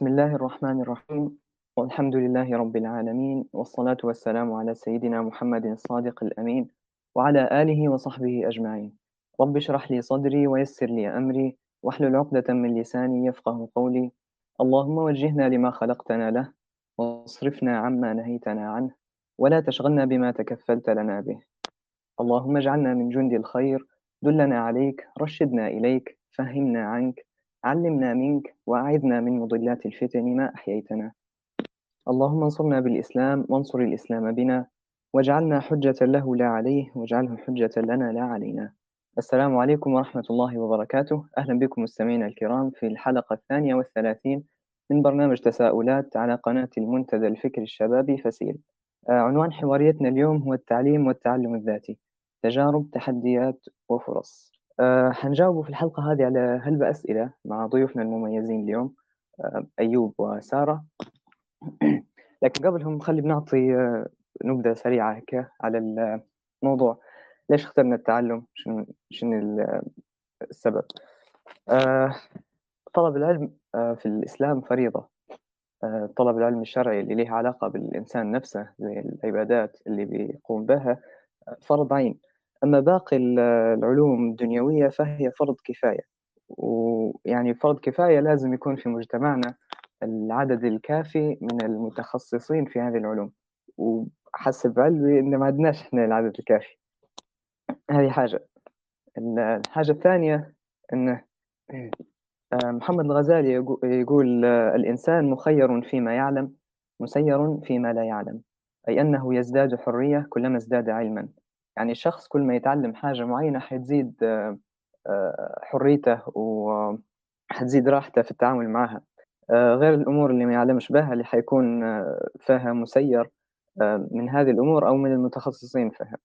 بسم الله الرحمن الرحيم. والحمد لله رب العالمين والصلاة والسلام على سيدنا محمد الصادق الأمين وعلى آله وصحبه أجمعين. رب اشرح لي صدري ويسر لي أمري واحلل عقدة من لساني يفقه قولي. اللهم وجهنا لما خلقتنا له واصرفنا عما نهيتنا عنه ولا تشغلنا بما تكفلت لنا به. اللهم اجعلنا من جند الخير دلنا عليك رشدنا إليك فهمنا عنك علمنا منك وأعذنا من مضلات الفتن ما أحييتنا. اللهم انصرنا بالإسلام وانصر الإسلام بنا واجعلنا حجة له لا عليه واجعله حجة لنا لا علينا. السلام عليكم ورحمة الله وبركاته. أهلا بكم مستمعينا الكرام في الحلقة الثانية والثلاثين من برنامج تساؤلات على قناة المنتدى الفكري الشبابي فسيل. آه، عنوان حواريتنا اليوم هو التعليم والتعلم الذاتي. تجارب تحديات وفرص. أه حنجاوب في الحلقة هذه على هلبة أسئلة مع ضيوفنا المميزين اليوم أه أيوب وسارة. لكن قبلهم خلي بنعطي أه نبذة سريعة هيك على الموضوع. ليش اخترنا التعلم؟ شنو شنو السبب؟ أه طلب العلم في الإسلام فريضة. طلب العلم الشرعي اللي له علاقة بالإنسان نفسه زي العبادات اللي بيقوم بها فرض عين. أما باقي العلوم الدنيوية فهي فرض كفاية. ويعني فرض كفاية لازم يكون في مجتمعنا العدد الكافي من المتخصصين في هذه العلوم. وحسب علمي إن ما عندناش إحنا العدد الكافي. هذه حاجة. الحاجة الثانية إن محمد الغزالي يقول الإنسان مخير فيما يعلم مسير فيما لا يعلم أي أنه يزداد حرية كلما ازداد علما. يعني الشخص كل ما يتعلم حاجة معينة حتزيد حريته وحتزيد راحته في التعامل معها. غير الأمور اللي ما يعلمش بها اللي حيكون فيها مسير من هذه الأمور أو من المتخصصين فيها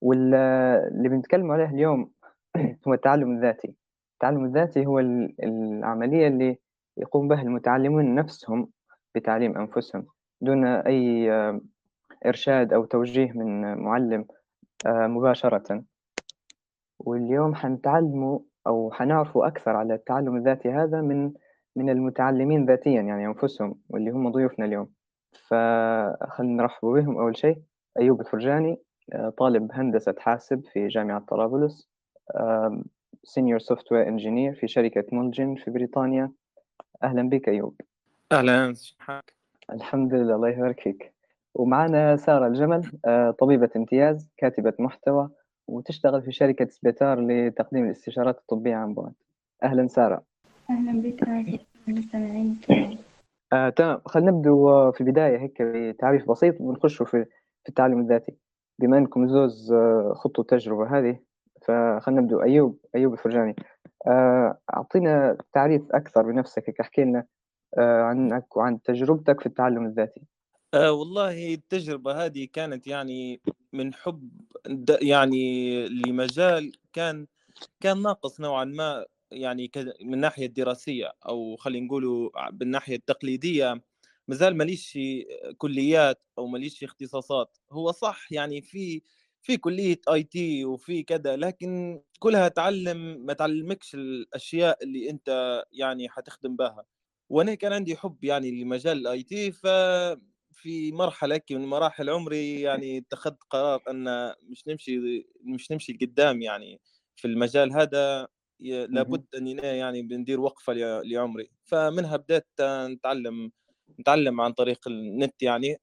واللي بنتكلم عليه اليوم هو التعلم الذاتي. التعلم الذاتي هو العملية اللي يقوم بها المتعلمون نفسهم بتعليم أنفسهم دون أي إرشاد أو توجيه من معلم مباشرة. واليوم حنتعلموا أو حنعرفوا أكثر على التعلم الذاتي هذا من من المتعلمين ذاتيا يعني أنفسهم واللي هم ضيوفنا اليوم. فخلنا نرحب بهم. أول شيء أيوب الفرجاني طالب هندسة حاسب في جامعة طرابلس senior software engineer في شركة مولجن في بريطانيا. أهلا بك أيوب. أهلا. الحمد لله الله يبارك فيك. ومعنا سارة الجمل طبيبة امتياز كاتبة محتوى وتشتغل في شركة سبيتار لتقديم الاستشارات الطبية عن بعد. أهلا سارة. أهلا بك المستمعين. آه، تمام. خلينا نبدو في البداية هيك بتعريف بسيط ونخش في في التعلم الذاتي. بما أنكم زوز خطوا التجربة هذه فخلينا نبدو. أيوب أيوب الفرجاني. أعطينا تعريف أكثر بنفسك احكي لنا عنك وعن تجربتك في التعلم الذاتي. آه والله التجربة هذه كانت يعني من حب يعني لمجال كان كان ناقص نوعا ما يعني من الناحية الدراسية أو خلينا نقولوا بالناحية التقليدية. مازال ماليش كليات أو ماليش اختصاصات. هو صح يعني في في كلية IT وفي كذا لكن كلها تعلم ما تعلمكش الأشياء اللي أنت يعني حتخدم بها. وأنا كان عندي حب يعني لمجال ال IT ففي مرحلة من مراحل عمري يعني اتخذت قرار أن مش نمشي مش نمشي لقدام يعني في المجال هذا لابد اني يعني بندير وقفة لعمري. فمنها بدأت نتعلم نتعلم عن طريق النت يعني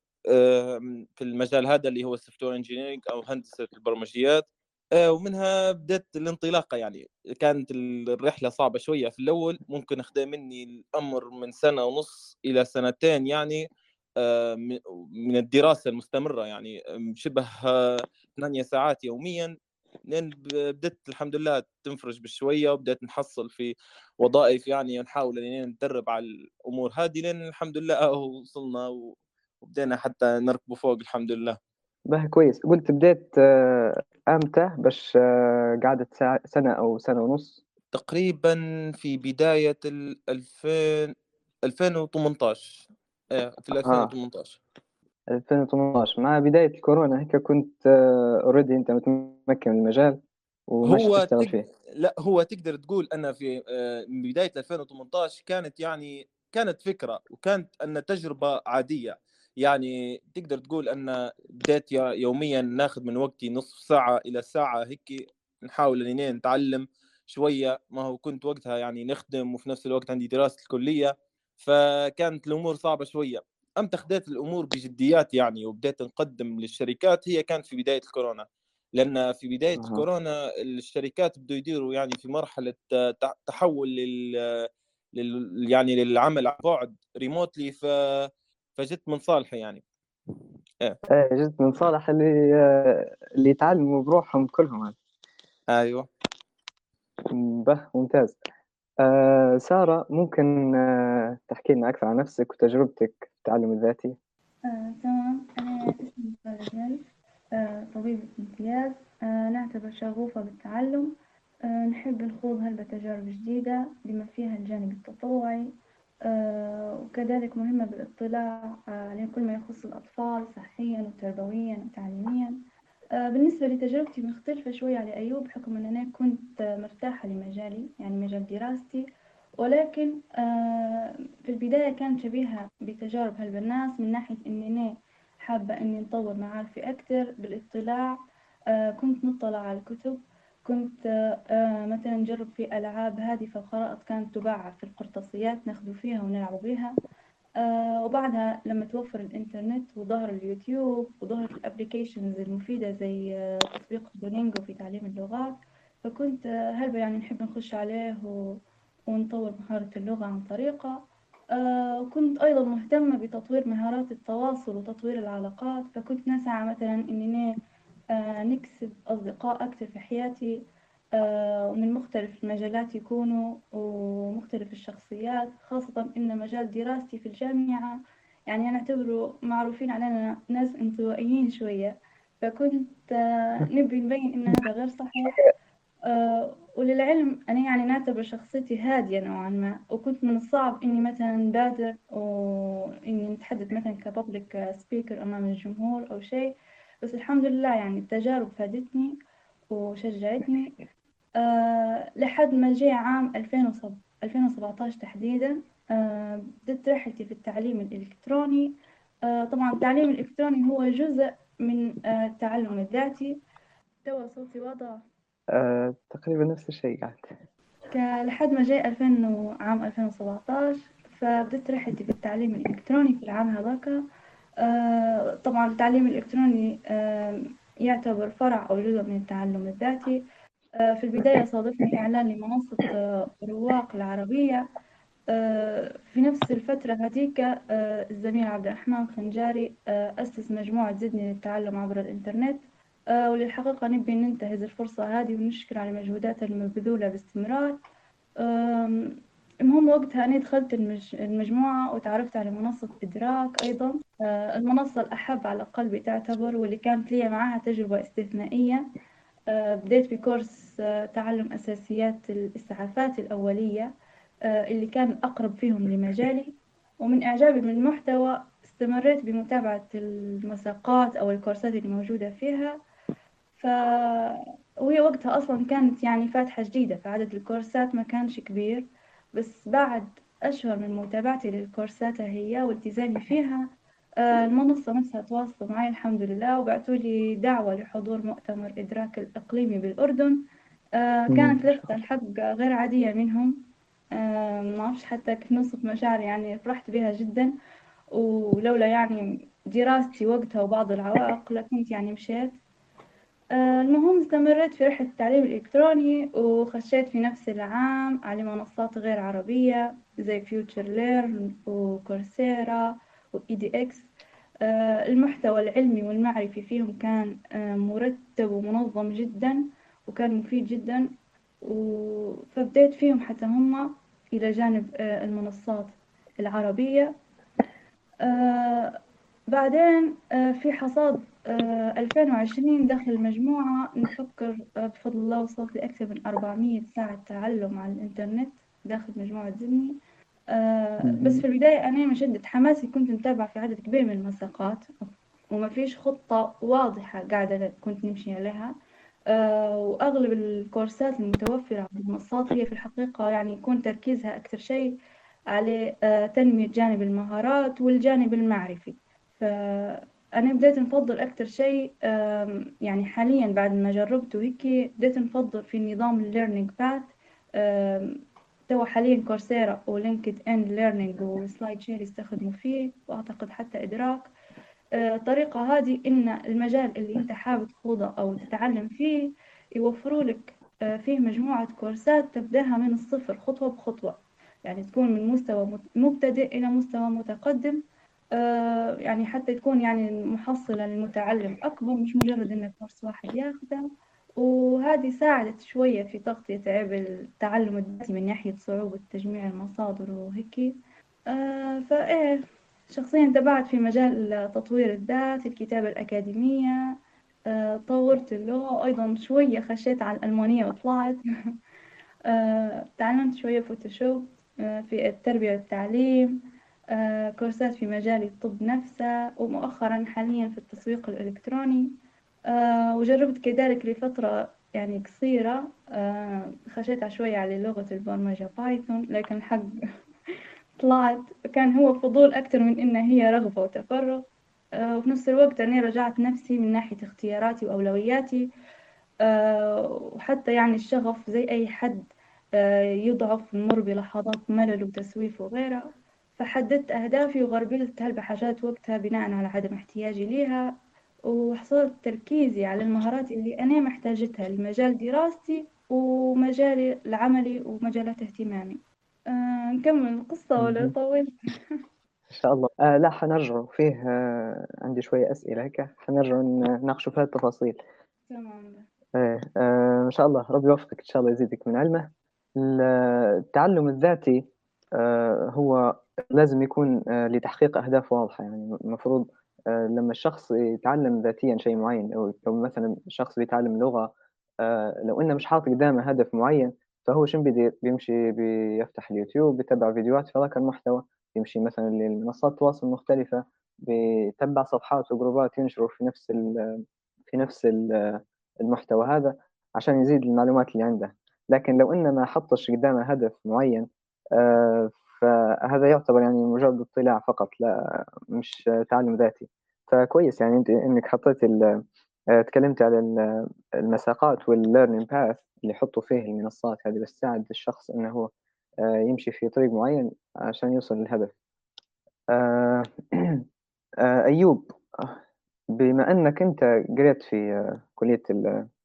في المجال هذا اللي هو ال software engineering أو هندسة البرمجيات. ومنها بدأت الانطلاقة يعني. كانت الرحلة صعبة شوية في الأول ممكن أخذ مني الأمر من سنة ونص إلى سنتين يعني. من الدراسة المستمرة يعني شبه ثمانية ساعات يوميا لين بدأت الحمد لله تنفرج بشوية وبدأت نحصل في وظائف يعني نحاول ان ندرب على الأمور هذه لين الحمد لله وصلنا وبدينا حتى نركبوا فوق الحمد لله. به كويس. قلت بديت أمتى؟ بس قعدت سنة أو سنة ونص. تقريبا في بداية ال 2000 2018 إيه في 2018 آه. 2018 مع بداية الكورونا هيك كنت اوريدي أنت متمكن من المجال هو تق... فيه. لا هو تقدر تقول أن في آه، من بداية 2018 كانت يعني كانت فكرة وكانت أن تجربة عادية. يعني تقدر تقول أن بديت يوميا ناخذ من وقتي نصف ساعة إلى ساعة هيك نحاول إني نتعلم شوية. ما هو كنت وقتها يعني نخدم وفي نفس الوقت عندي دراسة الكلية. فكانت الأمور صعبة شوية. إمتى خديت الأمور بجديات يعني وبديت نقدم للشركات هي كانت في بداية الكورونا. لأن في بداية أه. كورونا الشركات بدوا يديروا يعني في مرحلة تحول لل لل يعني للعمل عن بعد ريموتلي ف فجت من صالحي يعني. إيه, إيه، جت من صالح اللي اللي يتعلموا بروحهم كلهم. أيوه. به ممتاز. آه سارة ممكن آه تحكي لنا أكثر عن نفسك وتجربتك في التعلم الذاتي؟ آه، تمام. أنا اسمي سارة آه، طبيبة امتياز آه، نعتبر شغوفة بالتعلم. آه، نحب نخوض هلبة تجارب جديدة بما فيها الجانب التطوعي. آه، وكذلك مهمة بالاطلاع آه، على كل ما يخص الأطفال صحيا وتربويا وتعليميا. آه، بالنسبة لتجربتي مختلفة شوي على أيوب بحكم أن أنا كنت مرتاحة لمجالي يعني مجال دراستي. ولكن آه، في البداية كانت شبيهة بتجارب هالبناس من ناحية إني أنا حابة إني نطور معارفي أكتر بالاطلاع. آه، كنت مطلع على الكتب كنت مثلا نجرب في ألعاب هادفة وخرائط كانت تباع في القرطاسيات ناخذ فيها ونلعب بها. آه وبعدها لما توفر الإنترنت وظهر اليوتيوب وظهرت الأبليكيشنز المفيدة زي آه تطبيق دولينجو في تعليم اللغات فكنت آه هلبة يعني نحب نخش عليه. ونطور مهارة اللغة عن طريقة آه وكنت أيضا مهتمة بتطوير مهارات التواصل وتطوير العلاقات فكنت نسعى مثلا إني نكسب أصدقاء أكثر في حياتي ومن مختلف المجالات يكونوا ومختلف الشخصيات خاصة إن مجال دراستي في الجامعة يعني أنا أعتبره معروفين علينا ناس انطوائيين شوية. فكنت آه، نبي نبين إن هذا غير صحيح. آه، وللعلم أنا يعني نعتبر شخصيتي هادية نوعا ما. وكنت من الصعب إني مثلا بادر وإني نتحدث مثلا كبابليك سبيكر أمام الجمهور أو شيء. بس الحمد لله يعني التجارب فادتني وشجعتني. أه لحد ما جاء عام 2017 تحديدا أه بدأت رحلتي في التعليم الإلكتروني. أه طبعا التعليم الإلكتروني هو جزء من آه، التعلم الذاتي. تو صوتي واضح تقريبا نفس الشيء قاعد. لحد ما جاء 2000 عام 2017 فبدأت رحلتي في التعليم الإلكتروني في العام هذاك. طبعا التعليم الإلكتروني يعتبر فرع أو جزء من التعلم الذاتي. آه، في البداية صادفني إعلان لمنصة آه، رواق العربية آه، في نفس الفترة هذيك الزميل عبد الرحمن خنجاري أسس مجموعة زدني للتعلم عبر الإنترنت وللحقيقة نبي ننتهز الفرصة هذه ونشكر على مجهوداتها المبذولة باستمرار. المهم وقتها أنا دخلت المجموعة وتعرفت على منصة إدراك أيضا. المنصة الأحب على قلبي تعتبر واللي كانت لي معها تجربة استثنائية. آه، بديت بكورس آه، تعلم أساسيات الإسعافات الأولية آه، اللي كان أقرب فيهم لمجالي. ومن إعجابي بالمحتوى استمريت بمتابعة المساقات أو الكورسات اللي موجودة فيها. ف وهي وقتها أصلا كانت يعني فاتحة جديدة فعدد الكورسات ما كانش كبير. بس بعد أشهر من متابعتي للكورسات هي والتزامي فيها آه، المنصة نفسها تواصلوا معي الحمد لله. وبعثوا لي دعوة لحضور مؤتمر إدراك الإقليمي بالأردن. آه، كانت لفتة الحق غير عادية منهم. آه، ما أعرفش حتى كيف نوصف مشاعري يعني فرحت بها جدا. ولولا يعني دراستي وقتها وبعض العوائق لكنت يعني مشيت. المهم استمريت في رحلة التعليم الإلكتروني وخشيت في نفس العام على منصات غير عربية زي FutureLearn و Coursera و edX آه، المحتوى العلمي والمعرفي فيهم كان آه، مرتب ومنظم جدا وكان مفيد جدا فبديت فيهم حتى هم إلى جانب آه، المنصات العربية. بعدين في حصاد 2020 داخل المجموعة نفكر بفضل الله وصلت لأكثر من 400 ساعة تعلم على الإنترنت داخل مجموعة زمني آه، بس في البداية أنا من شدة حماسي كنت متابعة في عدد كبير من المساقات وما فيش خطة واضحة قاعدة كنت نمشي عليها. آه، وأغلب الكورسات المتوفرة على المنصات هي في الحقيقة يعني يكون تركيزها أكثر شيء على آه، تنمية جانب المهارات والجانب المعرفي. فأنا بديت نفضل أكثر شيء يعني حاليا بعد ما جربته هيك بديت نفضل في نظام ال learning path توا حاليا Coursera و LinkedIn Learning و SlideShare يستخدموا فيه وأعتقد حتى إدراك. الطريقة آه، هذه إن المجال اللي أنت حابب تخوضه أو تتعلم فيه يوفروا لك آه، فيه مجموعة كورسات تبدأها من الصفر خطوة بخطوة. يعني تكون من مستوى مبتدئ إلى مستوى متقدم. آه، يعني حتى تكون يعني محصلة للمتعلم أكبر مش مجرد إن كورس واحد ياخده. وهذه ساعدت شوية في تغطية عيب التعلم الذاتي من ناحية صعوبة تجميع المصادر وهيك. فإيه شخصيا تبعت في مجال تطوير الذات الكتابة الأكاديمية. آه، طورت اللغة. وأيضا شوية خشيت على الألمانية وطلعت. آه، تعلمت شوية Photoshop آه، في التربية والتعليم. كورسات في مجال الطب نفسه ومؤخرا حاليا في التسويق الإلكتروني. وجربت كذلك لفترة يعني قصيرة خشيت شوية على لغة البرمجة Python لكن الحق طلعت كان هو فضول أكتر من إنها هي رغبة وتفرغ. آه، وفي نفس الوقت أنا رجعت نفسي من ناحية اختياراتي وأولوياتي. آه، وحتى يعني الشغف زي أي حد آه، يضعف ويمر بلحظات ملل وتسويف وغيرها. فحددت أهدافي وغربلت هالبحاجات وقتها بناء على عدم احتياجي ليها. وحصلت تركيزي على المهارات اللي أنا محتاجتها لمجال دراستي ومجالي العملي ومجالات اهتمامي. آه نكمل القصة ولا طولت؟ إن شاء الله. آه لا حنرجع. فيه آه عندي شوية أسئلة هيك. حنرجع نناقشوا في التفاصيل. تمام. آه آه إن شاء الله. ربي يوفقك. إن شاء الله يزيدك من علمه. التعلم الذاتي آه هو لازم يكون آه لتحقيق أهداف واضحة. يعني المفروض آه لما الشخص يتعلم ذاتيا شيء معين أو مثلا شخص بيتعلم لغة آه لو إنه مش حاطط قدامه هدف معين فهو شنو بيدير بيمشي بيفتح اليوتيوب بيتابع فيديوهات في ذاك المحتوى يمشي مثلا لمنصات التواصل المختلفة بيتبع صفحات وجروبات ينشروا في نفس في نفس ال المحتوى هذا عشان يزيد المعلومات اللي عنده. لكن لو إنه ما حطش قدامه هدف معين آه، فهذا يعتبر يعني مجرد اطلاع فقط لا مش تعلم ذاتي. فكويس يعني أنت إنك حطيت آه، تكلمت على المساقات وال learning path اللي يحطوا فيه المنصات هذه بس تساعد الشخص إنه هو آه، يمشي في طريق معين عشان يوصل للهدف. آه، أيوب بما أنك أنت قريت في كلية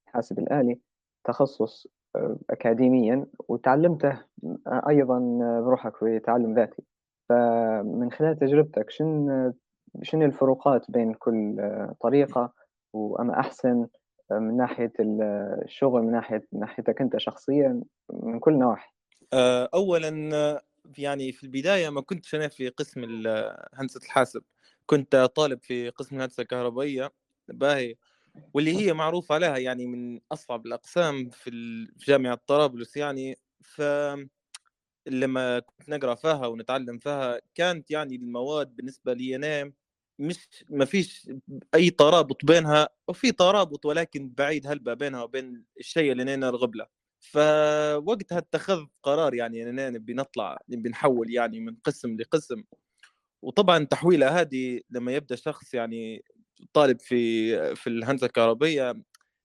الحاسب الآلي تخصص اكاديميا وتعلمته أيضا بروحك في تعلم ذاتي. فمن خلال تجربتك شن شنو الفروقات بين كل طريقة؟ وأما أحسن من ناحية الشغل من ناحية ناحيتك أنت شخصيا من كل نواحي. آه، أولا يعني في البداية ما كنتش أنا في قسم هندسة الحاسب. كنت طالب في قسم الهندسة الكهربائية باهي. واللي هي معروف عليها يعني من أصعب الأقسام في جامعة طرابلس يعني ف لما كنت نقرأ فيها ونتعلم فيها كانت يعني المواد بالنسبة لي أنا مش ما فيش أي ترابط بينها وفي ترابط ولكن بعيد هلبة بينها وبين الشيء اللي أنا نرغب له. فوقتها اتخذت قرار يعني اننا نبي نطلع نبي نحول يعني من قسم لقسم. وطبعا التحويله هذه لما يبدأ شخص يعني طالب في في الهندسة الكهربائيه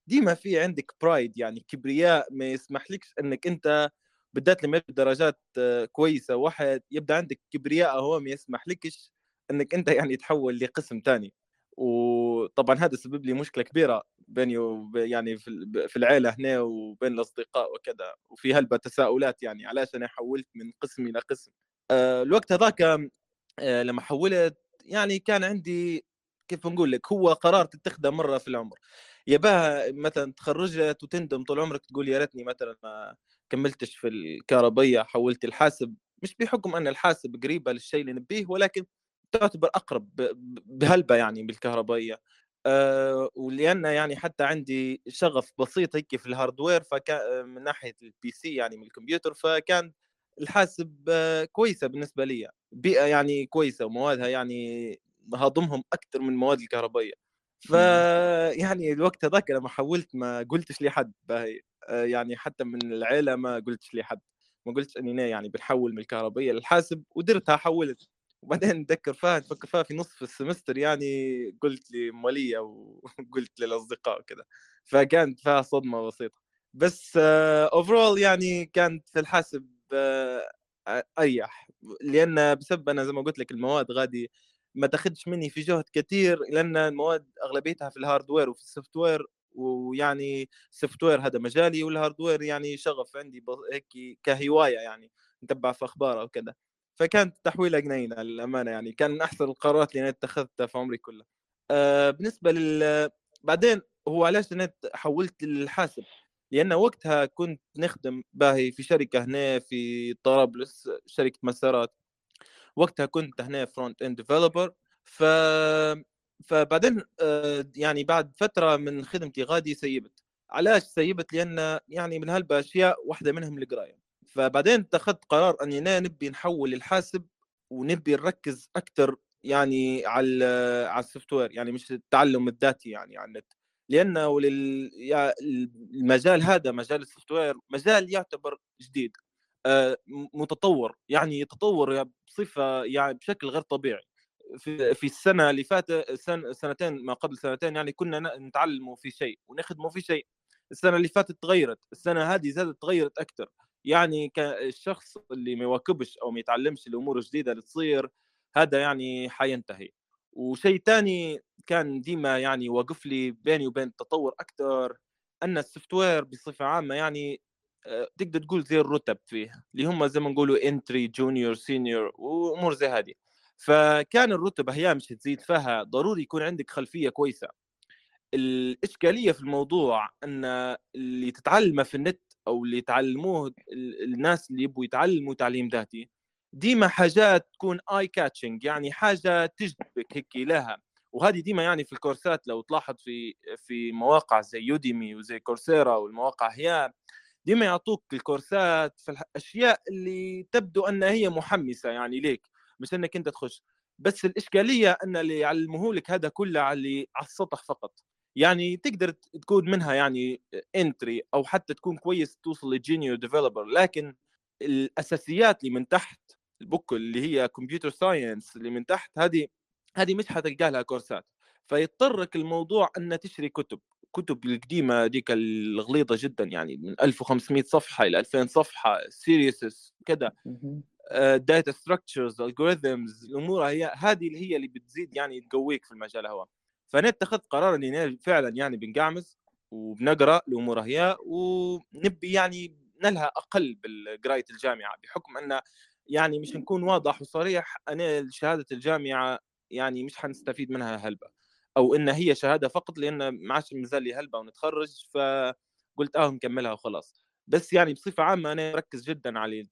ديما في عندك برايد يعني كبرياء ما يسمحلكش إنك أنت بالذات لما درجات كويسة واحد يبدأ عندك كبرياء هو ما يسمحلكش إنك أنت يعني تحول لقسم ثاني وطبعا هذا سبب لي مشكلة كبيرة بيني وب... يعني في في العائله هنا وبين الأصدقاء وكذا وفي هلبة تساؤلات يعني علاش أنا حولت من قسم إلى قسم. أه الوقت هذاك أه لما حولت يعني كان عندي كيف نقول لك هو قرار تتخذه مرة في العمر. يباها مثلا تخرجت وتندم طول عمرك تقول يا ريتني مثلا ما كملتش في الكهربيه حولت الحاسب. مش بحكم أن الحاسب قريبه للشيء اللي نبيه ولكن تعتبر أقرب بهلبة يعني بالكهربائية. أه ولأن يعني حتى عندي شغف بسيط هيك في ال hardware فكان من ناحية ال PC يعني من الكمبيوتر فكان الحاسب كويسة بالنسبة لي. بيئة يعني كويسة وموادها يعني هضمهم أكثر من مواد الكهربائية. ف يعني الوقت هذاك لما حولت ما قلتش لحد باهي. آه، يعني حتى من العيلة ما قلتش لحد. ما قلتش أني يعني بنحول من الكهربيه للحاسب ودرتها حولت. وبعدين نتذكر فيها نفكر فيها في نصف السمستر يعني قلت لماليه وقلت للأصدقاء وكذا فكانت فيها صدمة بسيطة. بس overall يعني كانت في الحاسب آه، أريح. لأن بسبب أنا زي ما قلت لك المواد غادي ما تاخذش مني في جهد كثير لأن المواد أغلبيتها في ال hardware وفي ال software ويعني ال software هذا مجالي وال hardware يعني شغف عندي هيك كهواية يعني نتبع في أخبار أو كذا فكانت تحويلة جنينه للأمانة يعني كان من أحسن القرارات اللي أنا اتخذتها في عمري كله. آه بالنسبة لل بعدين هو علاش أنا حولت للحاسب؟ لأن وقتها كنت نخدم باهي في شركة هنا في طرابلس شركة مسارات وقتها كنت هنا front-end developer ف فبعدين آه، يعني بعد فترة من خدمتي غادي سيبت. علاش سيبت؟ لأن يعني من هالاشياء واحدة منهم القراية. فبعدين اتخذت قرار أني نبي نحول الحاسب ونبي نركز أكثر يعني على على ال software يعني مش التعلم الذاتي يعني على النت. لأنه المجال هذا مجال ال software مجال يعتبر جديد. متطور يعني يتطور بصفة يعني بشكل غير طبيعي. في في السنة اللي فاتت سن سنتين ما قبل سنتين يعني كنا نتعلموا في شيء ونخدموا في شيء. السنة اللي فاتت تغيرت السنة هذه زادت تغيرت أكثر يعني الشخص اللي ما يواكبش أو ما يتعلمش الأمور الجديدة اللي تصير هذا يعني حينتهي. وشيء ثاني كان ديما يعني واقف لي بيني وبين التطور أكثر أن ال software بصفة عامة يعني آه، تقدر تقول زي الرتب فيه اللي هم زي ما نقولوا entry junior senior وأمور زي هذه. فكان الرتب هي مش تزيد فيها ضروري يكون عندك خلفية كويسة. الإشكالية في الموضوع إن اللي تتعلمه في النت أو اللي يتعلموه الناس اللي يبغوا يتعلموا تعليم ذاتي ديما حاجات تكون eye catching يعني حاجة تجذبك هيك لها وهذه ديما يعني في الكورسات لو تلاحظ في في مواقع زي Udemy وزي Coursera والمواقع هي ديما يعطوك الكورسات في الاشياء اللي تبدو ان هي محمسة يعني ليك مش إنك أنت تخش. بس الإشكالية أن اللي يعلموه لك هذا كله على على السطح فقط. يعني تقدر تكون منها يعني entry أو حتى تكون كويس توصل ل junior developer لكن الأساسيات اللي من تحت البوك اللي هي computer science اللي من تحت هذه هذه مش حتلقى لها كورسات. فيضطرك الموضوع أن تشتري كتب. كتب القديمة ديك الغليظة جدا يعني من 1500 صفحة إلى 2000 صفحة series كذا. data structures algorithms الأمور هي هذه اللي هي اللي بتزيد يعني تقويك في المجال هو. فأنا اتخذت قرار إني فعلا يعني بنقعمز وبنقرأ الأمور هي ونبي يعني نلها أقل بالقراية الجامعة بحكم أن يعني مش نكون واضح وصريح أنا شهادة الجامعة يعني مش حنستفيد منها هلبة أو إن هي شهادة فقط لأن ما عادش مازال لي هلبة ونتخرج فقلت آه نكملها وخلاص. بس يعني بصفة عامة أنا مركز جدا على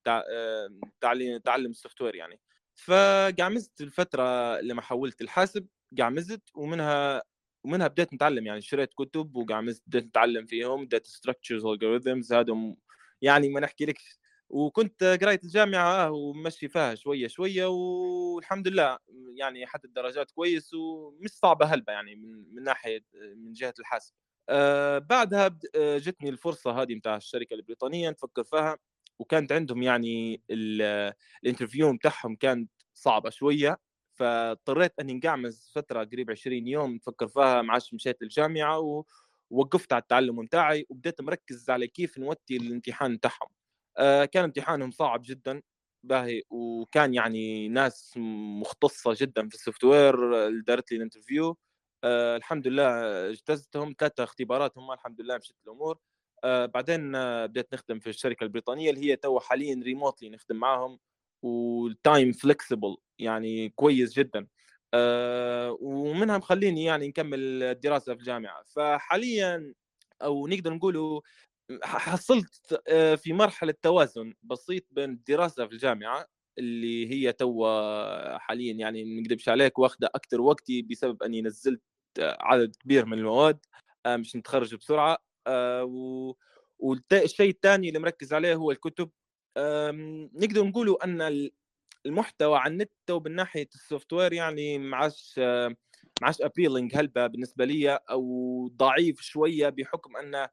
تعليم تعلم السوفت وير يعني. فقعمزت الفترة لما حولت الحاسب قعمزت ومنها ومنها بديت نتعلم يعني شريت كتب وقعمزت بديت نتعلم فيهم data structures و algorithms هذا يعني ما نحكي لك وكنت قرايه الجامعة آه ومشي فيها شوية شوية والحمد لله يعني حتى الدرجات كويس ومش صعبة هلبة يعني من من ناحية من جهة الحاسب. آه بعدها آه، جتني الفرصة هذه بتاع الشركة البريطانية نفكر فيها وكانت عندهم يعني ال interview بتاعهم كانت صعبة شوية فاضطريت إني نقعمز فترة قريب 20 يوم نفكر فيها ما عادش مشيت الجامعة ووقفت على التعلم بتاعي وبديت مركز على كيف نواتي الامتحان بتاعهم آه، كان امتحانهم صعب جدا باهي. وكان يعني ناس مختصة جدا في ال software دارت لي ال interview آه الحمد لله اجتزتهم ثلاثة اختبارات هم الحمد لله مشت الأمور. آه بعدين آه بديت نخدم في الشركة البريطانية اللي هي تو حاليا remotely نخدم معاهم. وال time flexible يعني كويس جدا. آه ومنها مخليني يعني نكمل الدراسة في الجامعة. فحاليا أو نقدر نقولوا حصلت آه، في مرحلة توازن بسيط بين الدراسة في الجامعة اللي هي تو حاليا يعني ما نكذبش عليك واخدة أكثر وقتي بسبب أني نزلت عدد كبير من المواد آه، مش نتخرج بسرعة آه، والشيء الثاني اللي مركز عليه هو الكتب. نقدر نقولوا أن المحتوى على النت ومن ناحية ال software يعني ما عادش ما عادش appealing هلبة بالنسبة لي أو ضعيف شوية بحكم أن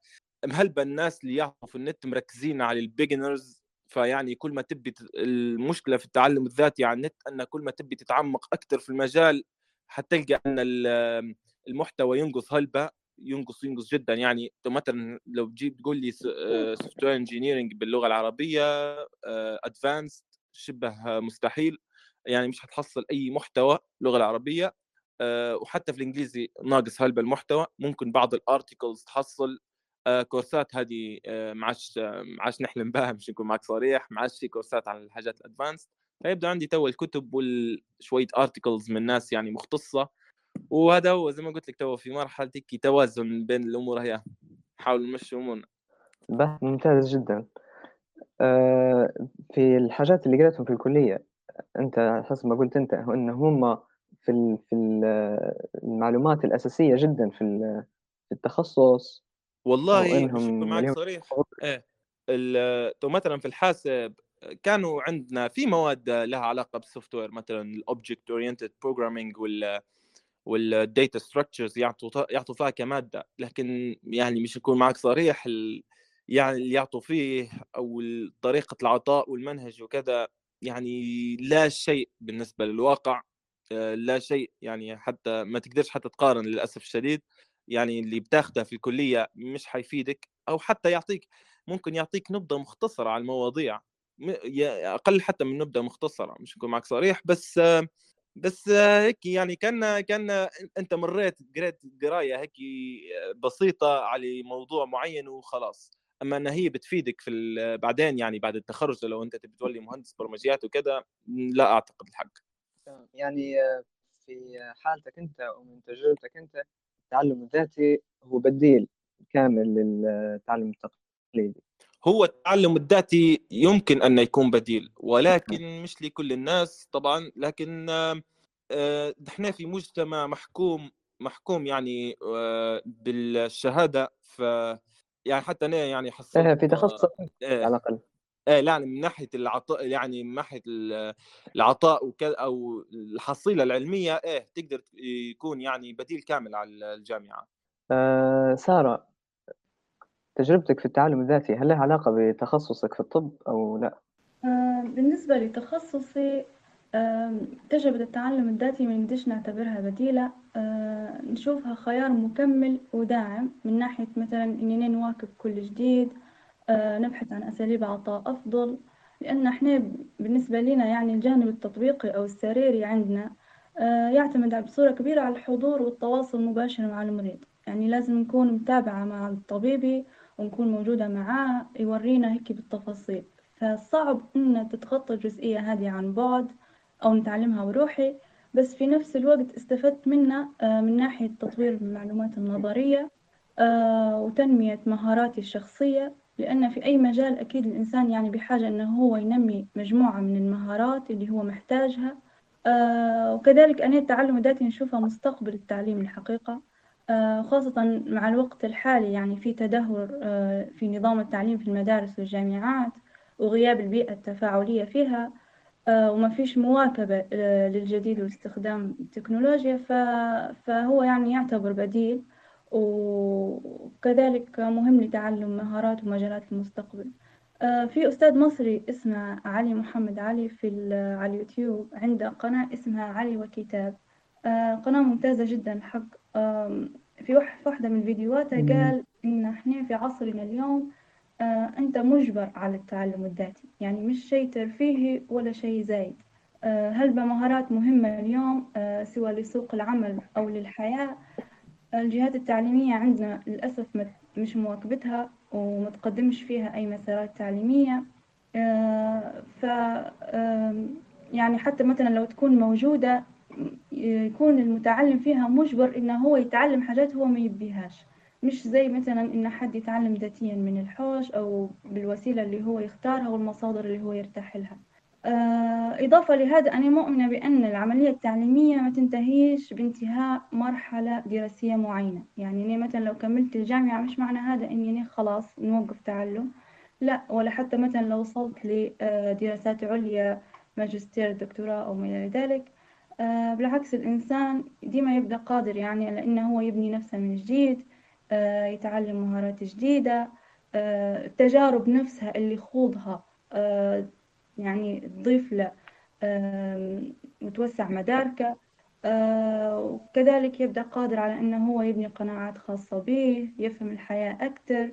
هلبة الناس اللي يعرفوا في النت مركزين على ال beginners فيعني كل ما تبي المشكلة في التعلم الذاتي على النت أن كل ما تبي تتعمق أكثر في المجال حتلقى أن المحتوى ينقص. هلبة ينقص؟ ينقص جدا. يعني مثلا لو تجيب تقول لي software engineering باللغة العربية advanced آه، شبه مستحيل. يعني مش حتحصل أي محتوى اللغة العربية آه، وحتى في الإنجليزي ناقص هلبة المحتوى؟ ممكن بعض ال articles تحصل. كورسات هذه ما عادش ما عادش نحلم بها مش نكون معك صريح. ما عادش في كورسات على الحاجات ال advanced فيبدأ عندي تو الكتب وشويه articles من ناس يعني مختصة. وهذا هو زي ما قلت لك تو في مرحلة هيك توازن بين الأمور هي نحاول نمشي أمورنا. بحث ممتاز جدا. آه، في الحاجات اللي قريتهم في الكلية أنت حسب ما قلت أنت أن هم في في المعلومات الأساسية جدا في التخصص. والله مش معك صريح. تو مثلا في الحاسب كانوا عندنا في مواد لها علاقة بال software مثلا ال object oriented programming وال وال data structures يعطوا يعطوا فيها كمادة. لكن يعني مش نكون معك صريح يعني اللي يعطوا فيه أو طريقة العطاء والمنهج وكذا يعني لا شيء بالنسبة للواقع. آه، لا شيء يعني حتى ما تقدرش حتى تقارن للأسف الشديد. يعني اللي بتاخده في الكلية مش حيفيدك أو حتى يعطيك ممكن يعطيك نبذه مختصرة على المواضيع أقل حتى من نبذه مختصرة مش نكون معك صريح بس بس هيك يعني كان كان أنت مريت قريت قراية هيك بسيطة على موضوع معين وخلاص. أما انها هي بتفيدك في بعدين يعني بعد التخرج لو أنت تبي تولي مهندس برمجيات وكذا لا أعتقد الحق. يعني في حالتك أنت أو من تجربتك أنت التعلم الذاتي هو بديل كامل للتعلم التقليدي. هو التعلم الذاتي يمكن أن يكون بديل ولكن مش لكل الناس طبعا. لكن آه، إحنا في مجتمع محكوم محكوم يعني آه، بالشهادة ف يعني حتى أنا يعني حصلت إيه، في تخصص. إيه. على الأقل. إيه يعني من ناحية العطاء يعني من ناحية العطاء وكذا أو الحصيلة العلمية إيه تقدر يكون يعني بديل كامل على الجامعة. آه سارة تجربتك في التعلم الذاتي هل لها علاقة بتخصصك في الطب أو لا؟ آه بالنسبة لتخصصي تجربة التعلم الذاتي ما نقدرش نعتبرها بديلة. آه، نشوفها خيار مكمل وداعم من ناحية مثلا إننا نواكب كل جديد آه، نبحث عن أساليب عطاء أفضل لأن إحنا بالنسبة لنا يعني الجانب التطبيقي أو السريري عندنا آه، يعتمد بصورة كبيرة على الحضور والتواصل المباشر مع المريض. يعني لازم نكون متابعة مع الطبيبي ونكون موجودة معاه يورينا هيك بالتفاصيل. فصعب إن تتخطى الجزئية هذه عن بعد أو نتعلمها بروحي بس في نفس الوقت استفدت منها آه، من ناحية تطوير المعلومات النظرية آه، وتنمية مهاراتي الشخصية. لأن في أي مجال أكيد الإنسان يعني بحاجة أنه هو ينمي مجموعة من المهارات اللي هو محتاجها. آه، وكذلك أنا التعلم الذاتي نشوفها مستقبل التعليم الحقيقة. خاصة مع الوقت الحالي يعني في تدهور في نظام التعليم في المدارس والجامعات وغياب البيئة التفاعلية فيها. آه، وما فيش مواكبة آه، للجديد واستخدام التكنولوجيا. فهو يعني يعتبر بديل. وكذلك مهم لتعلم مهارات ومجالات المستقبل. آه، في أستاذ مصري اسمه علي محمد علي في على اليوتيوب عنده قناة اسمها علي وكتاب. قناة ممتازة جدا الحق في واحدة من فيديوهاته قال إن إحنا في عصرنا اليوم آه، أنت مجبر على التعلم الذاتي. يعني مش شيء ترفيهي ولا شيء زايد. آه، هل بمهارات مهمة اليوم؟ آه، سواء لسوق العمل أو للحياة؟ الجهات التعليمية عندنا للأسف مش مواكبتها ومتقدمش فيها أي مسارات تعليمية ف يعني حتى مثلا لو تكون موجودة يكون المتعلم فيها مجبر إنه هو يتعلم حاجات هو ما يبيهاش. مش زي مثلا إن حد يتعلم ذاتيا من الحوش أو بالوسيلة اللي هو يختارها والمصادر اللي هو يرتاح لها. آه، إضافة لهذا أنا مؤمنة بأن العملية التعليمية ما تنتهيش بانتهاء مرحلة دراسية معينة. يعني أنا مثلا لو كملت الجامعة مش معنى هذا أني أنا خلاص نوقف تعلم. لا ولا حتى مثلا لو وصلت لدراسات عليا ماجستير دكتوراه أو ما إلى ذلك. آه، بالعكس الإنسان ديما يبدأ قادر يعني على هو يبني نفسه من جديد آه، يتعلم مهارات جديدة آه، التجارب نفسها اللي يخوضها يعني تضيف له وتوسع مداركه وكذلك يبدأ قادر على إنه هو يبني قناعات خاصة به يفهم الحياة أكثر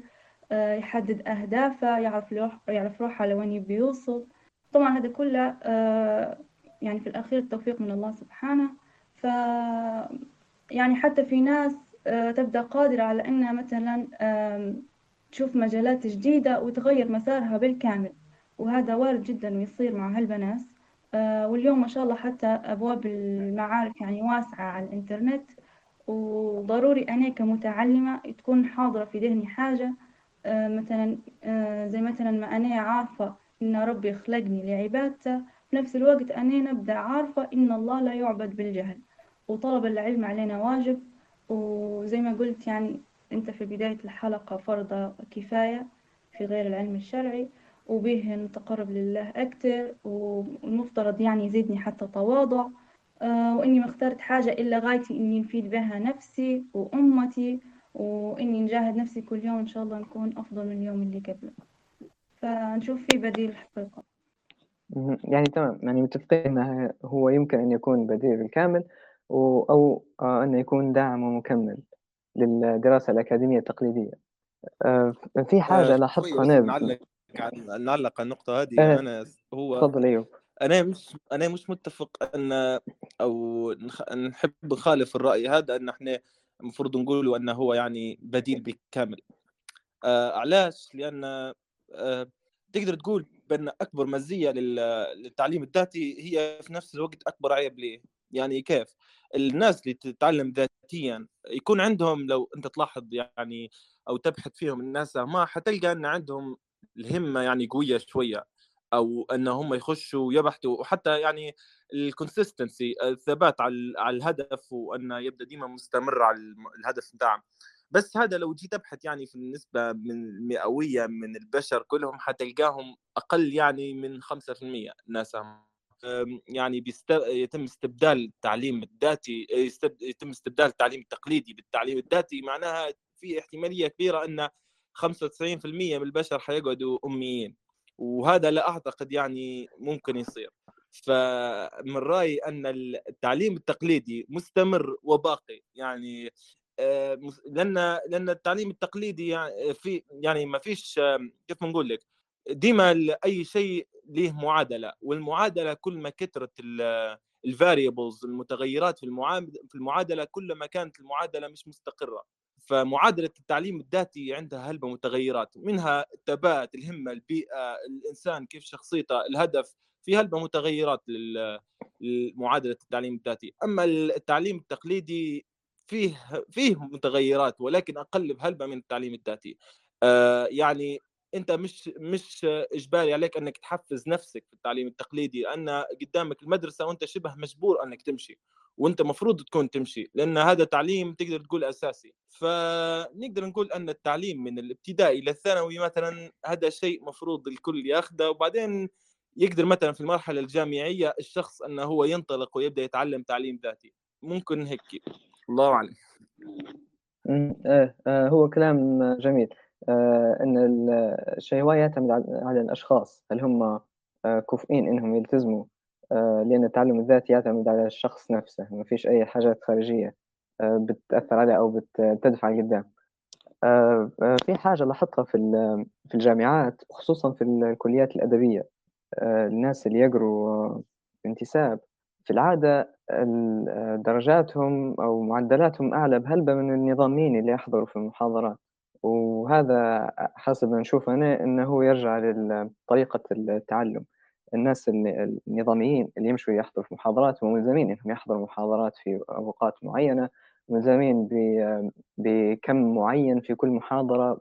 يحدد أهدافه يعرف يعرف روحه لوين يبي يوصل. طبعا هذا كله يعني في الأخير التوفيق من الله سبحانه. ف يعني حتى في ناس آه، تبدأ قادرة على أنها مثلا تشوف مجالات جديدة وتغير مسارها بالكامل. وهذا وارد جدا ويصير مع هالبنات. آه، واليوم ما شاء الله حتى أبواب المعارف يعني واسعة على الإنترنت وضروري أنا كمتعلمة تكون حاضرة في ذهني حاجة. آه، مثلا زي مثلا ما أنا عارفة إن ربي خلقني لعبادته في نفس الوقت أنا نبدأ عارفة إن الله لا يعبد بالجهل وطلب العلم علينا واجب. وزي ما قلت يعني أنت في بداية الحلقة فرض كفاية في غير العلم الشرعي. وبه نتقرب لله أكتر والمفترض يعني يزيدني حتى تواضع. آه، وإني ما اخترت حاجة إلا غايتي إني نفيد بها نفسي وأمتي وإني نجاهد نفسي كل يوم إن شاء الله نكون أفضل من اليوم اللي قبله. فنشوف في بديل حقيقة يعني تمام. يعني متفقين أنه هو يمكن أن يكون بديل بالكامل أو آه، أنه يكون داعم ومكمل للدراسة الأكاديمية التقليدية. آه، في حاجة لاحظتها أنا عن نعلق على النقطة هذه آه، أنا هو تفضل أيوب. أنا مش أنا مش متفق أن أو نحب نخالف الرأي هذا أن إحنا المفروض نقول أنه هو يعني بديل بالكامل. آه علاش؟ لأن آه تقدر تقول بأن أكبر مزية للتعليم الذاتي هي في نفس الوقت أكبر عيب ليه يعني كيف؟ الناس اللي تتعلم ذاتيا يكون عندهم لو أنت تلاحظ يعني أو تبحث فيهم الناس ما حتلقى أن عندهم الهمة يعني قوية شوية أو إن هم يخشوا يبحثوا وحتى يعني ال consistency الثبات على على الهدف وانه يبدأ ديما مستمر على الهدف بتاعهم بس هذا لو جيت أبحث يعني في النسبة من المئوية من البشر كلهم حتلقاهم أقل يعني من 5% ناس يعني based... يتم استبدال التعليم الذاتي. يتم استبدال التعليم التقليدي بالتعليم الذاتي معناها في احتمالية كبيرة إن 95% من البشر حيقعدوا أميين وهذا لا أعتقد يعني ممكن يصير. فمن رأيي أن التعليم التقليدي مستمر وباقي يعني آه، لأن لأن التعليم التقليدي يعني في يعني ما فيش كيف نقول لك ديما أي شيء له معادلة والمعادلة كل ما كثرت الفاريبلز المتغيرات في في المعادلة كل ما كانت المعادلة مش مستقرة. فمعادلة التعليم الذاتي عندها هلبة متغيرات منها الثبات الهمة البيئة الإنسان كيف شخصيته الهدف في هلبة متغيرات لمعادلة التعليم الذاتي. أما التعليم التقليدي فيه فيه متغيرات ولكن أقل بهلبة من التعليم الذاتي. آه يعني أنت مش مش إجباري عليك أنك تحفز نفسك في التعليم التقليدي لأن قدامك المدرسة وأنت شبه مجبور أنك تمشي. وانت مفروض تكون تمشي لأن هذا تعليم تقدر تقول أساسي. فنقدر نقول أن التعليم من الابتدائي إلى الثانوي مثلا هذا شيء مفروض الكل ياخذه وبعدين يقدر مثلا في المرحلة الجامعية الشخص أنه هو ينطلق ويبدأ يتعلم تعليم ذاتي. ممكن هيك. الله أعلم. إيه هو كلام جميل. آه إن الشيء يعتمد على الأشخاص. هل هم كفؤين إنهم يلتزموا آه لأن التعلم الذاتي يعتمد على الشخص نفسه ما فيش أي حاجات خارجية آه بتأثر عليه أو بتدفع لقدام. آه في حاجة لاحظتها في في الجامعات خصوصا في الكليات الأدبية. آه الناس اللي يقروا بانتساب في العادة درجاتهم أو معدلاتهم أعلى بهلبة من النظاميين اللي يحضروا في المحاضرات. وهذا حسب ما نشوف أنا أنه يرجع لطريقة التعلم. الناس النظاميين اللي يمشوا يحضروا في محاضرات ملزمين إنهم يحضروا محاضرات في أوقات معينة ملزمين بكم معين في كل محاضرة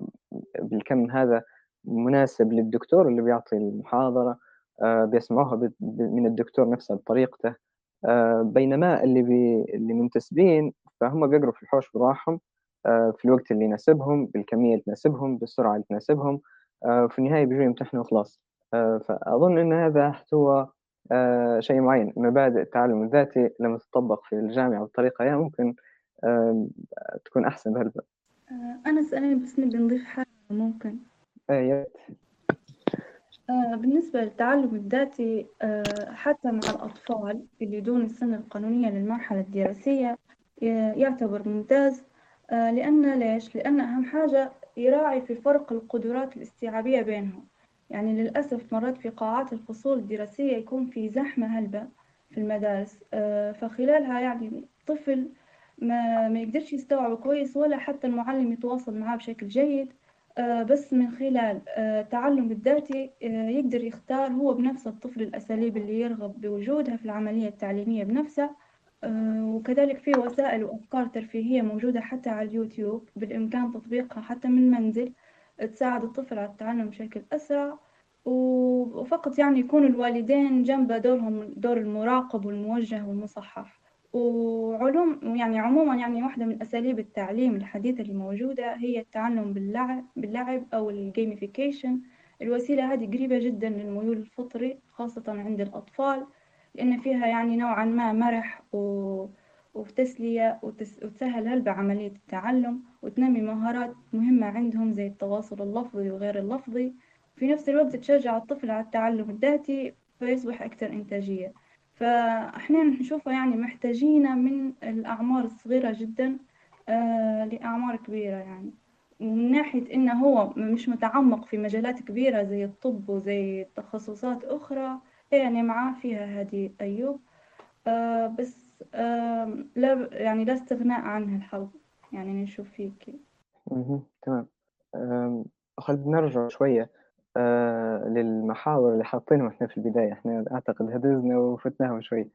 بالكم هذا مناسب للدكتور اللي بيعطي المحاضرة آه، بيسمعوها من الدكتور نفسه بطريقته آه، بينما اللي بي اللي منتسبين فهم بيقروا في الحوش براحهم آه، في الوقت اللي يناسبهم بالكمية اللي تناسبهم بالسرعة اللي تناسبهم في النهاية بيجوا يمتحنوا خلاص فأظن أن هذا هو آه، شيء معين. مبادئ التعلم الذاتي لما تطبق في الجامعة بالطريقة هي ممكن آه، تكون أحسن بهالبا آه، أنا سألني بس نبي نضيف حاجة ممكن؟ أي آه، بالنسبة للتعلم الذاتي آه، حتى مع الأطفال اللي دون السن القانونية للمرحلة الدراسية يعتبر ممتاز. آه، لأن ليش؟ لأن أهم حاجة يراعي في فرق القدرات الاستيعابية بينهم. يعني للأسف مرات في قاعات الفصول الدراسية يكون في زحمة هلبة في المدارس. آه، فخلالها يعني طفل ما, ما يقدرش يستوعب كويس ولا حتى المعلم يتواصل معاه بشكل جيد. آه، بس من خلال التعلم الذاتي آه، يقدر يختار هو بنفسه الطفل الأساليب اللي يرغب بوجودها في العملية التعليمية بنفسه. وكذلك في وسائل وأفكار ترفيهية موجودة حتى على اليوتيوب بالإمكان تطبيقها حتى من المنزل تساعد الطفل على التعلم بشكل أسرع وفقط يعني يكون الوالدين جنبه دورهم دور المراقب والموجه والمصحح. وعلوم يعني عموما يعني واحدة من أساليب التعليم الحديثة اللي موجودة هي التعلم باللعب باللعب أو الجيميفيكيشن الوسيلة هذه قريبة جدا للميول الفطري خاصة عند الأطفال لأن فيها يعني نوعا ما مرح و... وتسلية وتس... وتسهل هلبة عملية التعلم وتنمي مهارات مهمة عندهم زي التواصل اللفظي وغير اللفظي. في نفس الوقت تشجع الطفل على التعلم الذاتي فيصبح أكثر إنتاجية. فأحيانا نشوفها يعني محتاجين من الأعمار الصغيرة جدا آه لأعمار كبيرة يعني. من ناحية إنه هو مش متعمق في مجالات كبيرة زي الطب وزي تخصصات أخرى يعني معاه فيها هذه أيوب. آه لا يعني لا استغناء عنها الحظ يعني نشوف فيك. تمام. خلينا نرجع شوية آه للمحاور اللي حاطينهم إحنا في البداية. إحنا أعتقد هدزنا وفتناهم شوي.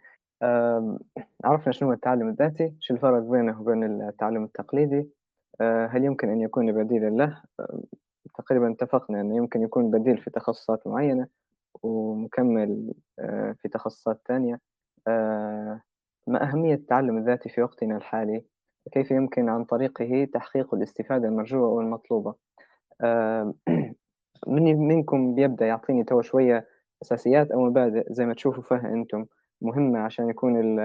عرفنا شنو هو التعلم الذاتي شو الفرق بينه وبين التعلم التقليدي. آه هل يمكن أن يكون بديلا له؟ تقريبا اتفقنا أنه يمكن يكون بديل في تخصصات معينة ومكمل آه في تخصصات ثانية ما أهمية التعلم الذاتي في وقتنا الحالي؟ كيف يمكن عن طريقه تحقيق الاستفادة المرجوة والمطلوبة آه من منكم بيبدأ يعطيني تو شوية أساسيات أو مبادئ زي ما تشوفوا فيها أنتم مهمة عشان يكون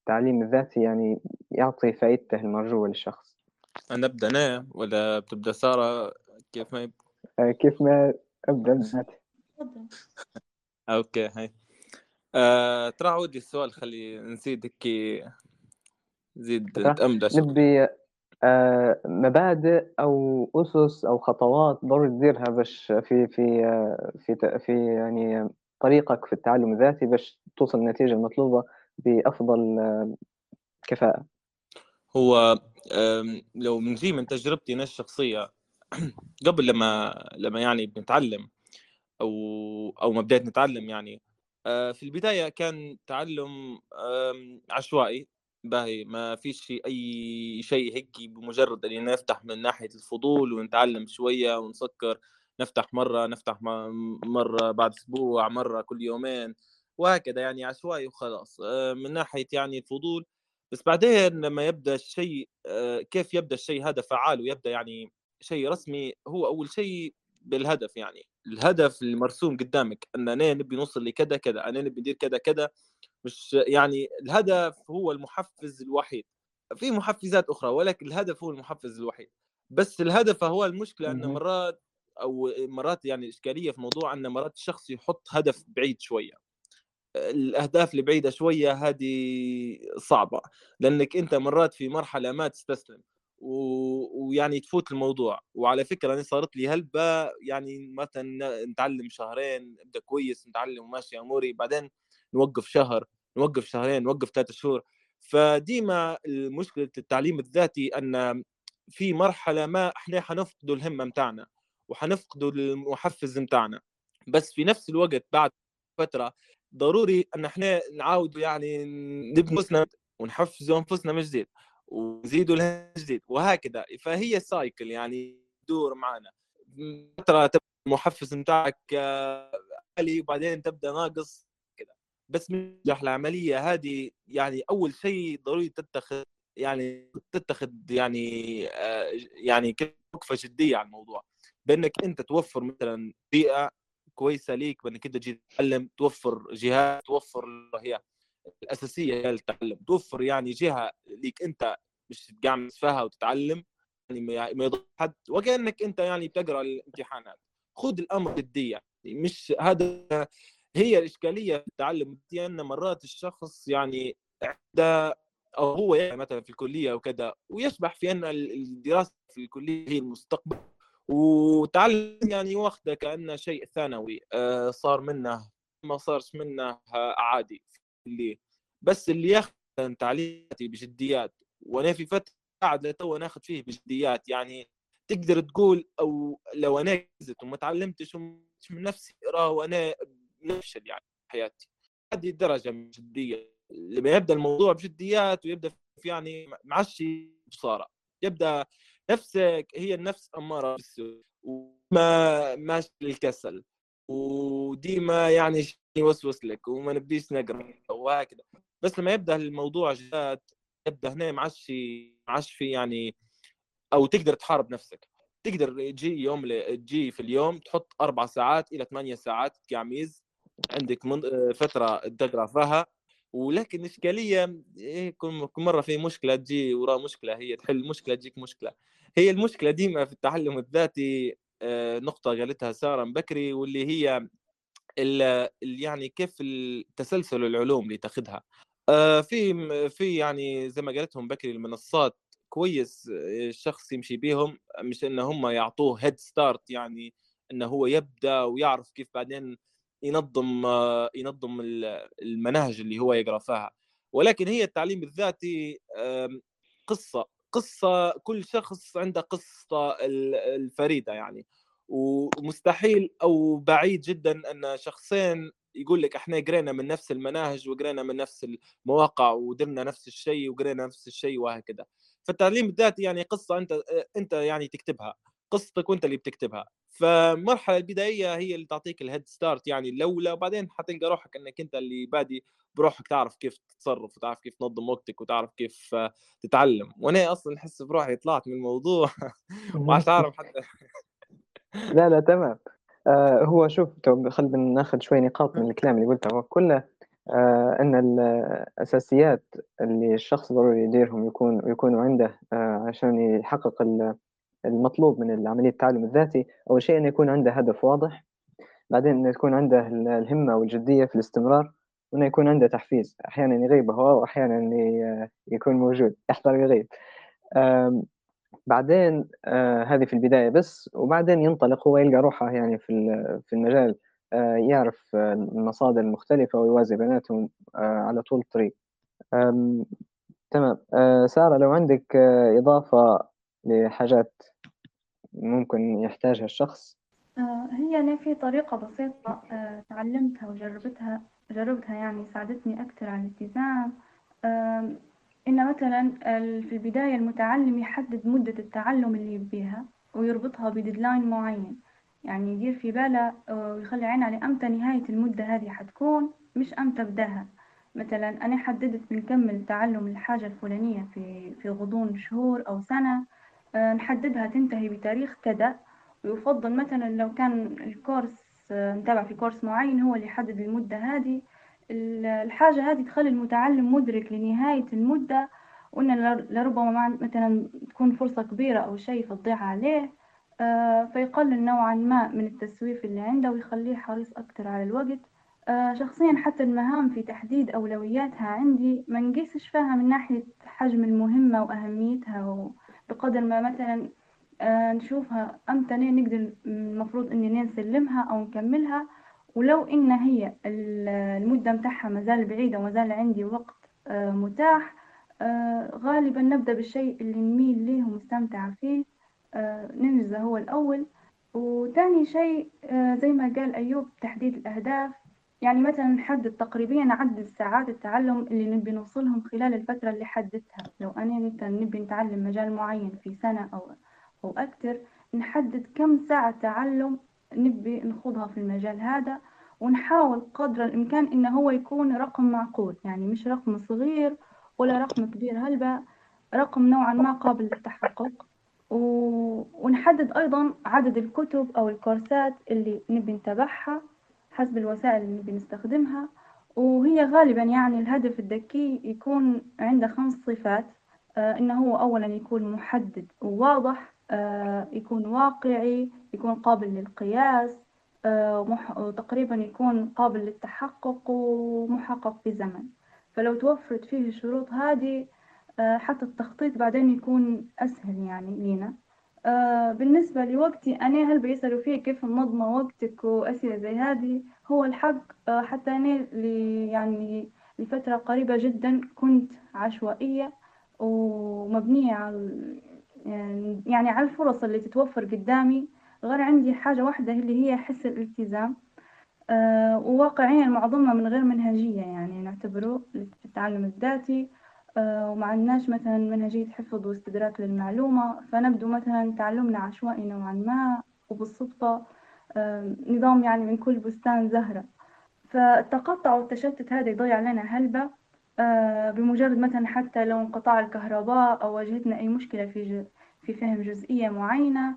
التعليم الذاتي يعني يعطي فائدته المرجوة للشخص. أنا أبدأ أنا ولا بتبدأ سارة؟ كيف ما يب... آه كيف ما أبدأ؟ تفضل. أوكي هاي. آه ترى عودي السؤال خلي نزيد هيك زيد تأمدى نبي آه مبادئ أو أسس أو خطوات ضروري تديرها باش في في في في يعني طريقك في التعلم الذاتي باش توصل للنتيجه المطلوبه بأفضل كفاءة. هو لو بنجي من تجربتي أنا الشخصية قبل لما لما يعني بنتعلم أو أو ما بديت نتعلم يعني في البداية كان تعلم عشوائي باهي ما فيش أي شيء هيك بمجرد اني نفتح من ناحية الفضول ونتعلم شوية ونسكر نفتح مرة نفتح مرة بعد أسبوع مرة كل يومين وهكذا يعني عشوائي وخلاص من ناحية يعني الفضول. بس بعدين لما يبدأ الشيء كيف يبدأ الشيء هذا فعال ويبدا يعني شيء رسمي هو أول شيء بالهدف يعني. الهدف المرسوم قدامك إن أنا نبي نوصل لكذا كذا أنا نبي ندير كذا كذا مش يعني الهدف هو المحفز الوحيد. في محفزات أخرى ولكن الهدف هو المحفز الوحيد. بس الهدف هو المشكلة إن مرات أو مرات يعني إشكالية في موضوع إن مرات الشخص يحط هدف بعيد شوية. الأهداف اللي بعيدة شوية هذه صعبة لأنك أنت مرات في مرحلة ما تستسلم. و... ويعني تفوت الموضوع. وعلى فكرة أنا صارت لي هلبة يعني مثلا نتعلم شهرين أبدأ كويس نتعلم وماشي أموري بعدين نوقف شهر نوقف شهرين نوقف ثلاثة شهور. فديما مشكله التعليم الذاتي أن في مرحلة ما إحنا حنفقدوا الهمه متاعنا وحنفقدوا المحفز متاعنا بس في نفس الوقت بعد فترة ضروري أن إحنا نعاودوا يعني نبني أنفسنا ونحفزوا أنفسنا من جديد. ونزيدوا لها جديد وهكذا. فهي سايكل يعني تدور معنا فترة المحفز بتاعك عالي وبعدين تبدأ ناقص كذا بس نجح العملية هذه يعني أول شيء ضروري تتخذ يعني تتخذ يعني يعني وقفة جدية على الموضوع. بأنك أنت توفر مثلا بيئة كويسة ليك بأنك أنت تجي تتعلم توفر جهات توفر هي الأساسية للتعلم توفر يعني جهة ليك أنت مش تقعد فيها وتتعلم يعني ما يضر حد وكأنك أنت يعني بتقرأ الامتحانات. خذ الأمر جدية مش هذا هي الإشكالية في التعلم أن مرات الشخص يعني عنده أو هو يعني مثلا في الكلية وكذا ويشبح في أن الدراسة في الكلية هي المستقبل. وتعلم يعني واخده كأنه شيء ثانوي آه، صار منه ما صارش منه عادي. اللي بس اللي ياخذ تعليماتي بجديات وأنا في فترة قاعد لتو ناخذ فيه بجديات يعني تقدر تقول أو لو أنا نزلت وما تعلمتش من نفسي اقرا وأنا نفشل يعني حياتي. هذه الدرجه من الجديه لما يبدأ الموضوع بجديات ويبدأ في يعني معشي بصارة يبدأ نفسك هي النفس أمارة وما ماشي للكسل وديما يعني يوسوس لك وما نبديش نقرأ وهكذا بس لما يبدأ الموضوع جاد يبدأ هنا معشي معش في يعني أو تقدر تحارب نفسك. تقدر تجي يوم تجي في اليوم تحط أربع ساعات إلى ثمانية ساعات كعميز عندك من فترة تقرا فيها ولكن إشكالية إيه كل مرة في مشكلة تجي وراء مشكلة هي تحل مشكلة تجيك مشكلة. هي المشكلة ديما في التعلم الذاتي آه، نقطة قالتها سارة بكري واللي هي ال يعني كيف تسلسل العلوم اللي تاخذها آه، في في يعني زي ما قالتهم بكري المنصات كويس آه، الشخص يمشي بيهم مش إن هم يعطوه هيد ستارت يعني انه هو يبدأ ويعرف كيف بعدين ينظم ينظم المناهج اللي هو يقرأ فيها. ولكن هي التعليم الذاتي قصة قصة كل شخص عنده قصة الفريدة يعني. ومستحيل أو بعيد جدا أن شخصين يقول لك إحنا قرينا من نفس المناهج وقرينا من نفس المواقع ودرنا نفس الشيء وقرينا نفس الشيء وهكذا. فالتعليم الذاتي يعني قصة أنت أنت يعني تكتبها قصتك وأنت اللي بتكتبها. فالمرحله البدائيه هي اللي تعطيك ال head start يعني الأولى وبعدين حتلقى روحك إنك أنت اللي بادي بروحك تعرف كيف تتصرف وتعرف كيف تنظم وقتك وتعرف كيف تتعلم. وأنا أصلا أحس بروحي طلعت من الموضوع ما أعرف حتى لا لا تمام. آه هو شوف خلينا ناخذ شوي نقاط من الكلام اللي قلته. هو كله آه إن الاساسيات اللي الشخص ضروري يديرهم يكون يكونوا عنده آه عشان يحقق المطلوب من عملية التعلم الذاتي أول شيء أن يكون عنده هدف واضح بعدين أن يكون عنده الهمة والجدية في الاستمرار وأنه يكون عنده تحفيز. أحيانا يغيب هو وأحيانا يكون موجود. يحضر ويغيب بعدين آه، هذه في البداية بس وبعدين ينطلق هو يلقى روحه يعني في في المجال آه، يعرف المصادر المختلفة ويوازي بيناتهم آه، على طول الطريق تمام. سارة لو عندك إضافة لحاجات ممكن يحتاجها الشخص؟ آه، هي أنا في طريقة بسيطة آه، تعلمتها وجربتها جربتها يعني ساعدتني أكثر على الالتزام إن مثلا في البداية المتعلم يحدد مدة التعلم اللي يبيها ويربطها بديدلاين معين. يعني يدير في باله آه، ويخلي عين على أمتى نهاية المدة هذه حتكون مش أمتى بدأها. مثلا أنا حددت بنكمل تعلم الحاجة الفلانية في في غضون شهور أو سنة آه، نحددها تنتهي بتاريخ كذا. ويفضل مثلا لو كان الكورس آه، نتابع في كورس معين هو اللي يحدد المدة هذه الحاجة هذه تخلي المتعلم مدرك لنهاية المدة وإن لربما مثلا تكون فرصة كبيرة أو شيء فتضيع عليه آه، فيقلل نوعا ما من التسويف اللي عنده ويخليه حريص أكتر على الوقت. شخصيا حتى المهام في تحديد أولوياتها عندي ما نقيسش فيها من ناحية حجم المهمة وأهميتها بقدر ما مثلا آه، نشوفها أمتى نقدر المفروض إني نسلمها أو نكملها. ولو إن هي المدة متاعها مازال بعيدة ومازال عندي وقت آه، متاح آه، غالبا نبدأ بالشيء اللي نميل ليه ومستمتعة فيه ننجزه هو الأول. وتاني شيء زي ما قال أيوب تحديد الأهداف. يعني مثلا نحدد تقريبا عدد ساعات التعلم اللي نبي نوصلهم خلال الفترة اللي حددتها. لو أنا مثلا نبي نتعلم مجال معين في سنة أو أو أكثر نحدد كم ساعة تعلم نبي نخوضها في المجال هذا ونحاول قدر الإمكان إنه هو يكون رقم معقول يعني مش رقم صغير ولا رقم كبير هلبا رقم نوعا ما قابل للتحقق؟ ونحدد أيضا عدد الكتب أو الكورسات اللي نبي نتابعها حسب الوسائل اللي نبي نستخدمها وهي غالبا يعني الهدف الذكي يكون عنده خمس صفات. آه إنه هو أولا يكون محدد وواضح يكون واقعي يكون قابل للقياس آه وتقريبا يكون قابل للتحقق ومحقق في زمن. فلو توفرت فيه الشروط هذه آه حتى التخطيط بعدين يكون أسهل يعني لينا. آه بالنسبة لوقتي أنا هل بيسألوا فيه كيف منظمة وقتك وأسئلة زي هذه؟ هو الحق آه حتى أنا يعني لفترة قريبة جدا كنت عشوائية ومبنية على يعني, على الفرص اللي تتوفر قدامي غير عندي حاجة واحدة اللي هي حس الالتزام. أه وواقعيا معظمها من غير منهجية يعني نعتبره التعلم الذاتي. أه وما عندناش مثلا منهجية حفظ واستدراك للمعلومة. فنبدو مثلا تعلمنا عشوائي نوعا ما وبالصدفة أه نظام يعني من كل بستان زهرة. فالتقطع والتشتت هذا يضيع لنا هلبة آه بمجرد مثلا حتى لو انقطاع الكهرباء أو واجهتنا أي مشكلة في في فهم جزئية معينة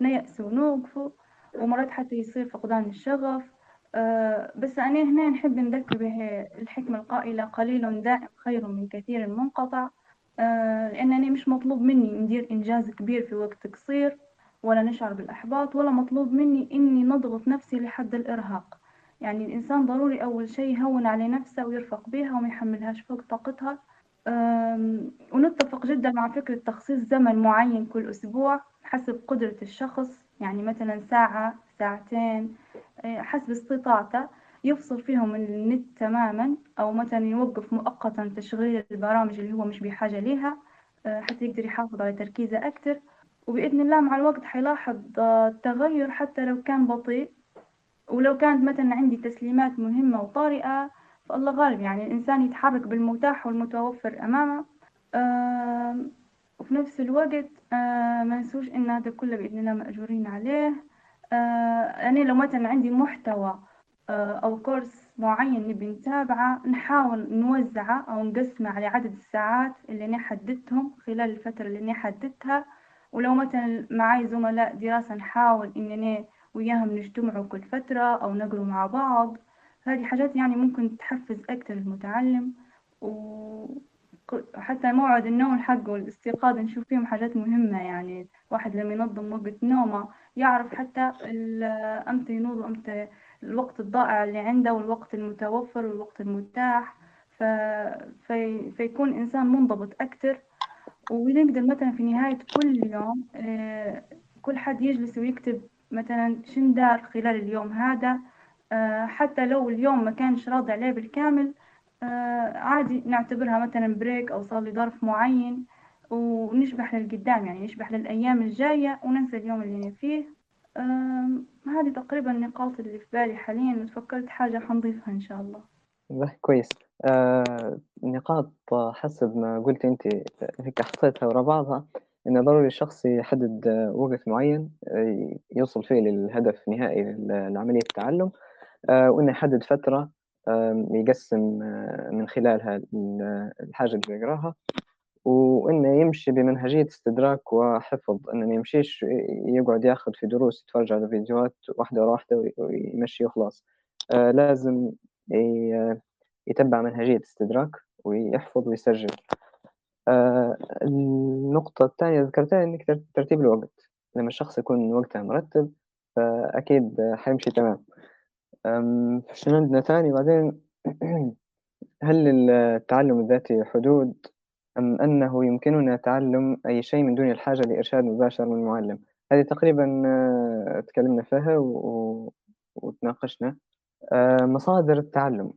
نيأس ونوقف ومرات حتى يصير فقدان الشغف. آه بس أنا هنا نحب نذكر به الحكمة القائلة قليل دائم خير من كثير منقطع. آه لأنني مش مطلوب مني ندير إنجاز كبير في وقت قصير ولا نشعر بالإحباط ولا مطلوب مني إني نضغط نفسي لحد الإرهاق. يعني الإنسان ضروري أول شي يهون على نفسه ويرفق بها وما يحملهاش فوق طاقتها. ونتفق جدا مع فكرة تخصيص زمن معين كل أسبوع حسب قدرة الشخص. يعني مثلا ساعة ساعتين حسب استطاعته يفصل فيهم النت تماما أو مثلا يوقف مؤقتا تشغيل البرامج اللي هو مش بحاجة ليها حتى يقدر يحافظ على تركيزه أكتر وبإذن الله مع الوقت حيلاحظ تغير حتى لو كان بطيء. ولو كانت مثلا عندي تسليمات مهمة وطارئة فالله غالب يعني الإنسان يتحرك بالمتاح والمتوفر أمامه. وفي نفس الوقت ما ننسوش إن هذا كله بإذن الله مأجورين عليه. أنا لو مثلا عندي محتوى أو كورس معين نبي نتابعه نحاول نوزعه أو نقسمه على عدد الساعات اللي أنا حددتهم خلال الفترة اللي أنا حددتها. ولو مثلا معي زملاء دراسة نحاول إننا وياهم نجتمعوا كل فترة أو نقروا مع بعض. هذه حاجات يعني ممكن تحفز أكتر المتعلم وحتى موعد النوم حقه والاستيقاظ نشوف فيهم حاجات مهمة يعني. واحد لما ينظم وقت نومه يعرف حتى أمتى ينوض وأمتى الوقت الضائع اللي عنده والوقت المتوفر والوقت المتاح. ف... في... فيكون إنسان منضبط أكتر. ونقدر مثلا في نهاية كل يوم كل حد يجلس ويكتب مثلا شن دار خلال اليوم هذا. حتى لو اليوم ما كانش راضي عليه بالكامل عادي نعتبرها مثلا بريك أو صار لي ظرف معين ونشبح للقدام يعني نشبح للأيام الجاية وننسى اليوم اللي أنا فيه هذه تقريبا النقاط اللي في بالي حاليا وتفكرت حاجة حنضيفها إن شاء الله. كويس. آه نقاط حسب ما قلت أنت هيك حطيتها ورا بعضها إنه ضروري الشخص يحدد وقت معين يوصل فيه للهدف النهائي لعملية التعلم. وإنه يحدد فترة يقسم من خلالها الحاجة اللي بيقراها وإنه يمشي بمنهجية استدراك وحفظ إنه ما يمشيش يقعد ياخذ في دروس يتفرج على فيديوهات واحدة ورا واحدة ويمشي وخلاص. لازم يتبع منهجية استدراك ويحفظ ويسجل. آه النقطة الثانية ذكرتها إنك ترتيب الوقت. لما الشخص يكون وقته مرتب فأكيد حيمشي تمام. شنو عندنا ثاني؟ بعدين هل التعلم الذاتي حدود أم أنه يمكننا تعلم أي شيء من دون الحاجة لإرشاد مباشر من المعلم هذه تقريبا تكلمنا فيها و... وتناقشنا. مصادر التعلم.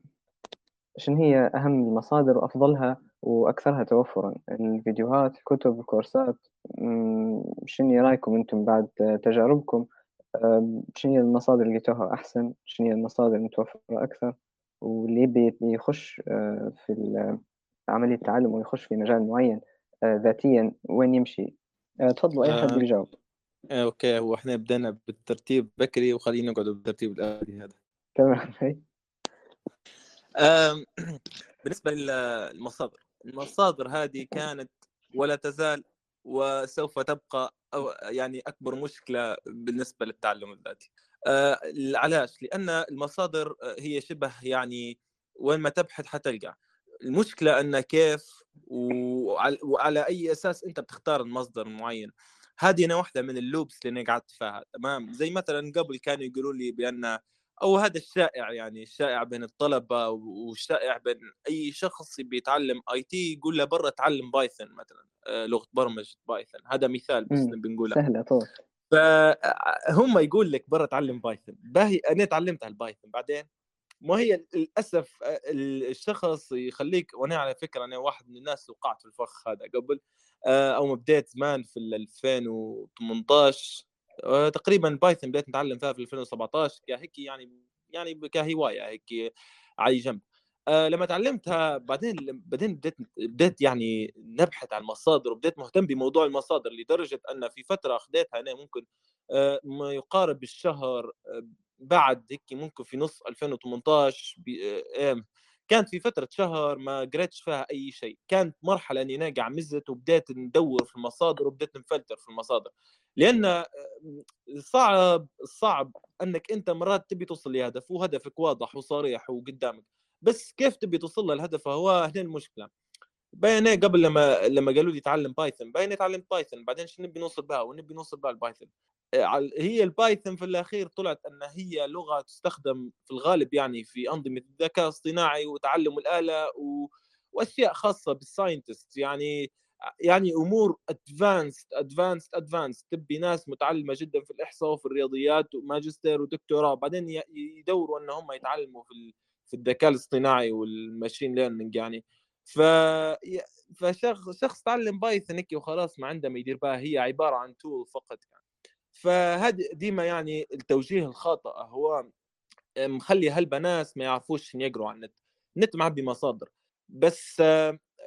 شنو هي أهم المصادر وأفضلها وأكثرها توفرا؟ الفيديوهات الكتب الكورسات. شنو رأيكم أنتم بعد تجاربكم؟ شنو هي المصادر اللي لقيتوها أحسن؟ شنو هي المصادر المتوفرة أكثر؟ واللي يبي يخش في عملية التعلم ويخش في مجال معين ذاتيا وين يمشي؟ تفضلوا أي حد يجاوب آه، أوكي هو إحنا بدينا بالترتيب بكري وخلينا نقعد بالترتيب الآلي هذا. تمام بالنسبة للمصادر المصادر هذه كانت ولا تزال وسوف تبقى أو يعني أكبر مشكلة بالنسبة للتعلم الذاتي. آه، علاش؟ لأن المصادر هي شبه يعني وين ما تبحث حتلقى. المشكلة أن كيف وعلى, وعلى أي أساس أنت بتختار المصدر المعين هذه أنا واحدة من ال loops اللي أنا قعدت فيها تمام؟ زي مثلا قبل كانوا يقولوا لي بأن أو هذا الشائع يعني الشائع بين الطلبة والشائع بين أي شخص بيتعلم IT يقول له برا تعلم Python مثلا آه، لغة برمجة Python. هذا مثال بس بنقوله سهلة طول. فهم يقول لك برا تعلم Python. باهي أنا تعلمت ال Python. بعدين؟ ما هي للأسف آه، الشخص يخليك وأنا على فكرة أنا واحد من الناس وقعت في الفخ هذا قبل آه، أو ما بديت زمان في 2018 آه، تقريبا بايثون بديت نتعلم فيها في 2017 كهيك يعني يعني كهواية هيك على جنب. أه لما تعلمتها بعدين بعدين بديت بديت يعني نبحث عن المصادر وبديت مهتم بموضوع المصادر لدرجة أن في فترة أخذتها أنا ممكن أه ما يقارب الشهر أه بعد هيك ممكن في نص 2018 آه، كانت في فترة شهر ما قريتش فيها أي شيء كانت مرحلة إني أنا قاعد مزت وبديت ندور في المصادر وبديت نفلتر في المصادر لأن آه، صعب صعب إنك أنت مرات تبي توصل لهدف وهدفك واضح وصريح وقدامك بس كيف تبي توصل للهدف هو هنا المشكلة. بين قبل لما لما قالوا لي تعلم Python بين تعلمت Python بعدين شو نبي نوصل بها ونبي نوصل بها ال Python هي ال Python في الأخير طلعت أن هي لغة تستخدم في الغالب يعني في أنظمة الذكاء الاصطناعي وتعلم الآلة و... وأشياء خاصة بال scientist يعني يعني أمور advanced advanced advanced تبي ناس متعلمة جدا في الإحصاء وفي الرياضيات وماجستير ودكتوراه. بعدين يدوروا ان هم يتعلموا في في الذكاء الاصطناعي وال machine learning يعني. ف فشخص شخص تعلم Python هيك وخلاص ما عنده ما يدير بها. هي عبارة عن tool فقط يعني. فهذه ديما يعني التوجيه الخاطئ هو مخلي هلبا ناس ما يعرفوش يقروا عن النت. النت معبي مصادر بس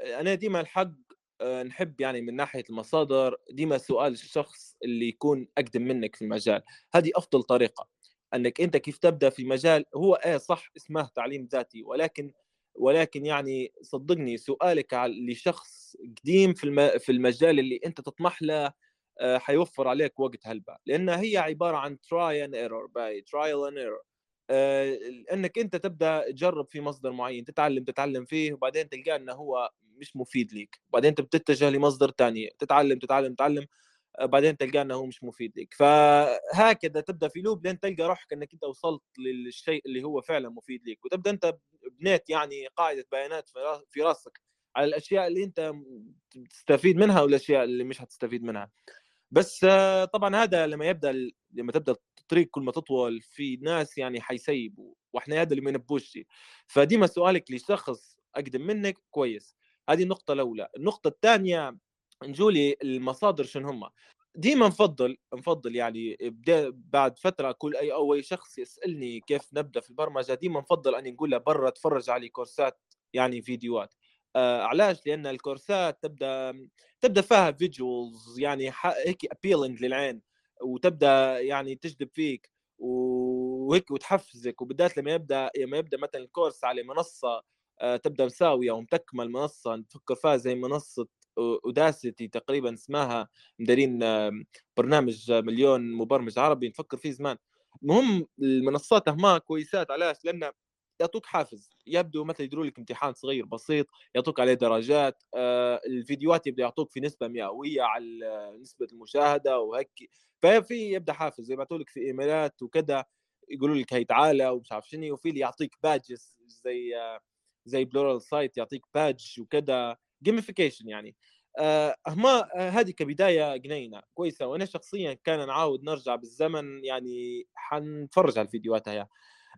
أنا ديما الحق آه، نحب يعني من ناحية المصادر ديما سؤال الشخص اللي يكون أقدم منك في المجال. هذه أفضل طريقة. أنك أنت كيف تبدأ في مجال هو إيه صح اسمه تعليم ذاتي ولكن ولكن يعني صدقني سؤالك لشخص قديم في في المجال اللي أنت تطمح له آه، حيوفر عليك وقت هلبة. لأن هي عبارة عن try and error by trial and error إنك أنت تبدأ تجرب في مصدر معين تتعلم تتعلم فيه وبعدين تلقى إنه هو مش مفيد ليك. بعدين انت بتتجه لمصدر ثاني تتعلم تتعلم تتعلم آه، بعدين تلقى إنه هو مش مفيد لك فهكذا تبدأ في لوب لين تلقى روحك إنك أنت وصلت للشيء اللي هو فعلا مفيد لك وتبدأ أنت بنيت يعني قاعدة بيانات في راسك على الأشياء اللي أنت تستفيد منها والأشياء اللي مش هتستفيد منها. بس طبعا هذا لما يبدأ لما تبدأ الطريق كل ما تطول في ناس يعني حيسيبوا وإحنا هذا اللي ما ينبوش فديما سؤالك لشخص أقدم منك كويس. هذه النقطة الأولى. النقطة الثانية نجولي المصادر شنو هم ديما نفضل نفضل يعني بعد فترة كل أي أول شخص يسألني كيف نبدأ في البرمجة ديما نفضل أني نقول له برا تفرج على كورسات يعني فيديوهات. علاش؟ لأن الكورسات تبدأ تبدأ فيها visuals يعني هيك appealing للعين وتبدأ يعني تجذب فيك وهيك وتحفزك. وبالذات لما يبدأ لما يبدأ مثلا ال course على منصة آه تبدأ مساوية ومتكمل منصة نفكر فيها زي منصة Udacity تقريبا اسمها مدارين برنامج مليون مبرمج عربي نفكر فيه زمان. المهم المنصات هما كويسات. علاش؟ لأن يعطوك حافز. يبدو مثلا يديروا لك امتحان صغير بسيط يعطوك عليه درجات آه الفيديوهات يبدأ يعطوك في نسبة مئوية على نسبة المشاهدة وهيك. ففي يبدأ حافز يبعثوا لك في إيميلات وكذا يقولوا لك هي تعالى ومش عارف شنو وفي اللي يعطيك badges زي زي Pluralsight يعطيك badge وكذا gamification يعني. آه ما آه هذه كبداية جنينة كويسة وأنا شخصيا كان نعاود نرجع بالزمن يعني حنتفرج على الفيديوهات هي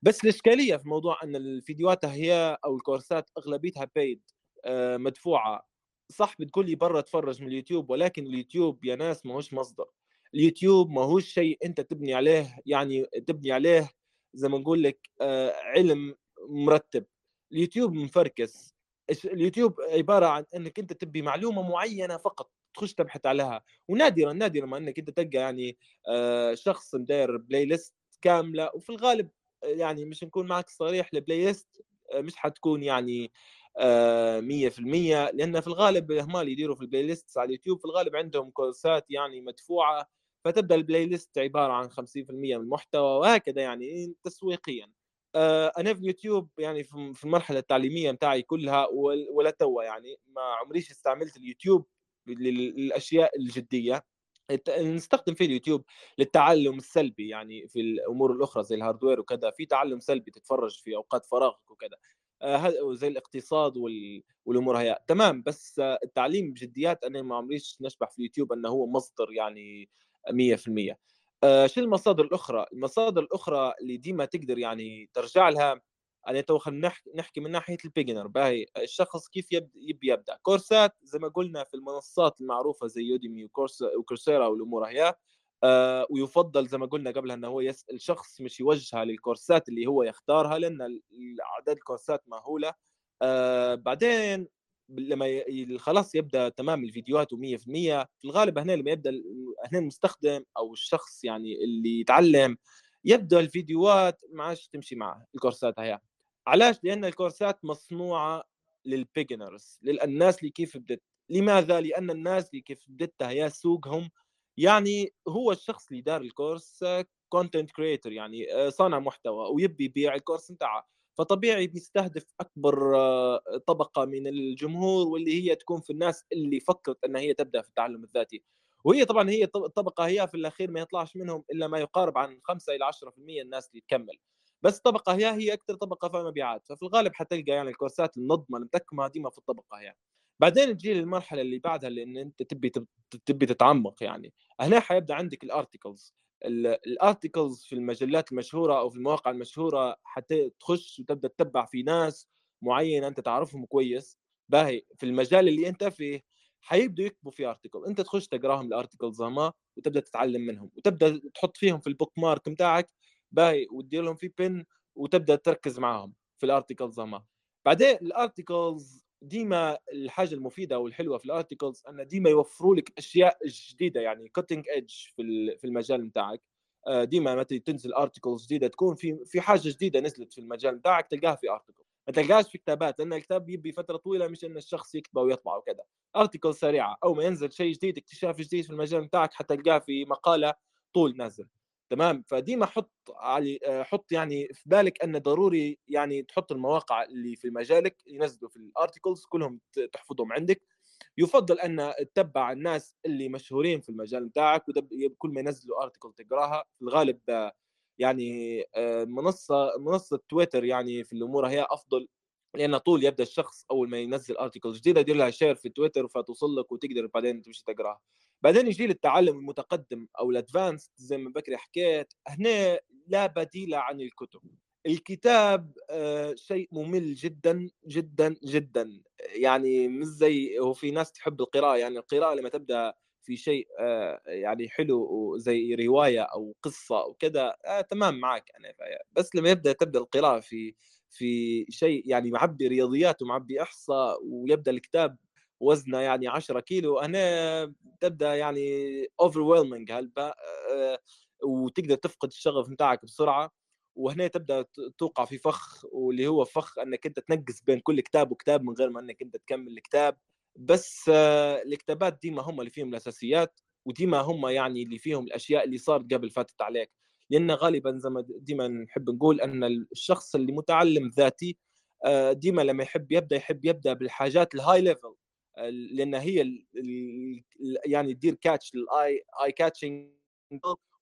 بس الإشكالية في موضوع إن الفيديوهات هي أو الكورسات أغلبيتها بيد آه مدفوعة. صح بتقول لي برا تفرج من اليوتيوب ولكن اليوتيوب يا ناس ما هوش مصدر. اليوتيوب ما هوش شيء أنت تبني عليه يعني تبني عليه زي ما نقول لك آه علم مرتب. اليوتيوب مفركس اليوتيوب عبارة عن إنك أنت تبي معلومة معينة فقط تخش تبحث عليها. ونادرا نادرا ما إنك أنت تلقى يعني آه، شخص مداير playlist كاملة وفي الغالب يعني مش نكون معك صريح ال playlist آه، مش حتكون يعني آه، 100% لأن في الغالب هم اللي يديروا في ال playlist على اليوتيوب في الغالب عندهم كورسات يعني مدفوعة فتبدأ ال playlist عبارة عن 50% من المحتوى وهكذا يعني تسويقيا. آه، أنا في اليوتيوب يعني في المرحلة التعليمية بتاعي كلها ولا توا يعني ما عمريش استعملت اليوتيوب للأشياء الجدية. نستخدم فيه اليوتيوب للتعلم السلبي يعني في الأمور الأخرى زي ال hardware وكذا في تعلم سلبي تتفرج في أوقات فراغك وكذا. آه، زي الاقتصاد والأمور هي تمام بس التعليم بجديات أنا ما عمريش نشبح في اليوتيوب إنه هو مصدر يعني 100% آه، شو المصادر الأخرى؟ المصادر الأخرى اللي ديما تقدر يعني ترجع لها يعني تو خلينا نحكي من ناحية ال beginner باهي الشخص كيف يبي يبدأ. كورسات زي ما قلنا في المنصات المعروفة زي Udemy و course و Coursera والأمور هي آه ويفضل زي ما قلنا قبلها إنه هو يسال الشخص مش يوجهها للكورسات اللي هو يختارها لأن اعداد الكورسات مهولة. آه بعدين لما خلاص يبدأ تمام الفيديوهات و100% في الغالب هنا لما يبدأ هنا المستخدم أو الشخص يعني اللي يتعلم يبدأ الفيديوهات ما عادش تمشي معه الكورسات هي علاش؟ لأن الكورسات مصنوعة للبيجنرز للناس اللي كيف بدت. لماذا؟ لأن الناس اللي كيف بدتها هي سوقهم يعني هو الشخص اللي دار ال course content creator يعني آه، صانع محتوى ويبي يبيع ال course بتاعه فطبيعي بيستهدف أكبر آه، طبقة من الجمهور واللي هي تكون في الناس اللي فكرت إن هي تبدأ في التعلم الذاتي. وهي طبعا هي الطبقه هي في الأخير ما يطلعش منهم إلا ما يقارب عن 5 إلى 10% الناس اللي تكمل. بس الطبقه هي هي أكثر طبقة فيها مبيعات. ففي الغالب حتلقى يعني الكورسات المنظمه المتكمة ديما في الطبقة هي بعدين تجي للمرحله اللي بعدها لأن أنت تبي تبي تتعمق يعني. هنا حيبدأ عندك ال articles ال articles في المجلات المشهورة أو في المواقع المشهورة حتى تخش وتبدأ تتبع في ناس معينة أنت تعرفهم كويس. باهي في المجال اللي أنت فيه حيبدوا يكتبوا في article أنت تخش تقراهم ال articles هما وتبدأ تتعلم منهم وتبدأ تحط فيهم في ال bookmark بتاعك باهي وتدير لهم في pin وتبدأ تركز معاهم في ال articles هما. بعدين ال articles ديما الحاجة المفيدة والحلوة في ال articles أن ديما يوفروا لك أشياء جديدة يعني cutting edge في في المجال بتاعك. آه، ديما متى تنزل articles جديدة تكون في في حاجة جديدة نزلت في المجال بتاعك تلقاها في article ما تلقاهاش في كتابات لأن الكتاب يبي فترة طويلة مش إن الشخص يكتبه ويطبع وكذا. article سريعة أو ما ينزل شيء جديد اكتشاف جديد في المجال بتاعك حتلقاه في مقالة طول نازل. تمام؟ فديما حط علي آه، حط يعني في بالك إن ضروري يعني تحط المواقع اللي في مجالك ينزلوا في ال articles كلهم تحفظهم عندك. يفضل إن تتبع الناس اللي مشهورين في المجال بتاعك كل ما ينزلوا article تقراها. في الغالب يعني آه، منصة منصة تويتر يعني في الأمور هي أفضل لأن طول يبدأ الشخص أول ما ينزل article جديدة يدير لها share في تويتر فتوصل لك وتقدر بعدين تمشي تقراها. بعدين يجي للتعلم المتقدم أو ال advanced زي ما بكري حكيت هنا لا بديل عن الكتب. الكتاب آه، شيء ممل جدا جدا جدا. يعني مش زي هو في ناس تحب القراءة يعني القراءة لما تبدأ في شيء آه، يعني حلو زي رواية أو قصة أو كذا آه تمام معك أنا. بس لما يبدأ تبدأ القراءة في في شيء يعني معبي رياضيات ومعبي إحصاء ويبدأ الكتاب وزنه يعني 10 كيلو هنا تبدأ يعني اوفر هالبا آه، وتقدر تفقد الشغف بتاعك بسرعة وهنا تبدأ توقع في فخ واللي هو فخ إنك أنت تنقص بين كل كتاب وكتاب من غير ما إنك أنت تكمل الكتاب. بس آه، الكتابات ديما هم اللي فيهم الأساسيات وديما هم يعني اللي فيهم الأشياء اللي صارت قبل فاتت عليك. لأن غالبا زي ما ديما نحب نقول إن الشخص اللي متعلم ذاتي آه، ديما لما يحب يبدأ يحب يبدأ بالحاجات ال high level لأن هي ال ال يعني تدير catch لل eye، eye catching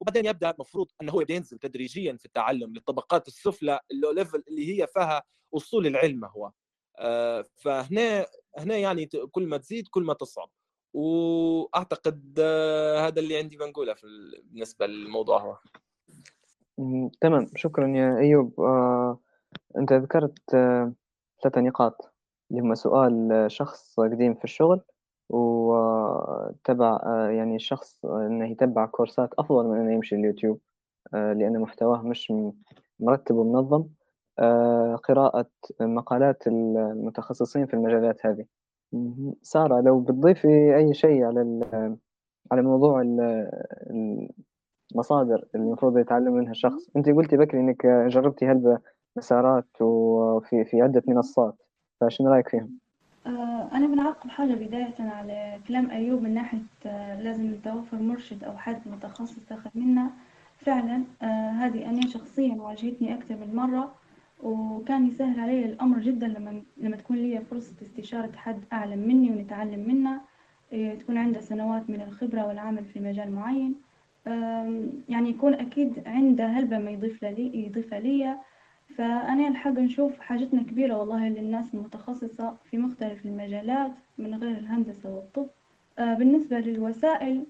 وبعدين يبدأ المفروض إنه هو ينزل تدريجيا في التعلم للطبقات السفلى ال low level اللي هي فيها أصول العلم هو. آه، فهنا هنا يعني كل ما تزيد كل ما تصعب. وأعتقد آه، هذا اللي عندي بنقوله بالنسبة للموضوع هو. تمام. شكرا يا أيوب. آه، أنت ذكرت آه، ثلاثة نقاط. اللي هم سؤال شخص قديم في الشغل وتبع يعني الشخص إنه يتبع كورسات أفضل من إنه يمشي اليوتيوب لأن محتواه مش مرتب ومنظم. قراءة مقالات المتخصصين في المجالات هذه. سارة لو بتضيفي أي شيء على على موضوع المصادر اللي المفروض يتعلم منها الشخص أنت قلتي بكري إنك جربتي هالمسارات وفي في عدة منصات. فشنو رأيك فيهم؟ آه، أنا بنعقب حاجة بداية على كلام أيوب من ناحية آه، لازم يتوفر مرشد أو حد متخصص تاخد منا. فعلا آه، هذه أنا شخصيا واجهتني أكثر من مرة وكان يسهل علي الأمر جدا لما لما تكون لي فرصة استشارة حد أعلم مني ونتعلم منه تكون عنده سنوات من الخبرة والعمل في مجال معين. يعني يكون أكيد عنده هلبة ما يضيف لي يضيفها لي فأنا الحق نشوف حاجتنا كبيرة والله للناس المتخصصة في مختلف المجالات من غير الهندسة والطب. آه، بالنسبة للوسائل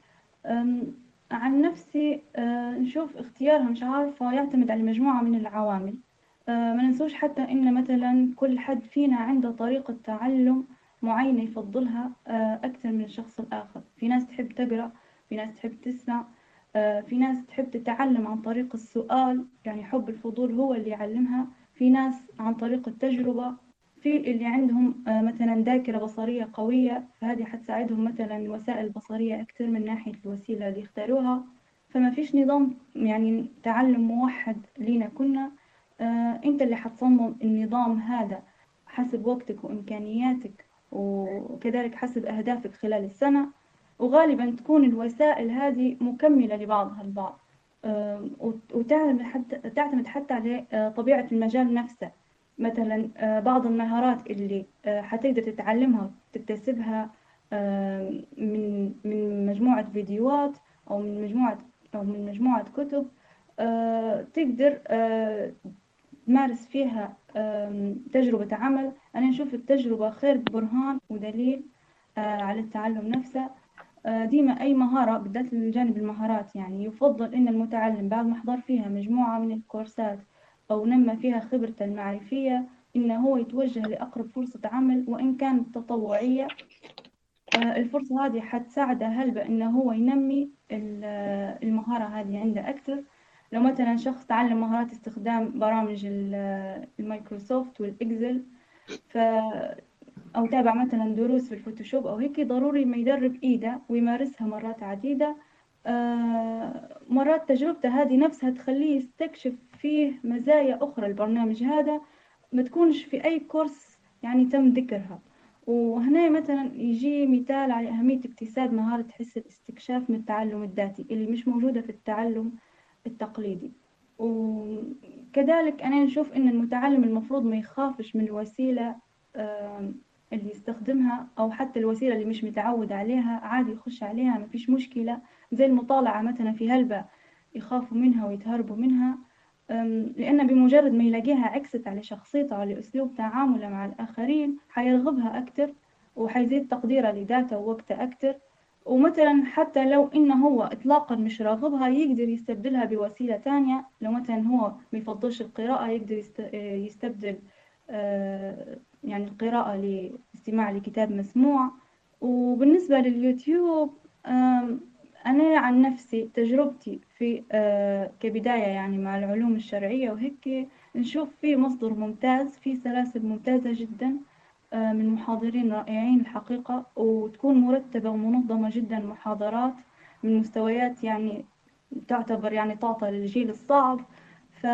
عن نفسي آه، نشوف اختيارها مش عارفة يعتمد على مجموعة من العوامل. آه، ما ننسوش حتى إن مثلا كل حد فينا عنده طريقة تعلم معينة يفضلها أكثر من الشخص الآخر. في ناس تحب تقرأ في ناس تحب تسمع في ناس تحب تتعلم عن طريق السؤال يعني حب الفضول هو اللي يعلمها. في ناس عن طريق التجربة في اللي عندهم آه، مثلا ذاكرة بصرية قوية فهذه حتساعدهم مثلا الوسائل البصرية أكثر من ناحية الوسيلة اللي يختاروها. فما فيش نظام يعني تعلم موحد لينا كنا. آه، أنت اللي حتصمم النظام هذا حسب وقتك وإمكانياتك وكذلك حسب أهدافك خلال السنة. وغالبا تكون الوسائل هذه مكملة لبعضها البعض. وتعتمد حتى تعتمد حتى على آه، طبيعة المجال نفسه. مثلا آه، بعض المهارات اللي آه، حتقدر تتعلمها وتكتسبها من من مجموعة فيديوهات أو من مجموعة أو من مجموعة كتب تقدر تمارس فيها تجربة عمل. أنا نشوف التجربة خير برهان ودليل على التعلم نفسه. ديما أي مهارة بالذات الجانب المهارات يعني يفضل إن المتعلم بعد ما حضر فيها مجموعة من الكورسات أو نمى فيها خبرته المعرفية إنه هو يتوجه لأقرب فرصة عمل وإن كانت تطوعية آه، الفرصة هذه حتساعده هل إنه هو ينمي المهارة هذه عنده أكثر. لو مثلا شخص تعلم مهارات استخدام برامج المايكروسوفت والإكسل ف أو تابع مثلا دروس في الفوتوشوب أو هيك ضروري ما يدرب إيده ويمارسها مرات عديدة. آه مرات تجربته هذه نفسها تخليه يستكشف فيه مزايا أخرى. البرنامج هذا ما تكونش في أي كورس يعني تم ذكرها. وهنا مثلا يجي مثال على أهمية اكتساب مهارة حس الاستكشاف من التعلم الذاتي اللي مش موجودة في التعلم التقليدي. وكذلك أنا نشوف إن المتعلم المفروض ما يخافش من الوسيلة اللي يستخدمها أو حتى الوسيلة اللي مش متعود عليها عادي يخش عليها ما فيش مشكلة. زي المطالعة مثلا في هلبة يخافوا منها ويتهربوا منها لأن بمجرد ما يلاقيها عكست على شخصيته وعلى أسلوب تعامله مع الآخرين حيرغبها أكتر وحيزيد تقديره لذاته ووقته أكتر. ومثلا حتى لو إنه هو إطلاقا مش راغبها يقدر يستبدلها بوسيلة تانية. لو مثلا هو ما يفضلش القراءة يقدر يستبدل آه، يعني القراءة لاستماع لكتاب مسموع. وبالنسبة لليوتيوب أنا عن نفسي تجربتي في آه، كبداية يعني مع العلوم الشرعية وهيك نشوف فيه مصدر ممتاز فيه سلاسل ممتازة جدا آه، من محاضرين رائعين الحقيقة وتكون مرتبة ومنظمة جدا محاضرات من مستويات يعني تعتبر يعني تعطى للجيل الصعب. ف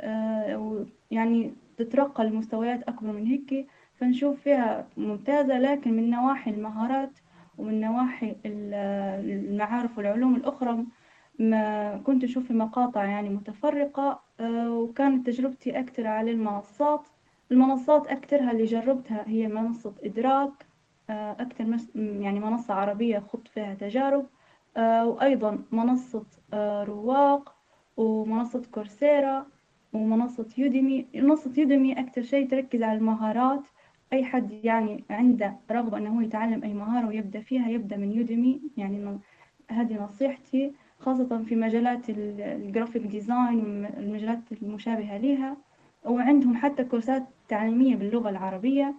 آه، يعني تترقى لمستويات أكبر من هيك فنشوف فيها ممتازة لكن من نواحي المهارات ومن نواحي المعارف والعلوم الأخرى ما كنت أشوف في مقاطع يعني متفرقة آه، وكانت تجربتي أكثر على المنصات. المنصات أكثرها اللي جربتها هي منصة إدراك آه، أكثر يعني منصة عربية خضت فيها تجارب آه، وأيضا منصة رواق ومنصة كورسيرا. ومنصة يوديمي منصة يوديمي أكثر شيء تركز على المهارات. أي حد يعني عنده رغبة أنه هو يتعلم أي مهارة ويبدأ فيها يبدأ من يوديمي. يعني هذه نصيحتي خاصة في مجالات ال graphic design والمجالات المشابهة لها وعندهم حتى كورسات تعليمية باللغة العربية.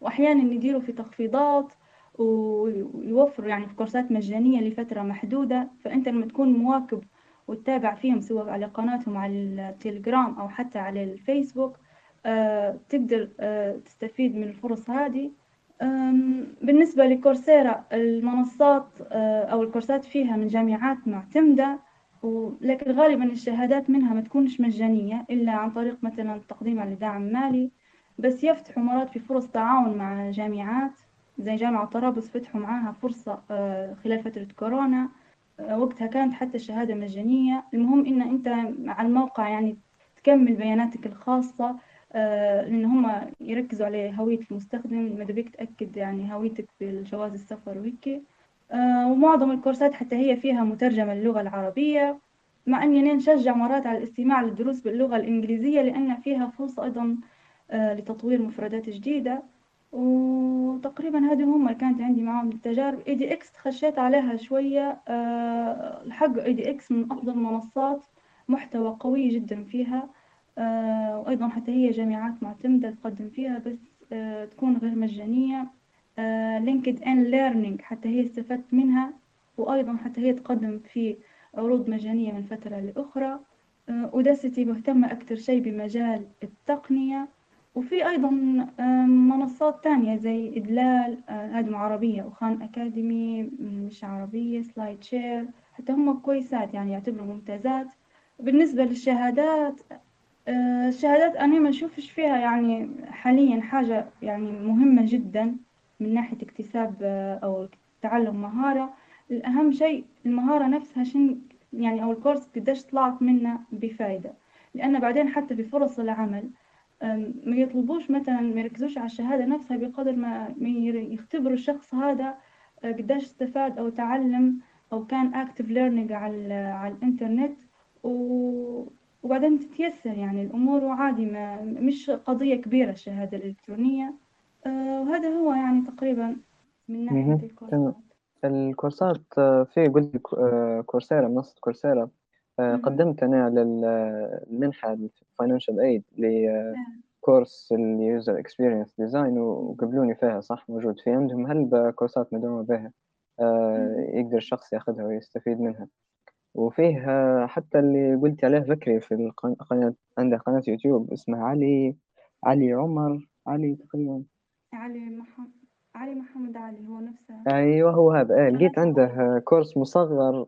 وأحيانا يديروا في تخفيضات ويوفروا يعني في كورسات مجانية لفترة محدودة. فأنت لما تكون مواكب وتتابع فيهم سواء على قناتهم على التليجرام أو حتى على الفيسبوك آه، تقدر آه، تستفيد من الفرص هذه. بالنسبة لكورسيرا المنصات آه، أو الكورسات فيها من جامعات معتمدة لكن غالبا الشهادات منها ما تكونش مجانية إلا عن طريق مثلا التقديم على دعم مالي. بس يفتحوا مرات في فرص تعاون مع جامعات زي جامعة طرابلس فتحوا معاها فرصة خلال فترة كورونا. وقتها كانت حتى الشهادة مجانية. المهم إن أنت على الموقع يعني تكمل بياناتك الخاصة آه، لأن هم يركزوا على هوية المستخدم ماذا بيك تأكد يعني هويتك بالجواز السفر وهيك. ومعظم الكورسات حتى هي فيها مترجمة للغة العربية. مع أني نشجع مرات على الاستماع للدروس باللغة الإنجليزية لأن فيها فرصة أيضا لتطوير مفردات جديدة. وتقريبا هذه هم اللي كانت عندي معاهم التجارب edX خشيت عليها شوية آه، الحق edX من أفضل المنصات محتوى قوي جدا فيها آه، وأيضا حتى هي جامعات معتمدة تقدم فيها بس آه، تكون غير مجانية. LinkedIn Learning حتى هي استفدت منها وأيضا حتى هي تقدم في عروض مجانية من فترة لأخرى. Udacity مهتمة أكثر شيء بمجال التقنية. وفي أيضا منصات تانية زي إدراك هذه عربية وخان أكاديمي مش عربية SlideShare حتى هم كويسات يعني يعتبروا ممتازات. بالنسبة للشهادات الشهادات أنا ما أشوفش فيها يعني حاليا حاجة يعني مهمة جدا من ناحية اكتساب أو تعلم مهارة. الأهم شيء المهارة نفسها شن يعني أو الكورس قديش طلعت منه بفايدة. لأن بعدين حتى في فرص العمل ما يطلبوش مثلا ما يركزوش على الشهادة نفسها بقدر ما يختبروا الشخص هذا آه، قديش استفاد أو تعلم أو كان active learning على, على الإنترنت. وبعدين تتيسر يعني الأمور وعادي ما مش قضية كبيرة الشهادة الإلكترونية. آه، وهذا هو يعني تقريبا من ناحية الكورسات. الكورسات في قلت كورسيرا منصة كورسيرا. قدمت أنا للمنحة financial aid لكورس ال user experience design وقبلوني فيها صح؟ موجود في عندهم. هل كورسات مدعومة بها؟ آه، يقدر الشخص ياخذها ويستفيد منها. وفيه حتى اللي قلت عليه ذكري في القناة عنده قناة يوتيوب اسمها علي علي عمر علي تقريبا. علي محمد. علي محمد علي هو نفسه. أيوه هو هذا. إيه لقيت عنده كورس مصغر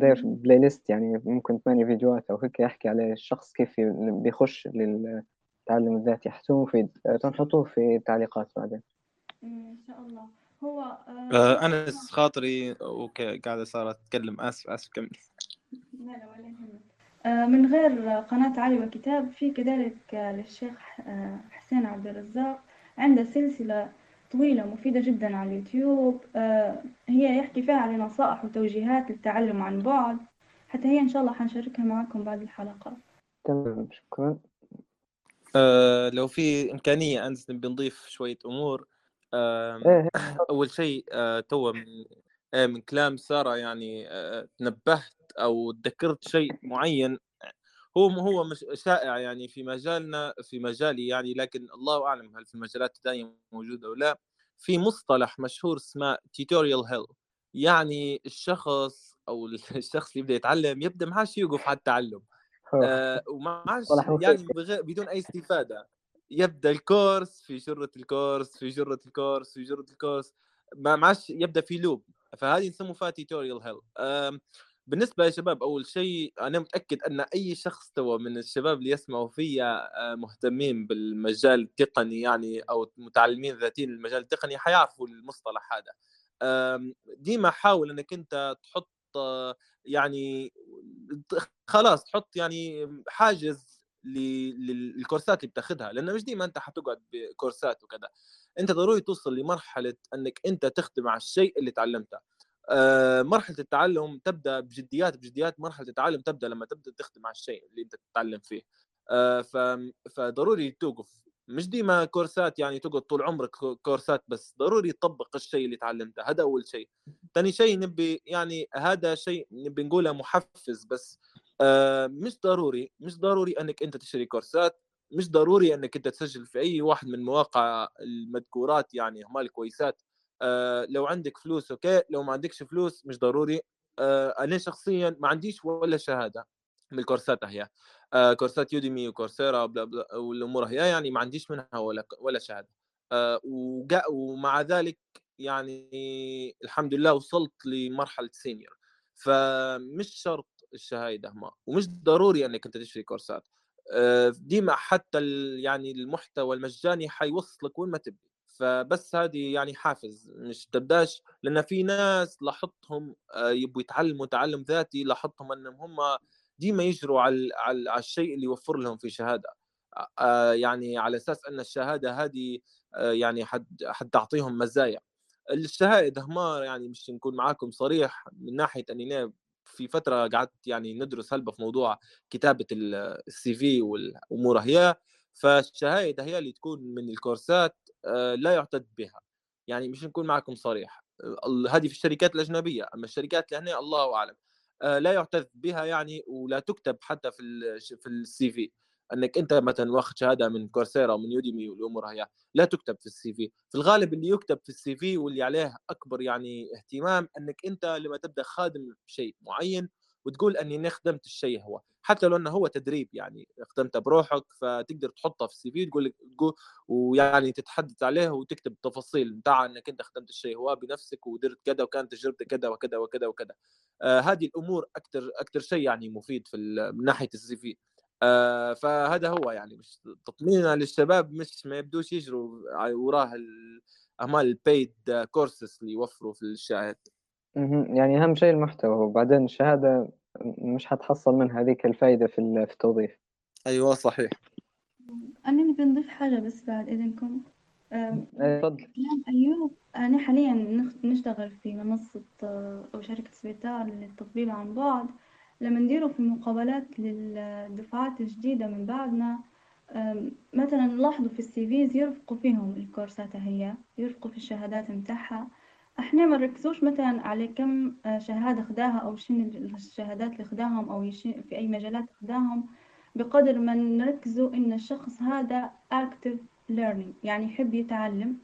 داير playlist يعني ممكن ثمانية فيديوهات أو هيك يحكي عليه الشخص كيف بيخش للتعلم الذاتي حسوه مفيد آه، تنحطوه في التعليقات بعدين. إن شاء الله. هو آه أنا خاطري okay قاعدة صارت تتكلم آسف آسف كمل. لا لا ولا يهمك. آه، من غير قناة علي وكتاب في كذلك للشيخ آه، حسين عبد الرزاق عنده سلسلة طويلة مفيدة جدا على اليوتيوب. آه، هي يحكي فيها على نصائح وتوجيهات للتعلم عن بعد. حتى هي إن شاء الله حنشاركها معكم بعد الحلقة. تمام شكرا. آه لو في إمكانية أنس نبي نضيف شوية أمور آه إيه. أول شيء آه تو من آه من كلام سارة يعني آه تنبهت أو تذكرت شيء معين هو هو مش شائع يعني في مجالنا في مجالي يعني لكن الله أعلم هل في المجالات الثانية موجود أو لا. في مصطلح مشهور اسمه tutorial hell يعني الشخص أو الشخص اللي يبدأ يتعلم يبدأ ما عادش يوقف على التعلم آه وما عادش يعني بدون أي استفادة. يبدأ الكورس في جرة الكورس في جرة الكورس في جرة الكورس. ما عادش يبدأ في لوب. فهذه نسموها تيتوريال هيل بالنسبة يا شباب أول شيء أنا متأكد أن أي شخص توا من الشباب اللي يسمعوا فيا آه، مهتمين بالمجال التقني يعني أو متعلمين ذاتيين المجال التقني حيعرفوا المصطلح هذا. ديما حاول أنك أنت تحط يعني خلاص تحط يعني حاجز للكورسات اللي بتاخذها لأنه مش ديما أنت حتقعد بكورسات وكذا. أنت ضروري توصل لمرحلة أنك أنت تخدم على الشيء اللي تعلمته. آه، مرحلة التعلم تبدأ بجديات بجديات مرحلة التعلم تبدأ لما تبدأ تخدم على الشيء اللي أنت تتعلم فيه. آه، فضروري توقف. مش ديما كورسات يعني تقعد طول عمرك كورسات بس ضروري تطبق الشيء اللي تعلمته. هذا أول شيء. ثاني شيء نبي يعني هذا شيء نبي نقوله محفز بس. آه، مش ضروري مش ضروري أنك أنت تشتري كورسات. مش ضروري أنك أنت تسجل في أي واحد من مواقع المذكورات يعني هم الكويسات. آه لو عندك فلوس okay؟ لو ما عندكش فلوس مش ضروري. آه أنا شخصيا ما عنديش ولا شهادة من الكورسات هي آه كورسات يوديمي وكورسيرا بلا بلا والأمور هي يعني ما عنديش منها ولا ولا شهادة. ومع ذلك يعني الحمد لله وصلت لمرحلة senior فمش شرط الشهاده ما ومش ضروري أنك أنت تشتري كورسات. ديما حتى يعني المحتوى المجاني حيوصلك وين ما تبي. فبس هذه يعني حافز مش تبدأش لأن في ناس لاحظتهم آه، يبوا يتعلموا تعلم ذاتي لاحظتهم أنهم هم ديما يجروا على على الشيء اللي يوفر لهم في شهادة. يعني على أساس أن الشهادة هذه يعني حد حد تعطيهم مزايا. الشهائد همار يعني مش نكون معاكم صريح من ناحية أني في فترة قعدت يعني ندرس هلبة في موضوع كتابة ال CV والأمور هي فالشهايد هي اللي تكون من الكورسات آه، لا يعتد بها. يعني مش نكون معكم صريح. هذه في الشركات الأجنبية. أما الشركات اللي هنا الله أعلم. آه، لا يعتد بها يعني ولا تكتب حتى في في ال CV. أنك أنت مثلا واخذ شهادة من كورسيرا ومن يوديمي والأمور هي لا تكتب في ال CV. في الغالب اللي يكتب في ال CV واللي عليه أكبر يعني اهتمام أنك أنت لما تبدأ خادم شيء معين وتقول أني خدمت الشيء هو. حتى لو إنه هو تدريب يعني خدمته بروحك فتقدر تحطه في السي في تقول تقول ويعني تتحدث عليه وتكتب التفاصيل بتاع إنك إنت خدمت الشيء هو بنفسك ودرت كذا وكانت تجربتك كذا وكذا وكذا وكذا. آه هذه الأمور أكثر أكثر شيء يعني مفيد في من ناحية السي في. آه فهذا هو يعني مش تطمينا للشباب مش ما يبدوش يجروا وراه اعمال البيد كورسز اللي يوفروا في يعني أهم شيء المحتوى وبعدين الشهادة مش حتحصل منها هذيك الفائده في التوظيف. أيوه صحيح. أنا نبي نضيف حاجة بس بعد إذنكم. إيه، تفضل. أيوب أنا حاليا نشتغل في منصة أو شركة سبيتار للتطبيب عن بعد. لما نديروا في مقابلات للدفعات الجديدة من بعدنا مثلا نلاحظوا في ال CVs يرفقوا فيهم الكورسات هي يرفقوا في الشهادات متاعها إحنا ما نركزوش مثلا على كم آه، شهادة خداها أو شنو الشهادات اللي خداهم أو في أي مجالات خداهم بقدر ما نركزوا إن الشخص هذا active learning يعني يحب يتعلم.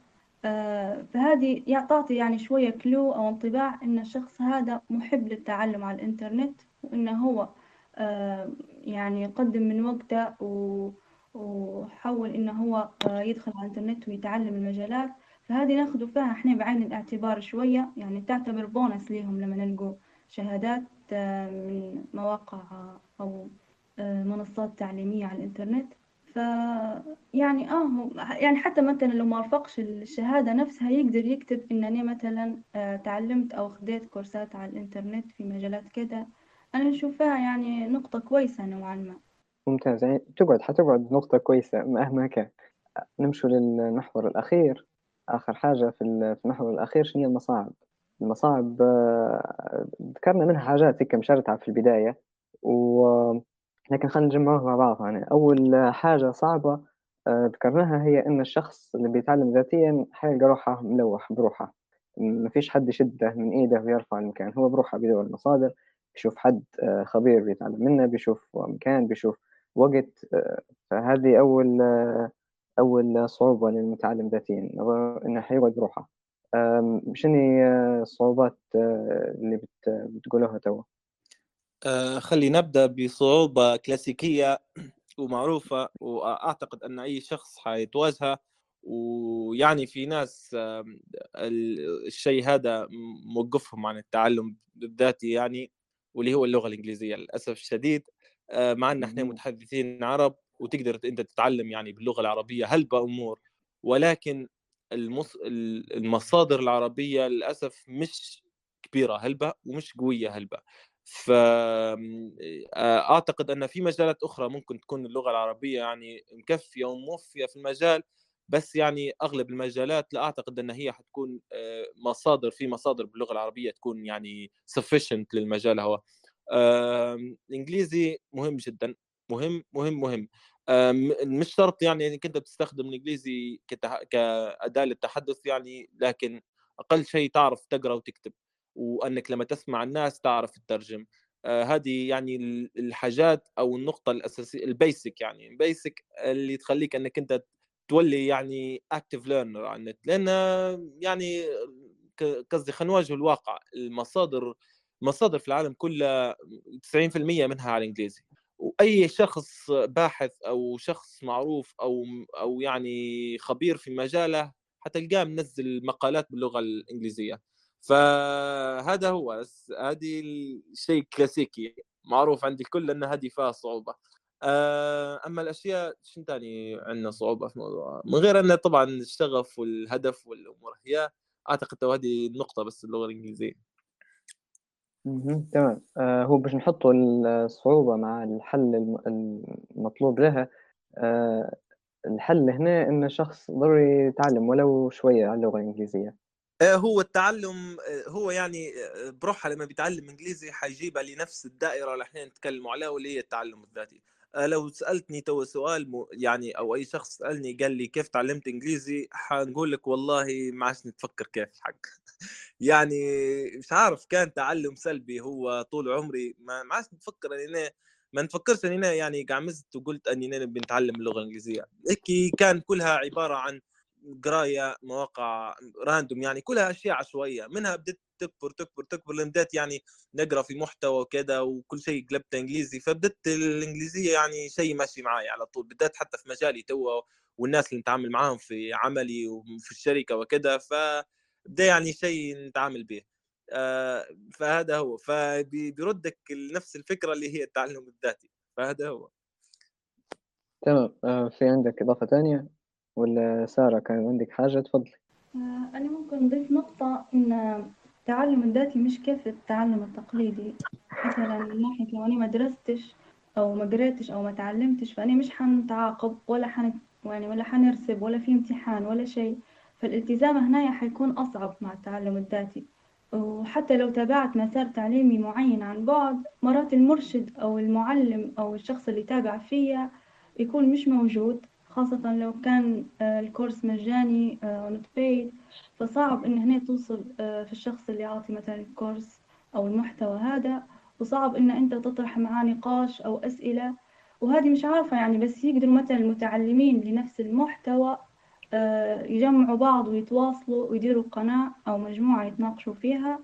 آه، فهذه تعطي يعني شوية clue أو انطباع إن الشخص هذا محب للتعلم على الإنترنت وإنه هو آه، يعني يقدم من وقته وحول إنه هو يدخل على الإنترنت ويتعلم المجالات. فهذه ناخذ فيها إحنا بعين الاعتبار شوية يعني تعتبر بونس ليهم لما نلقوا شهادات من مواقع أو منصات تعليمية على الإنترنت. ف يعني آه يعني حتى مثلا لو ما وافقش الشهادة نفسها يقدر يكتب إنني مثلا آه، تعلمت أو خديت كورسات على الإنترنت في مجالات كذا أنا نشوفها يعني نقطة كويسة نوعا ما. ممتاز. يعني تقعد حتقعد نقطة كويسة مهما كان. نمشوا للمحور الأخير. آخر حاجة في المحور الأخير شنو هي المصاعب؟ المصاعب آه، ذكرنا منها حاجات هيك مشارتها في البداية و لكن خلينا نجمعوها مع بعض. يعني أول حاجة صعبة آه، ذكرناها هي إن الشخص اللي بيتعلم ذاتيا حيلقى روحه ملوح بروحه. ما فيش حد يشده من إيده ويرفع المكان. هو بروحه بدور المصادر بيشوف حد آه، خبير بيتعلم منه بيشوف مكان بيشوف وقت فهذه أول أول صعوبة للمتعلم ذاتيا إنه حيقعد بروحه شنو الصعوبات اللي بتقولوها توا؟ آه، خلي نبدأ بصعوبة كلاسيكية ومعروفة وأعتقد أن أي شخص حيتواجهها ويعني في ناس الشيء هذا موقفهم عن التعلم الذاتي يعني واللي هو اللغة الإنجليزية للأسف الشديد. آه، مع إن إحنا متحدثين عرب وتقدر أنت تتعلم يعني باللغة العربية هلبة امور ولكن المص... المصادر العربية للأسف مش كبيرة هلبة ومش قوية هلبة فاعتقد أن في مجالات أخرى ممكن تكون اللغة العربية يعني مكفية وموفية في المجال بس يعني أغلب المجالات لا أعتقد أن هي حتكون مصادر في مصادر باللغة العربية تكون يعني sufficient للمجال هو. الانجليزي مهم جدا. مهم مهم مهم. مش شرط يعني إنك أنت بتستخدم الإنجليزي كأداة للتحدث يعني لكن أقل شيء تعرف تقرأ وتكتب وأنك لما تسمع الناس تعرف تترجم. آه هذه يعني الحاجات أو النقطة الأساسية ال basic يعني ال basic اللي تخليك أنك أنت تولي يعني active learner على النت. لأن يعني قصدي خلينا نواجه الواقع المصادر مصادر في العالم كله 90% منها على الإنجليزي. وأي شخص باحث أو شخص معروف أو أو يعني خبير في مجاله حتلقاه منزل مقالات باللغة الإنجليزية. فهذا هو هذه الشيء كلاسيكي معروف عند الكل إن هذه فيها صعوبة. آه، أما الأشياء شنو ثاني عندنا صعوبة في الموضوع من غير انه طبعا الشغف والهدف والأمور هي أعتقد هذه النقطة بس اللغة الإنجليزية. تمام. آه هو باش نحطوا الصعوبة مع الحل الم- المطلوب لها آه الحل هنا إن الشخص ضروري يتعلم ولو شوية على اللغة الإنجليزية. آه، هو التعلم هو يعني بروحها لما بيتعلم إنجليزي حيجيبها لنفس الدائرة اللي إحنا نتكلموا عليها واللي هي التعلم الذاتي. لو سألتني تو سؤال. يعني أو أي شخص سألني قال لي كيف تعلمت إنجليزي حنقول لك والله ما عادش نتفكر كيف حق يعني مش عارف كان تعلم سلبي هو طول عمري ما عادش نتفكر إني أنا ما نفكرش إني أنا يعني قعمزت وقلت إني أنا بنتعلم اللغة الإنجليزية هيك كان كلها عبارة عن قراية مواقع random يعني كلها أشياء عشوائية منها بدت تكبر تكبر تكبر لأن بدات يعني نقرا في محتوى وكذا وكل شيء قلبت إنجليزي فبدت الإنجليزية يعني شيء ماشي معي على طول. بدات حتى في مجالي تو والناس اللي نتعامل معاهم في عملي وفي الشركة وكذا فبدا يعني شيء نتعامل به. آه، فهذا هو. فبيردك نفس الفكرة اللي هي التعلم الذاتي. فهذا هو. تمام. آه في عندك إضافة ثانية ولا سارة كان عندك حاجة؟ تفضلي آه، أنا ممكن نضيف نقطة إن التعلم الذاتي مش كيف التعلم التقليدي. مثلا من ناحية لو أنا ما درستش أو ما قريتش أو ما تعلمتش فأنا مش حنتعاقب ولا حن يعني ولا حنرسب ولا في امتحان ولا شيء. فالالتزام هنا حيكون أصعب مع التعلم الذاتي. وحتى لو تابعت مسار تعليمي معين عن بعد مرات المرشد أو المعلم أو الشخص اللي تابع فيا يكون مش موجود. خاصة لو كان آه، الكورس مجاني not paid فصعب إن هنا توصل آه، في الشخص اللي عاطي مثلا الكورس أو المحتوى هذا وصعب إن أنت تطرح معاه نقاش أو أسئلة. وهذه مش عارفة يعني بس يقدروا مثلا المتعلمين لنفس المحتوى آه، يجمعوا بعض ويتواصلوا ويديروا قناة أو مجموعة يتناقشوا فيها.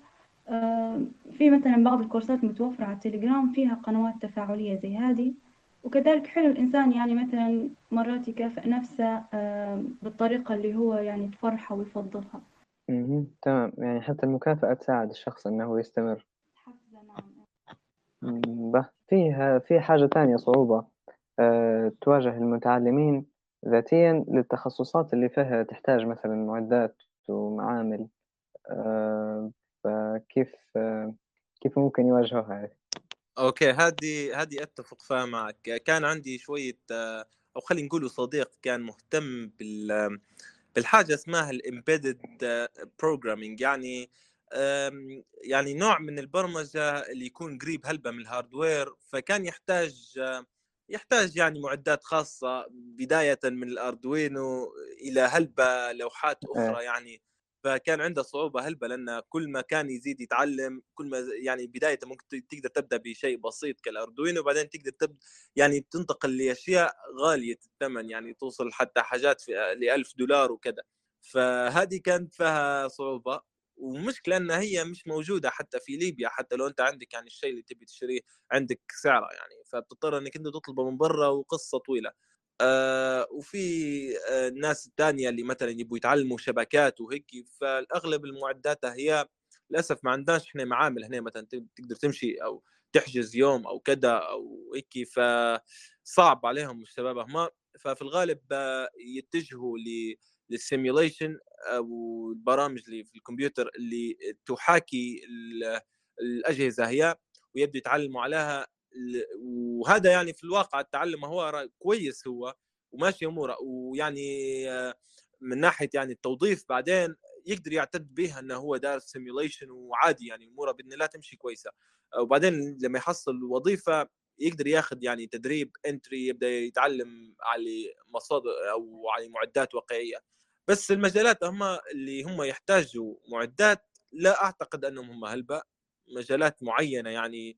في مثلا بعض الكورسات متوفرة على التليجرام فيها قنوات تفاعلية زي هذه. وكذلك حلو الإنسان يعني مثلا مرات يكافئ نفسه بالطريقة اللي هو يعني تفرحه ويفضلها. مهم. تمام. يعني حتى المكافأة تساعد الشخص إنه يستمر. حفزة نعم. مم، به فيه في حاجة تانية صعوبة. أه تواجه المتعلمين ذاتيا للتخصصات اللي فيها تحتاج مثلا معدات ومعامل. أه فكيف أه كيف ممكن يواجهوها؟ هذه؟ okay هذه هذه أتفق فيها معك كان عندي شوية أو خلينا نقول صديق كان مهتم بال بالحاجة اسمها ال embedded programming يعني يعني نوع من البرمجة اللي يكون قريب هلبة من ال hardware فكان يحتاج يحتاج يعني معدات خاصة بداية من الاردوينو إلى هلبة لوحات إيه. أخرى. يعني فكان عنده صعوبة هلبة لأن كل ما كان يزيد يتعلم كل ما يعني بدايه ممكن تقدر تبدأ بشيء بسيط كالأردوينو وبعدين تقدر تبدا يعني تنتقل لأشياء غالية الثمن يعني توصل حتى حاجات ل 1000 دولار وكذا. فهذه كانت فيها صعوبة ومشكلة انها هي مش موجودة حتى في ليبيا حتى لو أنت عندك يعني الشيء اللي تبي تشتريه عندك سعره يعني. فبتضطر إنك أنت تطلبه من برا وقصة طويلة. آه وفي آه ناس تانية اللي مثلا يبوا يتعلموا شبكات وهيك فالأغلب المعدات هي للأسف ما عندناش إحنا معامل هنا مثلا تقدر تمشي أو تحجز يوم أو كذا أو هيك فصعب عليهم الشباب هم ففي الغالب يتجهوا للسيميوليشن أو البرامج اللي في الكمبيوتر اللي تحاكي الأجهزة هي ويبدوا يتعلموا عليها وهذا يعني في الواقع التعلم هو كويس هو وماشي أموره. ويعني من ناحية يعني التوظيف بعدين يقدر يعتد به إنه هو دار simulation وعادي يعني أموره باذن الله تمشي كويسة. وبعدين لما يحصل وظيفة يقدر ياخذ يعني تدريب entry يبدأ يتعلم على مصادر أو على معدات واقعية. بس المجالات هم اللي هم يحتاجوا معدات لا أعتقد أنهم هم هلبة مجالات معينة يعني.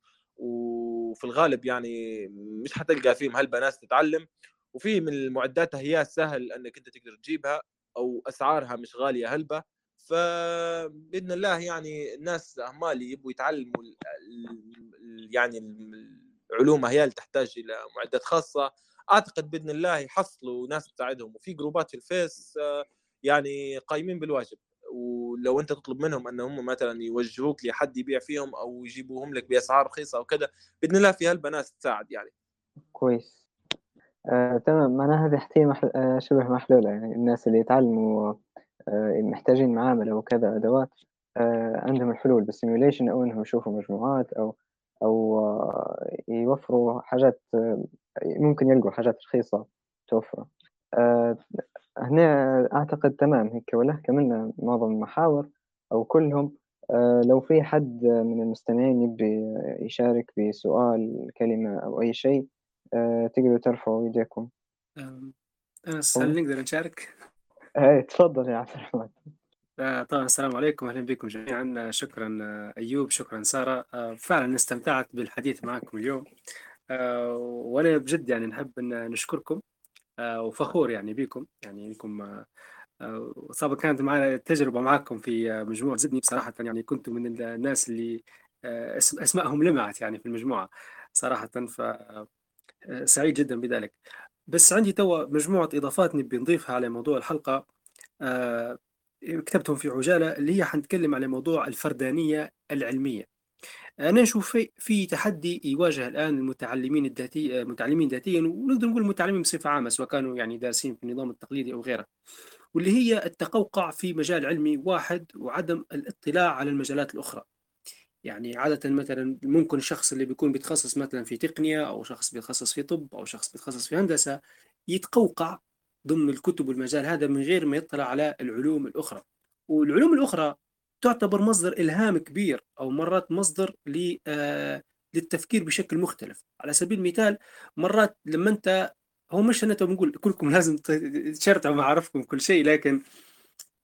وفي الغالب يعني مش حتلقى فيهم هلبة ناس تتعلم وفي من المعدات هي سهل إنك أنت تقدر تجيبها أو أسعارها مش غالية هلبة فبإذن الله يعني الناس هم اللي يبغوا يتعلموا يعني العلوم هي اللي تحتاج إلى معدات خاصة. أعتقد بإذن الله يحصلوا ناس تساعدهم. وفي جروبات في الفيس يعني قايمين بالواجب. ولو أنت تطلب منهم أن هم مثلا يوجهوك لحد يبيع فيهم أو يجيبوهم لك بأسعار رخيصة أو كذا بإذن الله في هالبنات تساعد يعني. كويس. آه، تمام. معناها هذه حتى مح... آه، شبه محلولة يعني. الناس اللي يتعلموا آه، محتاجين معاملة وكذا أدوات آه، عندهم الحلول. بالسيميوليشن أو إنهم يشوفوا مجموعات أو أو آه، يوفروا حاجات آه، ممكن يلقوا حاجات رخيصة توفر. آه، هنا أعتقد تمام هيك ولا كملنا معظم المحاور أو كلهم. آه، لو في حد من المستمعين يبي يشارك بسؤال كلمة أو أي شيء آه، تقدروا ترفعوا يديكم أنس هل نقدر نشارك؟ إيه تفضل يا عبد الرحمن. آه، طبعا السلام عليكم أهلا بكم جميعا. شكرا أيوب شكرا سارة. آه، فعلا استمتعت بالحديث معكم اليوم. وأنا بجد يعني نحب أن نشكركم. وفخور يعني بكم يعني إنكم آه، آه، سابقا كانت معنا تجربة معكم في آه، مجموعة. زدني بصراحة يعني كنتم من الناس اللي آه، اسم أسمائهم لمعت يعني في المجموعة صراحة ف آه، سعيد جدا بذلك. بس عندي توا مجموعة إضافات نبي نضيفها على موضوع الحلقة آه، كتبتهم في عجالة اللي هي حنتكلم على موضوع الفردانية العلمية. أنا نشوف في, في تحدي يواجه الآن المتعلمين الذاتي المتعلمين ذاتيا ونقدر نقول المتعلمين بصفة عامة سواء كانوا يعني دارسين في النظام التقليدي أو غيره. واللي هي التقوقع في مجال علمي واحد وعدم الاطلاع على المجالات الأخرى. يعني عادة مثلا ممكن الشخص اللي بيكون بيتخصص مثلا في تقنية أو شخص بيتخصص في طب أو شخص بيتخصص في هندسة يتقوقع ضمن الكتب والمجال هذا من غير ما يطلع على العلوم الأخرى. والعلوم الأخرى تعتبر مصدر إلهام كبير أو مرات مصدر آه للتفكير بشكل مختلف. على سبيل المثال مرات لما أنت هو مش أنا بنقول كلكم لازم تشرتوا معرفكم كل شيء لكن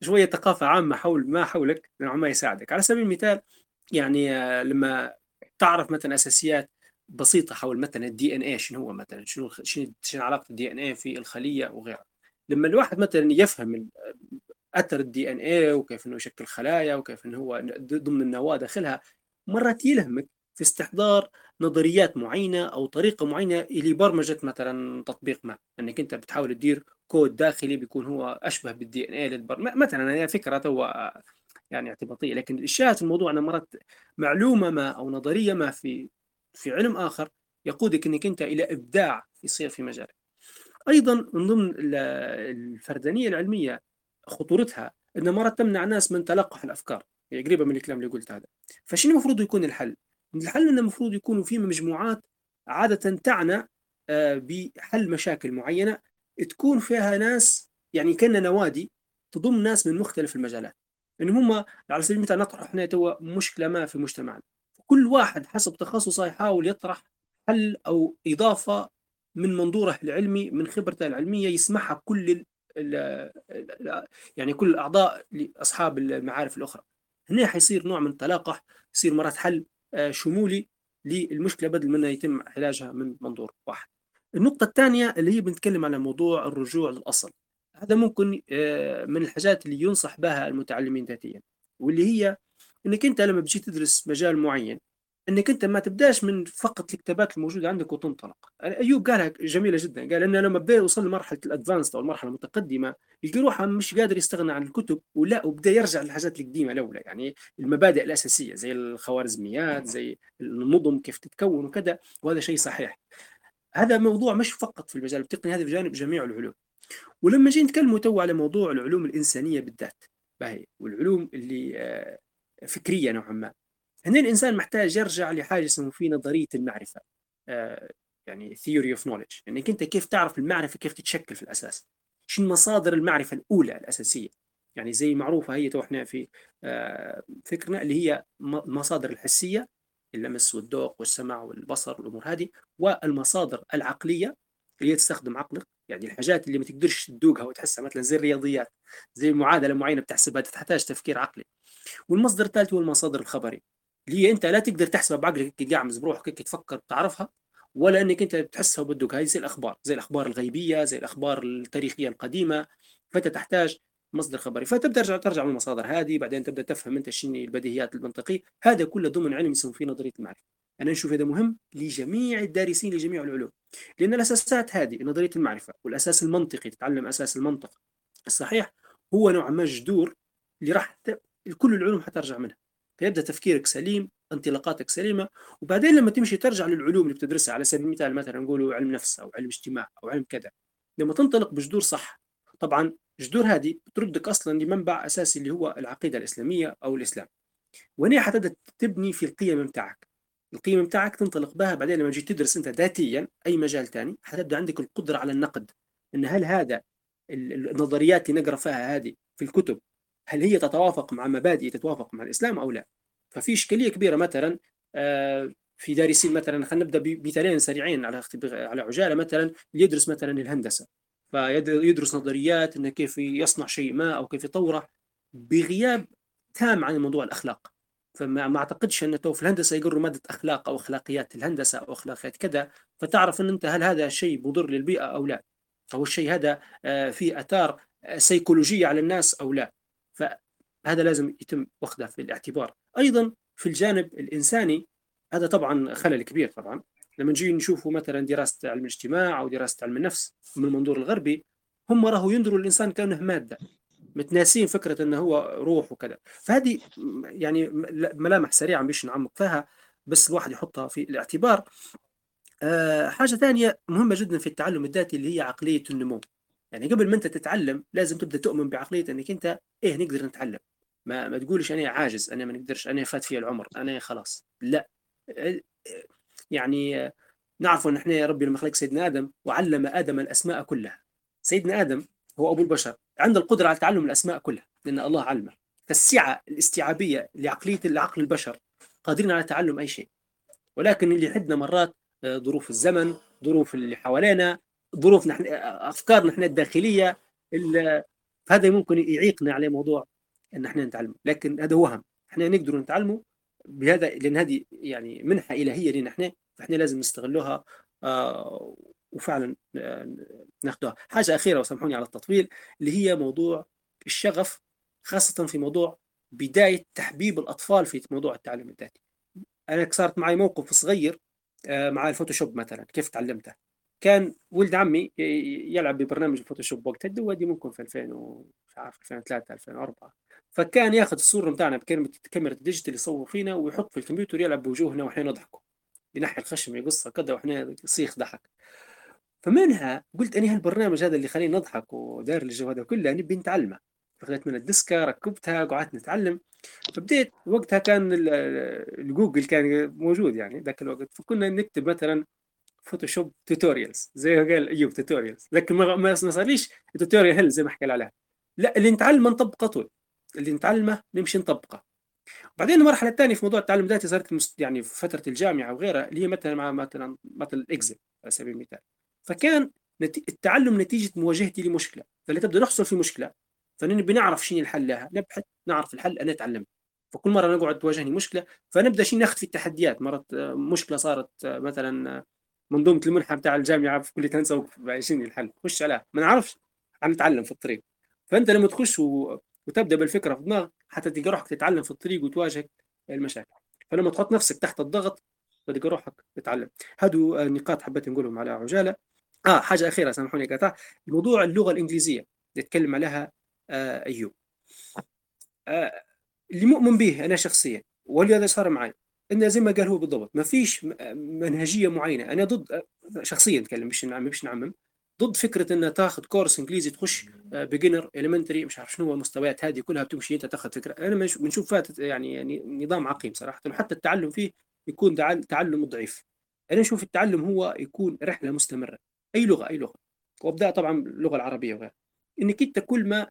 شوية ثقافة عامة حول ما حولك نوعا ما يساعدك. على سبيل المثال يعني آه، لما تعرف مثلا أساسيات بسيطة حول مثلا ال DNA شنو هو مثلا؟ شنو شنو علاقة ال DNA في الخلية وغيرها؟ لما الواحد مثلا يفهم أثر ال DNA وكيف إنه يشكل خلايا وكيف إنه هو ضمن النواة داخلها مرات يلهمك في استحضار نظريات معينة أو طريقة معينة لبرمجه مثلا تطبيق ما إنك أنت بتحاول تدير كود داخلي بيكون هو أشبه بال DNA. مثلا هي فكرة تو يعني اعتباطية لكن الشاهد في الموضوع ان مرات معلومة ما أو نظرية ما في في علم آخر يقودك إنك أنت إلى إبداع يصير في مجالك. أيضا من ضمن ال- الفردانية العلمية خطورتها ان مرات تمنع الناس من تلقح الأفكار هي قريبة من الكلام اللي قلت هذا. فشنو المفروض يكون الحل؟ الحل إنه المفروض يكونوا في مجموعات عادة تعنى آه، بحل مشاكل معينة تكون فيها ناس يعني كنا نوادي تضم ناس من مختلف المجالات. إن هم على سبيل المثال نطرح إحنا توا مشكلة ما في مجتمعنا كل واحد حسب تخصصه يحاول يطرح حل أو إضافة من منظوره العلمي من خبرته العلمية يسمعها كل يعني كل الاعضاء لأصحاب المعارف الأخرى. هنا حيصير نوع من التلاقح يصير مرات حل آه، شمولي للمشكلة بدل من يتم علاجها من منظور واحد. النقطة الثانية اللي هي بنتكلم على موضوع الرجوع للأصل. هذا ممكن آه، من الحاجات اللي ينصح بها المتعلمين ذاتيا واللي هي إنك أنت لما بتجي تدرس مجال معين إنك أنت ما تبداش من فقط الكتابات الموجودة عندك وتنطلق. أيوب قالها جميلة جدا قال إنه لما بدأ يوصل لمرحلة الأدفانس أو المرحلة المتقدمة يلقى روحه مش قادر يستغنى عن الكتب ولا وبدأ يرجع للحاجات القديمة الأولى يعني المبادئ الأساسية زي الخوارزميات زي النظم كيف تتكون وكذا وهذا شيء صحيح. هذا موضوع مش فقط في المجال التقني هذا بجانب جميع العلوم. ولما جينا نتكلموا تو على موضوع العلوم الإنسانية بالذات باهي والعلوم اللي آه، فكرية نوعا ما. هنا الإنسان محتاج يرجع لحاجة اسمه في نظرية المعرفة. آه، يعني theory of knowledge. انك انت كيف تعرف المعرفة كيف تتشكل في الأساس؟ شنو مصادر المعرفة الأولى الأساسية؟ يعني زي معروفة هي تو إحنا في آه، فكرنا اللي هي المصادر الحسية اللمس والذوق والسمع والبصر والأمور هذه والمصادر العقلية اللي هي تستخدم عقلك. يعني الحاجات اللي ما تقدرش تذوقها وتحسها مثلا زي الرياضيات زي معادلة معينة بتحسبها تحتاج تفكير عقلي. والمصدر الثالث هو المصادر الخبري اللي انت لا تقدر تحسبها بعقلك هيك قاعد بروحك هيك تفكر تعرفها ولا انك انت بتحسها وبدك هاي زي الأخبار زي الأخبار الغيبية زي الأخبار التاريخية القديمة. فأنت تحتاج مصدر خبري. فتبدا ترجع ترجع من المصادر هذه بعدين تبدأ تفهم أنت شنو البديهيات المنطقية. هذا كله ضمن علم يسمى فيه نظرية المعرفة. أنا نشوف هذا مهم لجميع الدارسين لجميع العلوم. لأن الأساسات هذه نظرية المعرفة والأساس المنطقي تتعلم أساس المنطق الصحيح هو نوع ما جذور اللي راح. كل العلوم حترجع منها. فيبدأ تفكيرك سليم انطلاقاتك سليمة وبعدين لما تمشي ترجع للعلوم اللي بتدرسها. على سبيل المثال مثلا نقولوا علم نفس أو علم اجتماع أو علم كذا. لما تنطلق بجذور صح طبعا الجذور هذه بتردك أصلا لمنبع أساسي اللي هو العقيدة الإسلامية أو الإسلام. وهنا حتبدأ تبني في القيم بتاعك. القيم بتاعك تنطلق بها بعدين لما تجي تدرس أنت ذاتيا أي مجال ثاني حتبدأ عندك القدرة على النقد. إن هل هذا النظريات اللي نقرأ فيها هذه في الكتب هل هي تتوافق مع مبادئ تتوافق مع الإسلام أو لا؟ ففي إشكالية كبيرة مثلا آه، في دارسين مثلا خلينا نبدأ بمثالين سريعين على على عجالة مثلا يدرس مثلا الهندسة. فيدرس نظريات إنه كيف يصنع شيء ما أو كيف يطوره بغياب تام عن موضوع الأخلاق. فما ما أعتقدش إن تو في الهندسة يقروا مادة أخلاق أو أخلاقيات الهندسة أو أخلاقيات كذا فتعرف إن أنت هل هذا الشيء مضر للبيئة أو لا؟ أو الشيء هذا آه، في أثار سيكولوجية على الناس أو لا؟ فهذا لازم يتم واخذه في الاعتبار. أيضا في الجانب الإنساني هذا طبعا خلل كبير طبعا. لما نجي نشوفوا مثلا دراسة علم الاجتماع أو دراسة علم النفس من المنظور الغربي هم راهو ينظروا الانسان كأنه مادة متناسين فكرة إنه هو روح وكذا. فهذه يعني ملامح سريعة مش نعمق فيها بس الواحد يحطها في الاعتبار. أه حاجة ثانية مهمة جدا في التعلم الذاتي اللي هي عقلية النمو. يعني قبل ما أنت تتعلم لازم تبدأ تؤمن بعقلية إنك أنت إيه نقدر نتعلم. ما, ما تقولش أنا عاجز أنا ما نقدرش أنا فات في العمر أنا خلاص. لا. يعني نعرف إن إحنا ربي لما خلق سيدنا آدم وعلم آدم الأسماء كلها. سيدنا آدم هو أبو البشر عنده القدرة على تعلم الأسماء كلها لأن الله علمه. فالسعة الاستيعابية لعقلية العقل البشر قادرين على تعلم أي شيء. ولكن اللي عندنا مرات آه، ظروف الزمن ظروف اللي حوالينا ظروف نحن أفكارنا نحن الداخلية هذا ممكن يعيقنا على موضوع إن إحنا نتعلم لكن هذا وهم إحنا نقدر نتعلمه بهذا لأن هذه يعني منحة إلهية لنا إحنا فإحنا لازم نستغلوها آه وفعلا آه ناخذها حاجة أخيرة وسامحوني على التطويل اللي هي موضوع الشغف خاصة في موضوع بداية تحبيب الأطفال في موضوع التعلم الذاتي. أنا صارت معي موقف صغير آه مع الفوتوشوب مثلا كيف تعلمته؟ كان ولد عمي يلعب ببرنامج الفوتوشوب وقتها دي ممكن في 2000 مش عارف 2003 2004 فكان ياخذ الصورة بتاعنا بكاميرا ال digital يصور فينا ويحط في الكمبيوتر يلعب بوجوهنا وإحنا نضحكوا. ينحي الخشم يقصها كذا وإحنا يصيخ ضحك. فمنها قلت أني هالبرنامج هذا اللي خليني نضحك وداير الجو هذا كله نبي نتعلمه. فخذت من الديسكا ركبتها قعدت نتعلم. فبديت وقتها كان الجوجل كان موجود يعني ذاك الوقت. فكنا نكتب مثلا فوتوشوب tutorials زي ما قال أيوب tutorials لكن ما ما صارليش توتوريال زي ما حكى عليها لا اللي نتعلمه نطبقه طول. اللي نتعلمه نمشي نطبقه. بعدين المرحلة الثانية في موضوع التعلم الذاتي صارت يعني في فترة الجامعة وغيرها اللي هي مثلا مع مثلا مثل الاكزل على سبيل المثال. فكان التعلم نتيجة مواجهتي لمشكلة. فاللي تبدأ نحصل في مشكلة فنبي نعرف شنو الحل لها. نبحث نعرف الحل أنا أتعلم. فكل مرة نقعد تواجهني مشكلة فنبدأ شيء ناخذ في التحديات. مرات مشكلة صارت مثلا منظومة المنحة بتاع الجامعة في كلية هندسة شنو الحل؟ خش عليها ما نعرفش. نتعلم في الطريق. فأنت لما تخش و... وتبدأ بالفكرة في دماغك حتى تلقى روحك تتعلم في الطريق وتواجه المشاكل. فلما تحط نفسك تحت الضغط تلقى روحك تتعلم. هذو النقاط حبيت نقولهم على عجاله آه حاجة أخيرة سامحوني قطع. موضوع اللغة الإنجليزية اللي يتكلم عليها آه أيوب. آه اللي مؤمن به أنا شخصيا واللي صار معي انه زي ما قال هو بالضبط ما فيش منهجية معينة. أنا ضد شخصيا أتكلم مش نعمم مش نعمم. ضد فكرة انه تاخذ كورس إنجليزي تخش beginner elementary مش عارف شنو المستويات هذه كلها بتمشي أنت تاخذ فكرة. أنا بنشوف فات يعني يعني نظام عقيم صراحة وحتى التعلم فيه يكون تعلم ضعيف. أنا أشوف التعلم هو يكون رحلة مستمرة أي لغة أي لغة. وابدا طبعا اللغة العربية وغيرها. إنك أنت كل ما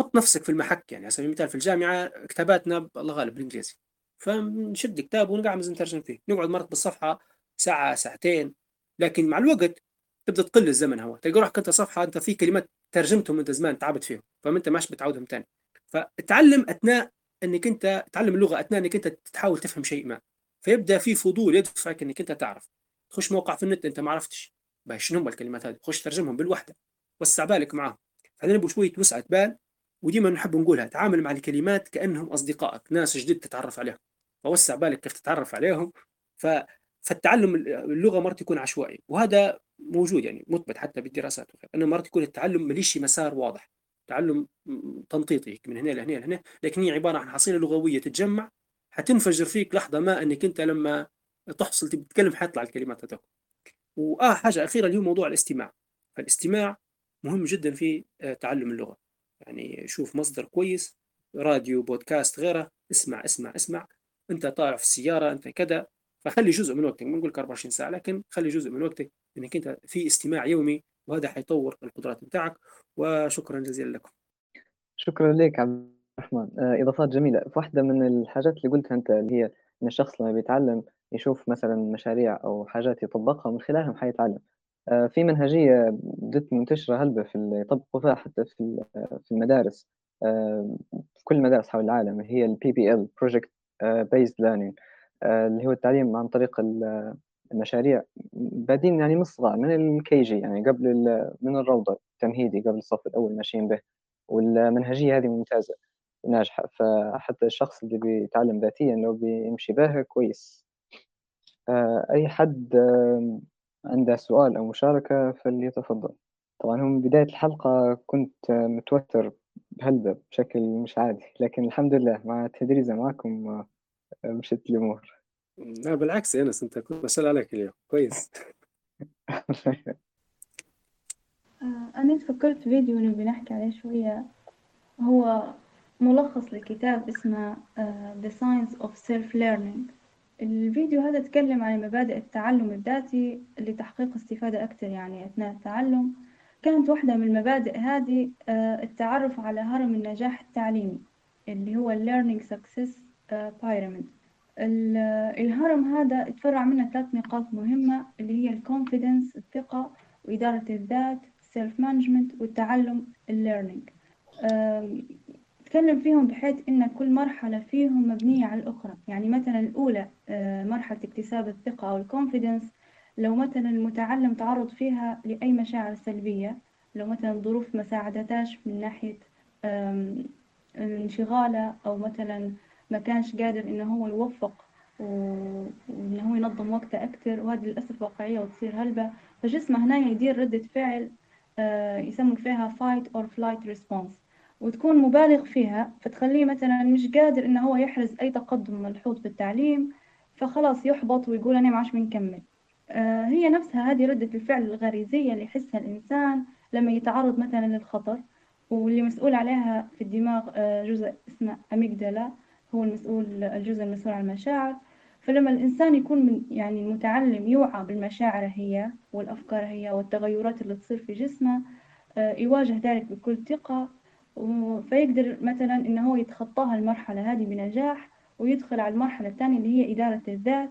حط نفسك في المحك يعني على سبيل المثال في الجامعة كتاباتنا الله غالب بالإنجليزي. فنشد كتاب ونقعد نترجم فيه. نقعد مرات بالصفحه ساعة ساعتين. لكن مع الوقت تبدأ تقل الزمن هو. تلقى روحك أنت صفحة أنت في كلمات ترجمتهم أنت زمان تعبت فيهم فانت ماش بتعودهم ثاني فتعلم أثناء إنك أنت تعلم اللغة أثناء إنك أنت تحاول تفهم شيء ما. فيبدأ في فضول يدفعك إنك أنت تعرف. تخش موقع في النت أنت ما عرفتش. شنو هم الكلمات هذه؟ خش ترجمهم بالوحدة. وسع بالك معاهم. بعدين شوية وسعة بال وديما نحب نقولها تعامل مع الكلمات كأنهم أصدقائك ناس جديد تتعرف عليهم. فوسع بالك كيف تتعرف عليهم. ف فالتعلم اللغة مرات يكون عشوائي وهذا موجود يعني مثبت حتى بالدراسات وغيره انه مرات يكون التعلم ماليش مسار واضح. تعلم تنطيطي من هنا لهنا لهنا لكن هي عبارة عن حصيلة لغوية تتجمع حتنفجر فيك لحظة ما أنك أنت لما تحصل تتكلم حيطلع الكلمات هذوك. وآه حاجة أخيرة اللي هو موضوع الاستماع. فالاستماع مهم جدا في آه، تعلم اللغة. يعني شوف مصدر كويس راديو بودكاست غيره اسمع اسمع اسمع. أنت طالع في السيارة أنت كذا. فخلي جزء من وقتك ما نقول لك 24 ساعة لكن خلي جزء من وقتك. إنك أنت في استماع يومي وهذا حيطور القدرات بتاعك. وشكرا جزيلا لكم. شكرا لك عبد الرحمن. آه، إضافات جميلة. واحدة من الحاجات اللي قلتها أنت اللي هي إن الشخص لما بيتعلم يشوف مثلا مشاريع أو حاجات يطبقها من خلالهم حيتعلم. آه، في منهجية بدت منتشرة هلبة في يطبقوا فيها حتى في في المدارس. آه، في كل المدارس حول العالم هي ال PBL Project Based Learning. اللي هو التعليم عن طريق المشاريع بادين يعني من الصغار من الكي جي يعني قبل من الروضة التمهيدي قبل الصف الأول ماشيين به والمنهجية هذه ممتازة وناجحة فحتى الشخص اللي بيتعلم ذاتيا لو بيمشي بها كويس. آه، أي حد عنده سؤال أو مشاركة فليتفضل. طبعا هو من بداية الحلقة كنت متوتر بهلبة بشكل مش عادي لكن الحمد لله مع التدريزة معكم آه، مشت الأمور. لا بالعكس يا أنس أنت كنت بسأل عليك اليوم. كويس. آه، أنا فكرت فيديو نبي نحكي عليه شوية. هو ملخص لكتاب اسمه آه، The Science of Self-Learning. الفيديو هذا تكلم عن مبادئ التعلم الذاتي لتحقيق استفادة أكثر يعني أثناء التعلم. كانت واحدة من المبادئ هذه آه، التعرف على هرم النجاح التعليمي اللي هو Learning Success Pyramid. الهرم هذا اتفرع منه ثلاث نقاط مهمة اللي هي ال confidence الثقة وإدارة الذات self management والتعلم ال learning تكلم فيهم بحيث إن كل مرحلة فيهم مبنية على الأخرى. يعني مثلا الأولى آه، مرحلة اكتساب الثقة أو الكونفيدنس لو مثلا المتعلم تعرض فيها لأي مشاعر سلبية لو مثلا ظروف ما ساعدتاش من ناحية انشغاله أو مثلا ما كانش قادر إنه هو يوفق وإنه هو ينظم وقته أكتر وهذه للأسف واقعية وتصير هلبة. فجسمه هنا يدير ردة فعل آه، يسموا فيها fight or flight response. وتكون مبالغ فيها فتخليه مثلا مش قادر إنه هو يحرز أي تقدم ملحوظ في التعليم فخلاص يحبط ويقول أنا ما عادش بنكمل آه، هي نفسها هذه ردة الفعل الغريزية اللي يحسها الإنسان لما يتعرض مثلا للخطر واللي مسؤول عليها في الدماغ آه، جزء اسمه أميجدلا هو المسؤول الجزء المسؤول عن المشاعر. فلما الإنسان يكون من يعني المتعلم يوعى بالمشاعر هي والأفكار هي والتغيرات اللي تصير في جسمه آه، يواجه ذلك بكل ثقة. فيقدر مثلا إنه هو يتخطاها المرحلة هذه بنجاح ويدخل على المرحلة الثانية اللي هي إدارة الذات.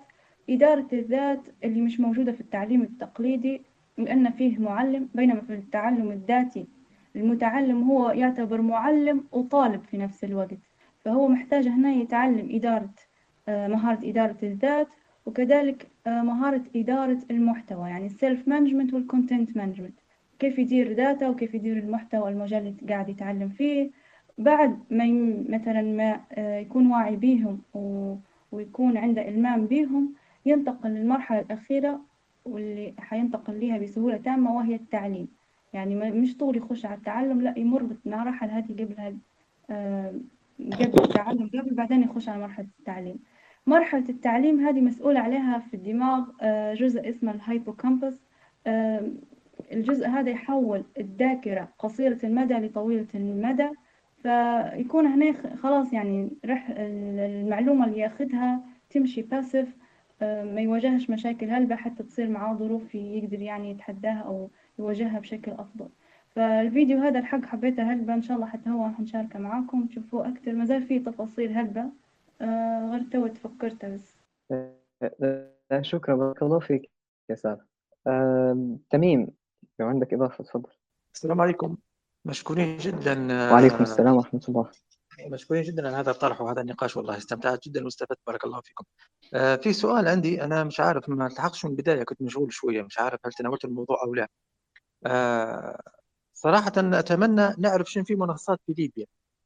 إدارة الذات اللي مش موجودة في التعليم التقليدي لأن فيه معلم بينما في التعلم الذاتي المتعلم هو يعتبر معلم وطالب في نفس الوقت. فهو محتاج هنا يتعلم إدارة آه، مهارة إدارة الذات وكذلك آه، مهارة إدارة المحتوى يعني ال self management وال content management كيف يدير ذاته وكيف يدير المحتوى المجال اللي قاعد يتعلم فيه. بعد ما مثلا ما آه، يكون واعي بيهم ويكون عنده إلمام بيهم ينتقل للمرحلة الأخيرة واللي حينتقل ليها بسهولة تامة وهي التعليم. يعني مش طول يخش على التعلم لا يمر بالمراحل هذه قبل قبل التعلم قبل بعدين يخش على مرحلة التعليم. مرحلة التعليم هذه مسؤول عليها في الدماغ آه، جزء اسمه الهايبوكامبس. آه، الجزء هذا يحول الذاكرة قصيرة المدى لطويلة المدى. فيكون هنا خلاص يعني رح المعلومة اللي ياخدها تمشي باسف آه، ما يواجهش مشاكل هلبة حتى تصير معاه ظروف يقدر يعني يتحداها أو يواجهها بشكل أفضل. فالفيديو هذا الحق حبيته هلبة إن شاء الله حتى هو حنشاركه معاكم تشوفوه أكتر مازال فيه تفاصيل هلبة. آه غير تو تفكرت بس. آه، شكرا. بارك الله فيك يا سارة. آه، تميم لو عندك إضافة تفضل. السلام عليكم. مشكورين جدا آه، وعليكم السلام ورحمة الله. مشكورين جدا على هذا الطرح وهذا النقاش والله استمتعت جدا واستفدت. بارك الله فيكم. آه في سؤال عندي. أنا مش عارف ما التحقتش من البداية كنت مشغول شوية مش عارف هل تناولت الموضوع أو لا. آه صراحة أتمنى نعرف شنو في منصات في ليبيا.